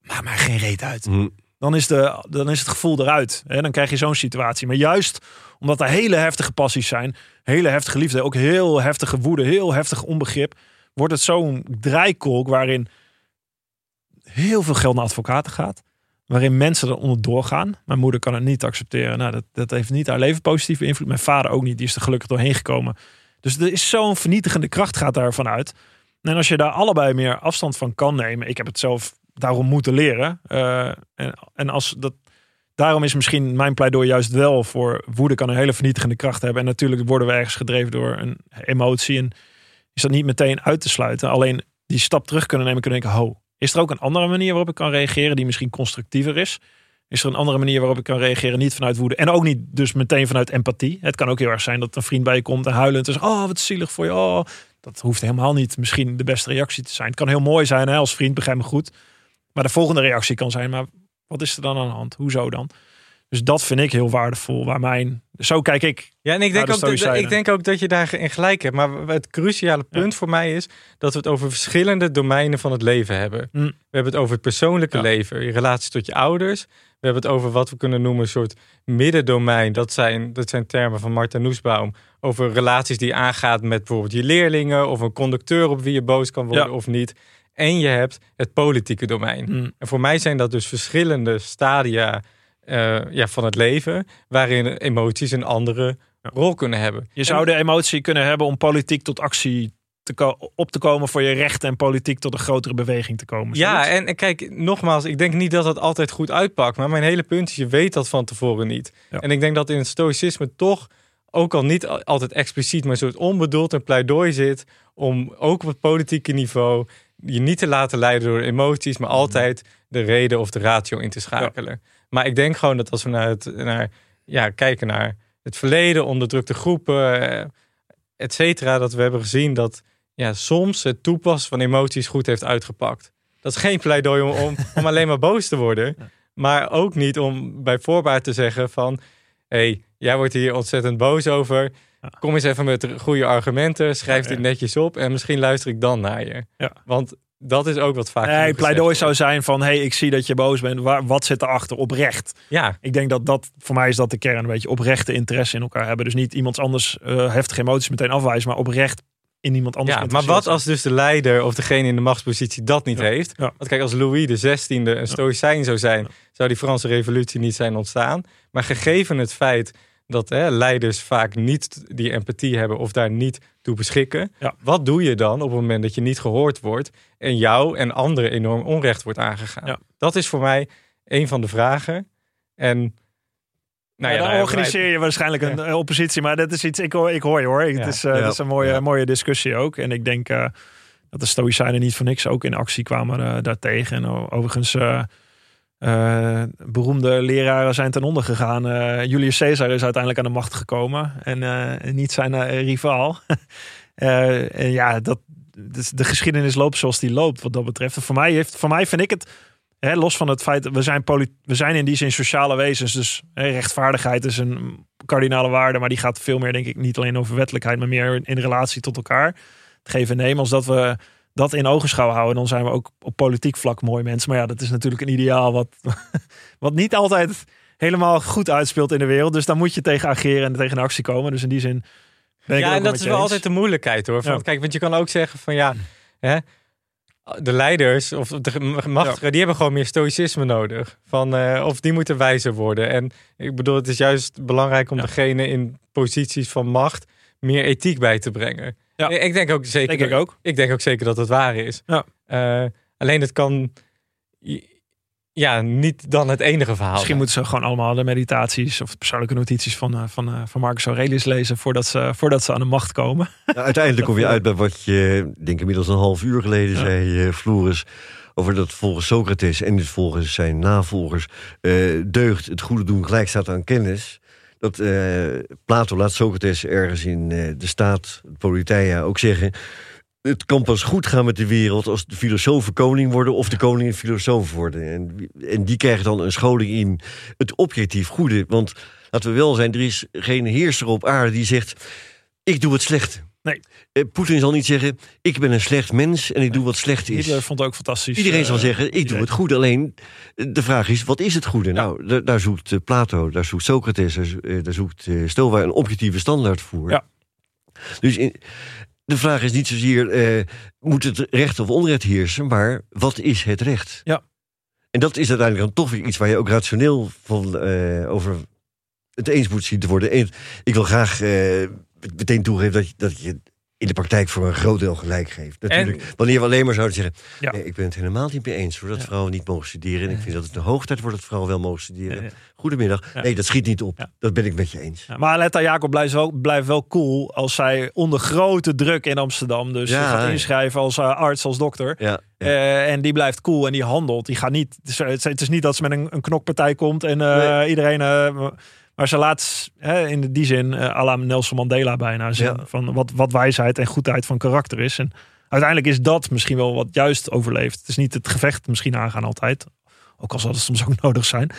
Maakt maar geen reet uit. hm, Dan is, de, dan is het gevoel eruit. Hè? Dan krijg je zo'n situatie. Maar juist omdat er hele heftige passies zijn, hele heftige liefde, ook heel heftige woede, heel heftig onbegrip, wordt het zo'n draaikolk waarin heel veel geld naar advocaten gaat. Waarin mensen er onderdoor gaan. Mijn moeder kan het niet accepteren. Nou, dat, dat heeft niet haar leven positief beïnvloed. Mijn vader ook niet. Die is er gelukkig doorheen gekomen. Dus er is zo'n vernietigende kracht gaat daarvan uit. En als je daar allebei meer afstand van kan nemen. Ik heb het zelf daarom moeten leren. Eh, en, en als dat, daarom is misschien mijn pleidooi juist wel voor woede kan een hele vernietigende kracht hebben. En natuurlijk worden we ergens gedreven door een emotie. En is dat niet meteen uit te sluiten. Alleen die stap terug kunnen nemen. Kunnen denken, ho, is er ook een andere manier waarop ik kan reageren die misschien constructiever is? Is er een andere manier waarop ik kan reageren? Niet vanuit woede. En ook niet dus meteen vanuit empathie. Het kan ook heel erg zijn dat een vriend bij je komt en huilend is. Oh, wat zielig voor je. Oh, dat hoeft helemaal niet misschien de beste reactie te zijn. Het kan heel mooi zijn hè, als vriend, begrijp me goed. Maar de volgende reactie kan zijn, maar wat is er dan aan de hand? Hoezo dan? Dus dat vind ik heel waardevol. Waar mijn, zo kijk ik. Ja, en ik denk, de ook dat, ik denk ook dat je daarin gelijk hebt. Maar het cruciale punt voor mij is dat we het over verschillende domeinen van het leven hebben. Hm. We hebben het over het persoonlijke Ja. leven, je relatie tot je ouders. We hebben het over wat we kunnen noemen een soort middendomein. Dat zijn, dat zijn termen van Marta Noesbaum. Over relaties die je aangaat met bijvoorbeeld je leerlingen of een conducteur op wie je boos kan worden Ja. of niet. En je hebt het politieke domein. Hm. En voor mij zijn dat dus verschillende stadia eh, ja, van het leven, waarin emoties een andere rol kunnen hebben. Je zou de emotie kunnen hebben om politiek tot actie te op te komen voor je recht en politiek tot een grotere beweging te komen. Ja, en, en kijk, nogmaals, ik denk niet dat dat altijd goed uitpakt. Maar mijn hele punt is, je weet dat van tevoren niet. Ja. En ik denk dat in het stoïcisme toch, ook al niet al- altijd expliciet, maar een soort onbedoeld een pleidooi zit om ook op het politieke niveau je niet te laten leiden door emoties, maar altijd de reden of de ratio in te schakelen. Maar ik denk gewoon dat als we naar het, naar, ja, kijken naar het verleden, onderdrukte groepen, eh, et cetera, dat we hebben gezien dat ja, soms het toepassen van emoties goed heeft uitgepakt. Dat is geen pleidooi om, om, om alleen maar boos te worden. [laughs] Maar ook niet om bij voorbaat te zeggen van... hé, hey, jij wordt hier ontzettend boos over. Kom eens even met goede argumenten. Schrijf dit netjes op. En misschien luister ik dan naar je. Ja. Want dat is ook wat vaak... Nee, pleidooi zou zijn van, hey, ik zie dat je boos bent. Waar, wat zit erachter? Oprecht. Ja, Ik denk dat dat, voor mij is dat de kern, een beetje oprechte interesse in elkaar hebben. Dus niet iemand anders eh, heftige emoties meteen afwijzen, maar oprecht in iemand anders ja, maar wat als dus de leider of degene in de machtspositie dat niet Ja. heeft? Ja. Want kijk, als Louis de 16e een stoïcijn zou zijn, zou die Franse revolutie niet zijn ontstaan. Maar gegeven het feit dat hè, leiders vaak niet die empathie hebben of daar niet toe beschikken, Ja. wat doe je dan op het moment dat je niet gehoord wordt en jou en anderen enorm onrecht wordt aangegaan? Ja. Dat is voor mij een van de vragen. En nou ja, dan organiseer je waarschijnlijk een oppositie. Maar dat is iets, ik hoor, ik hoor je hoor. Ja. Het is, eh, Ja. dat is een mooie, Ja. mooie discussie ook. En ik denk eh, dat de Stoïcijnen niet voor niks ook in actie kwamen eh, daartegen. En overigens, eh, beroemde leraren zijn ten onder gegaan. Eh, Julius Caesar is uiteindelijk aan de macht gekomen. En eh, niet zijn rivaal. [laughs] En ja, dat, dus de geschiedenis loopt zoals die loopt wat dat betreft. Voor mij, heeft, voor mij vind ik het los van het feit we zijn, we zijn in die zin sociale wezens. Dus rechtvaardigheid is een kardinale waarde. Maar die gaat veel meer, denk ik, niet alleen over wettelijkheid. Maar meer in relatie tot elkaar. Het geven en nemen. Als dat we dat in ogenschouw houden. Dan zijn we ook op politiek vlak mooi mensen. Maar ja, dat is natuurlijk een ideaal wat, [laughs] wat niet altijd helemaal goed uitspeelt in de wereld. Dus daar moet je tegen ageren en tegen actie komen. Dus in die zin ben ik het ja, ook en dat is wel eens. altijd de moeilijkheid hoor. Van, Ja. Kijk, want je kan ook zeggen van ja, hè, de leiders of de machtigen, die hebben gewoon meer stoïcisme nodig. Van, eh, of die moeten wijzer worden. En ik bedoel, het is juist belangrijk om Ja. degene in posities van macht meer ethiek bij te brengen. Ja. Ik ik denk ook zeker. Denk ik ook. Ik denk ook zeker dat het waar is. Ja. Eh, alleen het kan ja, niet dan het enige verhaal. Misschien moeten ze gewoon allemaal de meditaties of persoonlijke notities van, eh, van, eh, van Marcus Aurelius lezen voordat ze, voordat ze aan de macht komen. Nou, uiteindelijk kom je uit bij wat je, ik denk inmiddels een half uur geleden Ja. zei, eh, Floris. Over dat volgens Socrates en dus volgens zijn navolgers eh, deugd het goede doen gelijk staat aan kennis. Dat eh, Plato laat Socrates ergens in eh, de staat, Politeia, ook zeggen. Het kan pas goed gaan met de wereld als de filosofen koning worden of de koning filosoof worden. En, en die krijgen dan een scholing in het objectief goede. Want laten we wel zijn, er is geen heerser op aarde die zegt: Ik doe het slechte. Nee. Eh, Poetin zal niet zeggen: Ik ben een slecht mens en ik doe wat slecht is. Hitler vond het ook fantastisch. Iedereen eh, zal zeggen: Ik doe het goed. Alleen eh, de vraag is: wat is het goede? Nou, da- daar zoekt eh, Plato, daar zoekt Socrates, daar, zo- eh, daar zoekt eh, Stoa een objectieve standaard voor. Ja. Dus in, de vraag is niet zozeer: eh, moet het recht of onrecht heersen, maar wat is het recht? Ja. En dat is uiteindelijk dan toch weer iets waar je ook rationeel van eh, over het eens moet zien te worden. En ik wil graag eh, meteen toegeven dat je, dat je in de praktijk voor een groot deel gelijk geeft. Natuurlijk, wanneer we alleen maar zouden zeggen... Ja. nee, ik ben het helemaal niet mee eens hoor, dat Ja. vrouwen niet mogen studeren. En ik vind dat het de hoogtijd wordt dat vrouwen wel mogen studeren. Ja. Goedemiddag. Nee, dat schiet niet op. Dat ben ik met je eens. Maar Aletta Jacob blijft wel, blijft wel cool als zij onder grote druk in Amsterdam dus Ja, gaat inschrijven als eh, arts, als dokter. Eh, en die blijft cool en die handelt. Die gaat niet. Het is, niet dat ze met een, een knokpartij komt en eh, Nee. iedereen. Maar ze laat hè, in die zin eh à la Nelson Mandela bijna zien Ja. van wat, wat wijsheid en goedheid van karakter is. En uiteindelijk is dat misschien wel wat juist overleeft. Het is niet het gevecht misschien aangaan altijd. Ook al zal het soms ook [laughs] nodig zijn.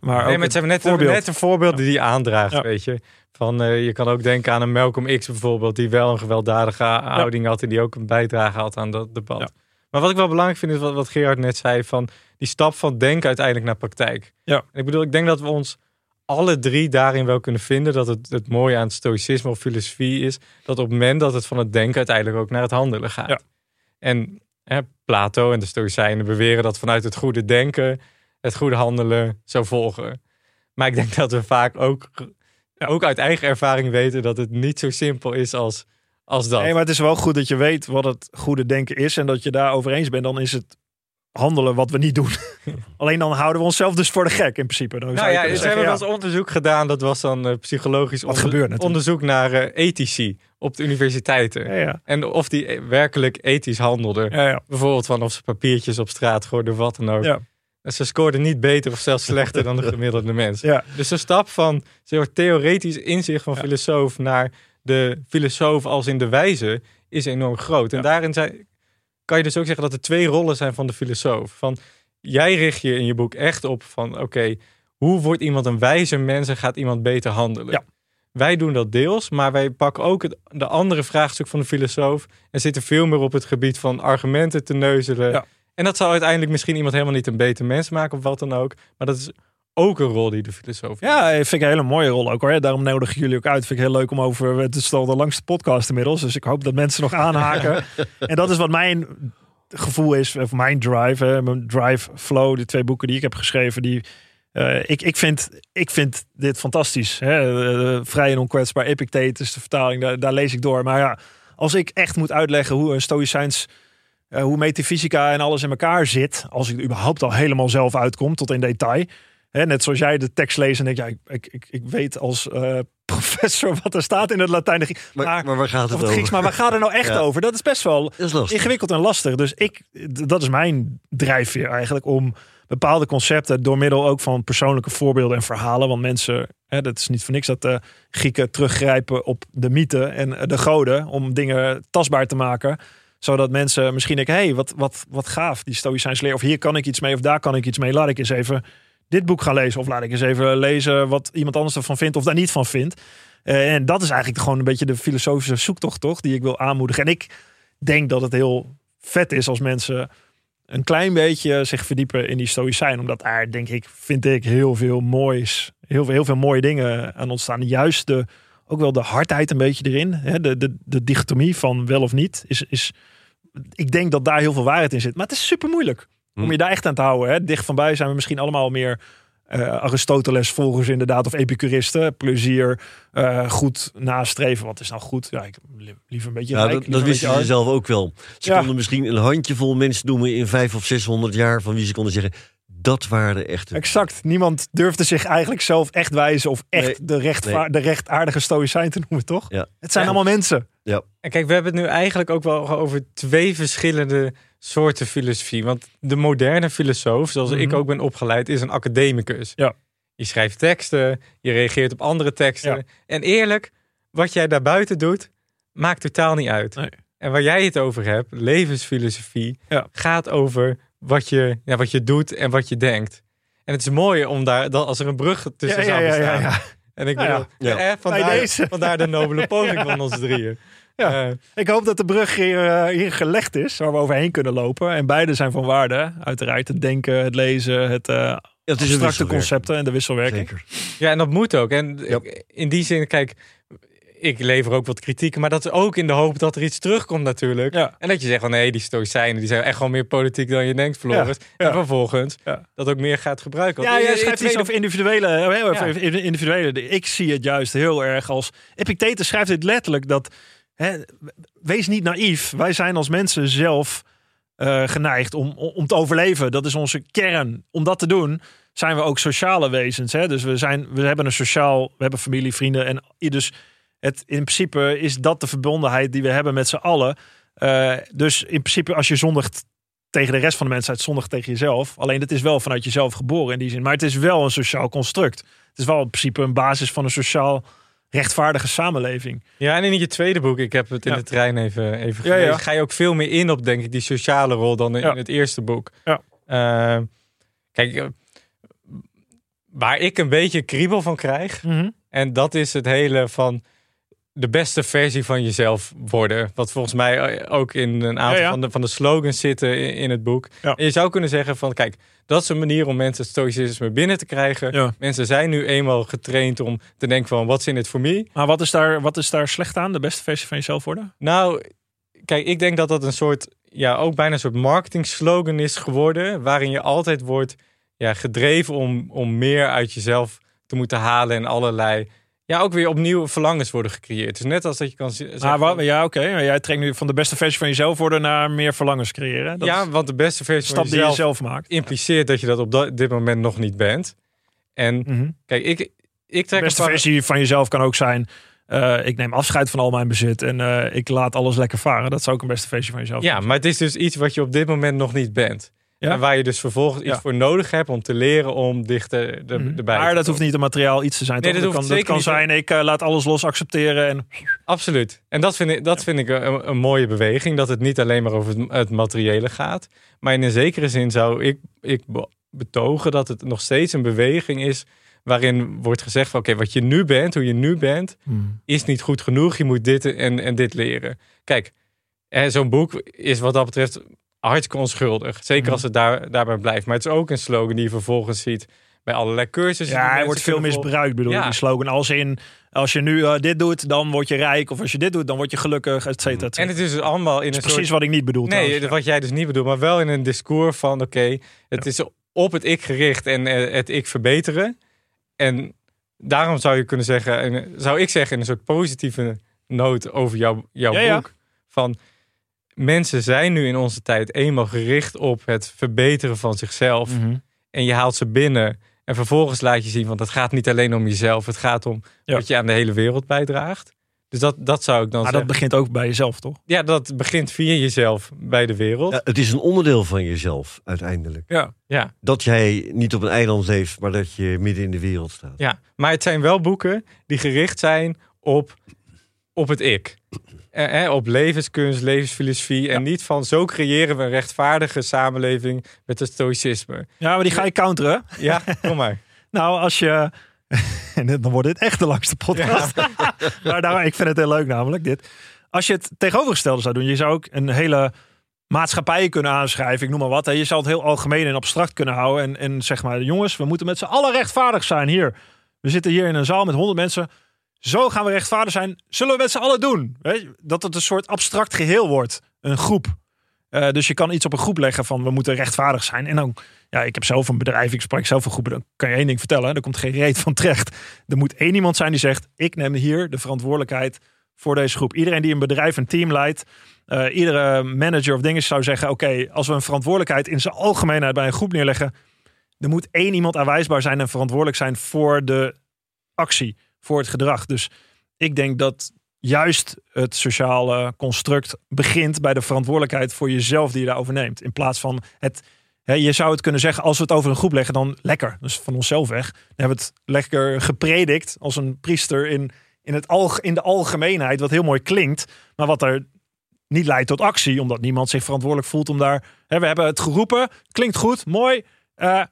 Maar Nee, ook maar het zijn net, voorbeeld. net een voorbeeld die hij aandraagt, Ja. weet je. Van, eh, je kan ook denken aan een Malcolm X bijvoorbeeld, die wel een gewelddadige houding had en die ook een bijdrage had aan dat debat. Ja. Maar wat ik wel belangrijk vind is wat, wat Gerard net zei, van die stap van denken uiteindelijk naar praktijk. Ja. En ik bedoel, ik denk dat we ons alle drie daarin wel kunnen vinden dat het, het mooie aan het stoïcisme of filosofie is, dat op het moment dat het van het denken uiteindelijk ook naar het handelen gaat. Ja. En hè, Plato en de Stoïcijnen beweren dat vanuit het goede denken het goede handelen zou volgen. Maar ik denk dat we vaak ook, ook uit eigen ervaring weten dat het niet zo simpel is als, als dat. Nee, maar het is wel goed dat je weet wat het goede denken is. En dat je daar over eens bent. Dan is het handelen wat we niet doen. [laughs] Alleen dan houden we onszelf dus voor de gek in principe. Dan nou ja, ze hebben ja, wel eens onderzoek gedaan. Dat was dan eh, psychologisch Wat onder- onderzoek naar eh, ethici op de universiteiten. ja, ja, En of die eh, werkelijk ethisch handelden. ja, ja. Bijvoorbeeld van of ze papiertjes op straat gooiden of wat dan ook. En ze scoorden niet beter of zelfs slechter dan de [laughs] gemiddelde mens. Dus de stap van maar, theoretisch inzicht van filosoof naar de filosoof als in de wijze is enorm groot. En daarin zijn, kan je dus ook zeggen dat er twee rollen zijn van de filosoof. Van, jij richt je in je boek echt op van oké, hoe wordt iemand een wijzer mens en gaat iemand beter handelen? Ja. Wij doen dat deels, maar wij pakken ook het de andere vraagstuk van de filosoof en zitten veel meer op het gebied van argumenten te neuzelen. Ja. En dat zal uiteindelijk misschien iemand helemaal niet een beter mens maken of wat dan ook. Maar dat is ook een rol die de filosoof Ja, vind ik een hele mooie rol ook hoor. Daarom nodig ik jullie ook uit. Vind ik heel leuk om over. Het is al de langste podcast inmiddels. Dus ik hoop dat mensen nog aanhaken. [laughs] en dat is wat mijn gevoel is, of mijn drive. Hè, mijn drive flow. Die twee boeken die ik heb geschreven. Die, eh, ik, ik, vind, ik vind dit fantastisch. Hè? Eh, vrij en onkwetsbaar. Epictetus, de vertaling. Daar, daar lees ik door. Maar ja, als ik echt moet uitleggen hoe een stoïcijns. eh, hoe metafysica en alles in elkaar zit. Als ik er überhaupt al helemaal zelf uitkom tot in detail. Hè, net zoals jij de tekst leest en denk, ja, ik, ik, ik, ik weet als eh, [laughs] professor wat er staat in het Latijn. Maar, Maar- maar waar gaat het het Grieks, over? maar waar gaat er nou echt [laughs] Ja. over? Dat is best wel is ingewikkeld en lastig. Dus ik, dat is mijn drijfveer eigenlijk om bepaalde concepten door middel ook van persoonlijke voorbeelden en verhalen. Want mensen, hè, dat is niet voor niks dat de Grieken teruggrijpen op de mythen en eh, de goden om dingen tastbaar te maken. Zodat mensen misschien denken, hé, hey, wat, wat, wat gaaf, die Stoïcijns leer. Of hier kan ik iets mee, of daar kan ik iets mee. Laat ik eens even dit boek gaan lezen. Of laat ik eens even lezen wat iemand anders ervan vindt of daar niet van vindt. Eh, en dat is eigenlijk gewoon een beetje de filosofische zoektocht, toch? Die ik wil aanmoedigen. En ik denk dat het heel vet is als mensen een klein beetje zich verdiepen in die stoïcijn. Omdat daar, denk ik, vind ik heel veel moois, heel veel, heel veel mooie dingen aan ontstaan. Juist de, ook wel de hardheid een beetje erin. Hè? De, de, de dichotomie van wel of niet is, is... Ik denk dat daar heel veel waarheid in zit. Maar het is super moeilijk om Hm. je daar echt aan te houden. Hè? Dicht van bij zijn we misschien allemaal meer eh, Aristoteles volgers inderdaad. Of epicuristen. Plezier, eh, goed nastreven. Wat is nou goed? Ja, ik li- liever een beetje Ja, rijk, dat, wisten ze zelf ook wel. Ze Ja. konden misschien een handjevol mensen noemen in vijf of 600 jaar... van wie ze konden zeggen, dat waren de echte. Exact. Niemand durfde zich eigenlijk zelf echt wijzen of echt Nee. de, rechtvaar- de rechtaardige stoïcijn te noemen, toch? Ja. Het zijn Ja. allemaal mensen. En kijk, we hebben het nu eigenlijk ook wel over twee verschillende soorten filosofie. Want de moderne filosoof, zoals ik Mhm. ook ben opgeleid, is een academicus. Ja. Je schrijft teksten, je reageert op andere teksten. Ja. En eerlijk, wat jij daarbuiten doet, maakt totaal niet uit. Nee. En waar jij het over hebt, levensfilosofie, Ja. gaat over wat je, ja, wat je doet en wat je denkt. En het is mooi om daar, dat als er een brug tussen zou bestaan. En ik Nou ja. bedoel, Ja. eh, vandaar, vandaar de nobele [laughs] poging van ons drieën. Ja. Eh, Ik hoop dat de brug hier, eh, hier gelegd is, waar we overheen kunnen lopen. En beide zijn van waarde, uiteraard. Het denken, het lezen, het eh Ja, het is abstracte concepten en de wisselwerking. Zeker. Ja, en dat moet ook. En Ja. in die zin, kijk, ik lever ook wat kritieken, maar dat is ook in de hoop dat er iets terugkomt natuurlijk. Ja. En dat je zegt van nee, die stoïcijnen die zijn echt wel meer politiek dan je denkt, Floris. Ja, ja. En vervolgens Ja. dat ook meer gaat gebruiken. Ja, jij schrijft iets over individuele, individuele. Ik zie het juist heel erg als... Epictetus schrijft dit letterlijk dat... Hè, wees niet naïef. Wij zijn als mensen zelf eh, geneigd om, om te overleven. Dat is onze kern. Om dat te doen zijn we ook sociale wezens. Hè? Dus we, zijn, we hebben een sociaal... We hebben familie, vrienden. En dus het, in principe is dat de verbondenheid die we hebben met z'n allen. Eh, dus in principe als je zondigt tegen de rest van de mensheid, zondigt tegen jezelf. Alleen het is wel vanuit jezelf geboren in die zin. Maar het is wel een sociaal construct. Het is wel in principe een basis van een sociaal rechtvaardige samenleving. Ja, en in je tweede boek, ik heb het in Ja. de trein even, even gelezen, ja. ga je ook veel meer in op, denk ik, die sociale rol dan in het eerste boek. Ja. Eh, kijk, eh, waar ik een beetje kriebel van krijg. Mhm. En dat is het hele van de beste versie van jezelf worden. Wat volgens mij ook in een aantal Ja, ja. Van, de, van de slogans zitten in, in het boek. Ja. En je zou kunnen zeggen van kijk, dat is een manier om mensen stoïcisme binnen te krijgen. Ja. Mensen zijn nu eenmaal getraind om te denken van wat in het voor me. Maar wat is, daar, wat is daar slecht aan? De beste versie van jezelf worden? Nou, kijk, ik denk dat dat een soort, ja, ook bijna een soort marketing slogan is geworden. Waarin je altijd wordt ja, gedreven om, om meer uit jezelf te moeten halen en allerlei, ja, ook weer opnieuw verlangens worden gecreëerd. Dus net als dat je kan zeggen. Wat, van- ja, oké. Maar jij trekt nu van de beste versie van jezelf worden naar meer verlangens creëren. Dat ja, want de beste de versie stap van die je jezelf zelf maakt. impliceert dat je dat op dat- dit moment nog niet bent. En Mhm. kijk, ik, ik De trek beste een par- versie van jezelf kan ook zijn... eh, ik neem afscheid van al mijn bezit en eh, ik laat alles lekker varen. Dat zou ook een beste versie van jezelf Ja, maar het is dus iets wat je op dit moment nog niet bent. Ja? En waar je dus vervolgens iets Ja. voor nodig hebt om te leren om dichter de, Mhm. erbij Maar dat hoeft niet een materiaal iets te zijn. Nee, toch? dat kan, hoeft dat zeker kan zijn, ik eh, laat alles los accepteren. En, Absoluut. En dat vind ik, dat vind ik een, een mooie beweging. Dat het niet alleen maar over het, het materiële gaat. Maar in een zekere zin zou ik, ik be- betogen dat het nog steeds een beweging is. Waarin wordt gezegd van oké, wat je nu bent, hoe je nu bent, is niet goed genoeg. Je moet dit en, en dit leren. Kijk, zo'n boek is wat dat betreft hartstikke onschuldig. Zeker als het daar, daarbij blijft. Maar het is ook een slogan die je vervolgens ziet bij allerlei cursussen. Ja, hij wordt veel misbruikt, bedoel ik, Ja. die slogan. Als in, als je nu eh, dit doet, dan word je rijk. Of als je dit doet, dan word je gelukkig, et cetera, et En het is dus allemaal in een precies soort... wat ik niet bedoel Nee, trouwens. wat jij dus niet bedoelt, maar wel in een discours van oké, het is op het ik gericht en eh, het ik verbeteren. En daarom zou je kunnen zeggen, en, zou ik zeggen in een soort positieve noot over jouw, jouw boek. Van mensen zijn nu in onze tijd eenmaal gericht op het verbeteren van zichzelf. Mhm. En je haalt ze binnen. En vervolgens laat je zien, want het gaat niet alleen om jezelf. Het gaat om Ja. wat je aan de hele wereld bijdraagt. Dus dat, dat zou ik dan Maar dat begint ook bij jezelf, toch? Ja, dat begint via jezelf bij de wereld. Ja, het is een onderdeel van jezelf uiteindelijk. Ja. ja. Dat jij niet op een eiland leeft, maar dat je midden in de wereld staat. Ja, maar het zijn wel boeken die gericht zijn op, op het ik. Eh, op levenskunst, levensfilosofie. En niet van zo creëren we een rechtvaardige samenleving met het stoïcisme. ja, maar die ga je counteren. Ja, kom maar. [laughs] Nou, als je... [laughs] En dan wordt dit echt de langste podcast. [laughs] maar nou, ik vind het heel leuk namelijk, dit. Als je het tegenovergestelde zou doen, je zou ook een hele maatschappij kunnen aanschrijven, ik noem maar wat. hè. Je zou het heel algemeen en abstract kunnen houden. En, en zeg maar, jongens, we moeten met z'n allen rechtvaardig zijn hier. We zitten hier in een zaal met honderd mensen. Zo gaan we rechtvaardig zijn. Zullen we met z'n allen doen? Weet je? Dat het een soort abstract geheel wordt. Een groep. Eh, dus je kan iets op een groep leggen van we moeten rechtvaardig zijn. En dan, ja, ik heb zelf een bedrijf, ik spreek zelf een groepen. Dan kan je één ding vertellen, er komt geen reet van terecht. Er moet één iemand zijn die zegt, ik neem hier de verantwoordelijkheid voor deze groep. Iedereen die een bedrijf, een team leidt, eh, iedere manager of dingen zou zeggen, oké, als we een verantwoordelijkheid in zijn algemeenheid bij een groep neerleggen, er moet één iemand aanwijsbaar zijn en verantwoordelijk zijn voor de actie, voor het gedrag. Dus ik denk dat juist het sociale construct begint bij de verantwoordelijkheid voor jezelf die je daarover neemt. In plaats van het. Je zou het kunnen zeggen, als we het over een groep leggen, dan lekker. Dus van onszelf weg. Dan hebben het lekker gepredikt als een priester in, in, het alg in de algemeenheid, wat heel mooi klinkt, maar wat er niet leidt tot actie, omdat niemand zich verantwoordelijk voelt om daar. Hè, we hebben het geroepen, klinkt goed, mooi. Eh,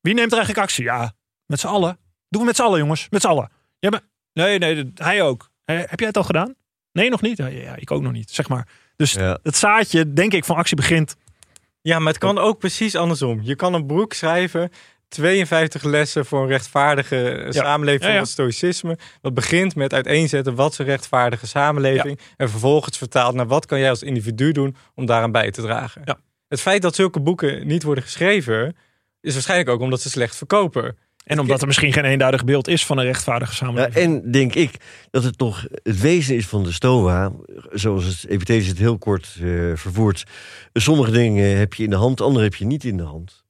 wie neemt er eigenlijk actie? Ja, met z'n allen. Doen we met z'n allen, jongens. Met z'n allen. Ja, maar, nee, nee, hij ook. Heb jij het al gedaan? Nee, nog niet. Ja, ja, ik ook nog niet, zeg maar. Dus Ja. het zaadje, denk ik, van actie begint. Ja, maar het kan ook precies andersom. Je kan een boek schrijven, 52 lessen voor een rechtvaardige eh, samenleving Ja, ja. van het stoïcisme. Dat begint met uiteenzetten wat is een rechtvaardige samenleving. En vervolgens vertaalt naar wat kan jij als individu doen om daaraan bij te dragen. Ja. Het feit dat zulke boeken niet worden geschreven, is waarschijnlijk ook omdat ze slecht verkopen. En omdat er misschien geen eenduidig beeld is van een rechtvaardige Ja, samenleving. en denk ik dat het toch het wezen is van de Stoa, zoals het Epictetus het heel kort eh, verwoordt. Sommige dingen heb je in de hand, andere heb je niet in de hand.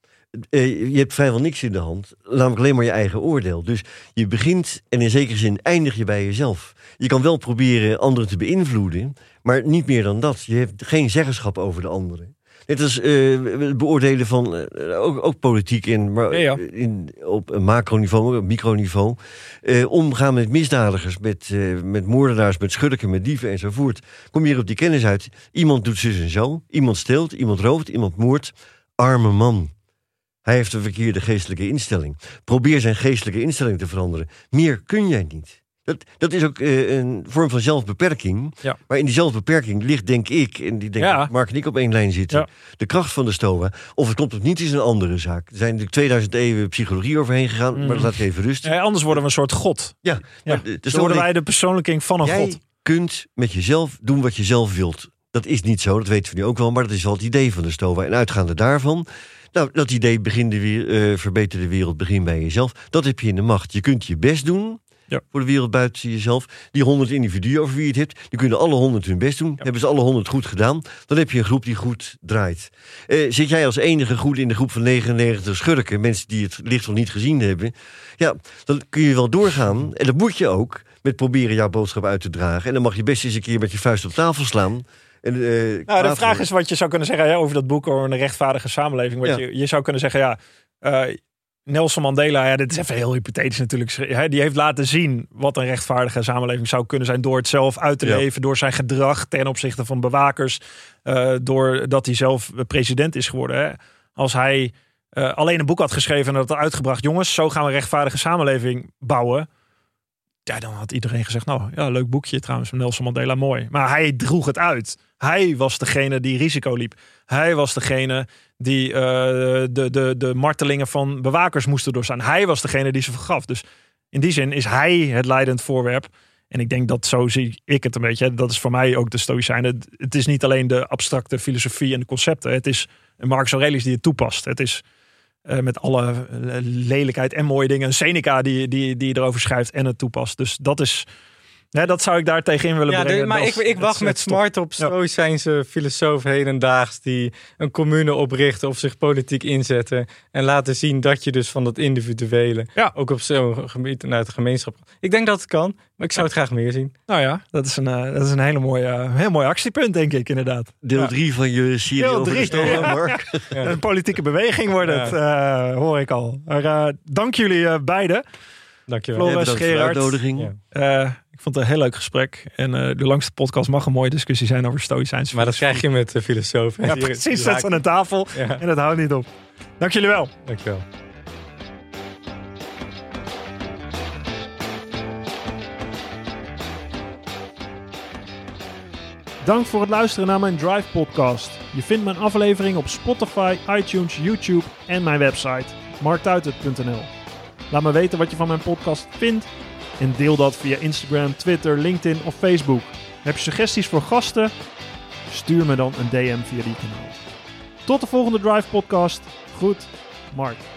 Eh, je hebt vrijwel niks in de hand, namelijk alleen maar je eigen oordeel. Dus je begint en in zekere zin eindig je bij jezelf. Je kan wel proberen anderen te beïnvloeden, maar niet meer dan dat. Je hebt geen zeggenschap over de anderen. Als eh, het beoordelen van eh, ook, ook politiek in, maar Ja, ja. In, op een macroniveau, op microniveau. Eh, omgaan met misdadigers, met, eh, met moordenaars, met schurken, met dieven enzovoort. Kom je hier op die kennis uit. Iemand doet zus en zo. Iemand steelt, iemand rooft, iemand moordt. Arme man. Hij heeft een verkeerde geestelijke instelling. Probeer zijn geestelijke instelling te veranderen. Meer kun jij niet. Dat, dat is ook eh, een vorm van zelfbeperking. Ja. Maar in die zelfbeperking ligt, denk ik, en die denk Ja. dat Mark en ik op één lijn zitten, Ja. de kracht van de Stoa. Of het klopt of niet, is een andere zaak. Er zijn natuurlijk 2000 eeuwen psychologie overheen gegaan, maar Mm. dat laat ik even rusten. Ja, anders worden we een soort god. Ja, maar de, de worden wij de persoonlijking van een jij god. kunt met jezelf doen wat je zelf wilt. Dat is niet zo, dat weten we nu ook wel, maar dat is wel het idee van de Stoa. En uitgaande daarvan, nou, dat idee begin de eh, verbeter de wereld, begin bij jezelf. Dat heb je in de macht. Je kunt je best doen Ja. voor de wereld buiten jezelf. Die honderd individuen over wie je het hebt, die kunnen alle honderd hun best doen. Hebben ze alle honderd goed gedaan, dan heb je een groep die goed draait. Eh, zit jij als enige goed in de groep van 99 schurken, mensen die het licht nog niet gezien hebben, ja, dan kun je wel doorgaan. En dat moet je ook, met proberen jouw boodschap uit te dragen. En dan mag je best eens een keer met je vuist op tafel slaan. En, eh, Nou, de vraag is wat je zou kunnen zeggen ja, over dat boek over een rechtvaardige samenleving. Wat Ja. je, je zou kunnen zeggen, ja, eh, Nelson Mandela, ja, dit is even heel hypothetisch natuurlijk. Die heeft laten zien wat een rechtvaardige samenleving zou kunnen zijn door het zelf uit te Ja. leven, door zijn gedrag ten opzichte van bewakers, eh doordat hij zelf president is geworden. Hè. Als hij eh, alleen een boek had geschreven en dat had uitgebracht, jongens, zo gaan we een rechtvaardige samenleving bouwen. Ja, dan had iedereen gezegd, nou ja, leuk boekje trouwens van Nelson Mandela, mooi. Maar hij droeg het uit. Hij was degene die risico liep. Hij was degene die eh, de, de, de martelingen van bewakers moesten doorstaan. Hij was degene die ze vergaf. Dus in die zin is hij het leidend voorwerp. En ik denk dat zo zie ik het een beetje. Dat is voor mij ook de Stoïcijnen. Het, is niet alleen de abstracte filosofie en de concepten. Het is Marcus Aurelius die het toepast. Het is eh, met alle lelijkheid en mooie dingen. Seneca die, die, die erover schrijft en het toepast. Dus dat is... hè, dat zou ik daar tegenin willen Ja, brengen. de- maar Dat ik, ik wacht met het smart op stoïcijnse filosoof hedendaags die een commune oprichten of zich politiek inzetten en laten zien dat je dus van dat individuele Ja. ook op zo'n gebied naar de gemeenschap. Ik denk dat het kan, maar ik zou het graag meer zien. Nou ja, dat is een, eh, dat is een hele mooie, eh, heel mooi actiepunt, denk ik, inderdaad. Deel Ja. 3 van je serie Deel over drie, ja. Mark. Een politieke beweging wordt het, eh, hoor ik al. Maar, eh, dank jullie eh, beiden. Dankjewel. Floris, Bedankt voor de Gerard. uitnodiging. Ja. Eh, vond het een heel leuk gesprek. En eh, de langste podcast mag een mooie discussie zijn over stoïcijns. Maar dat krijg je met de filosofen. Ja, [laughs] precies. Zet aan de tafel Ja, en dat houdt niet op. Dank jullie wel. dankjewel. Dank voor het luisteren naar mijn Drive podcast. Je vindt mijn aflevering op Spotify, iTunes, YouTube en mijn website marktuitert.nl. Laat me weten wat je van mijn podcast vindt en deel dat via Instagram, Twitter, LinkedIn of Facebook. Heb je suggesties voor gasten? Stuur me dan een DM via die kanaal. Tot de volgende Drive podcast. Goed, Mark.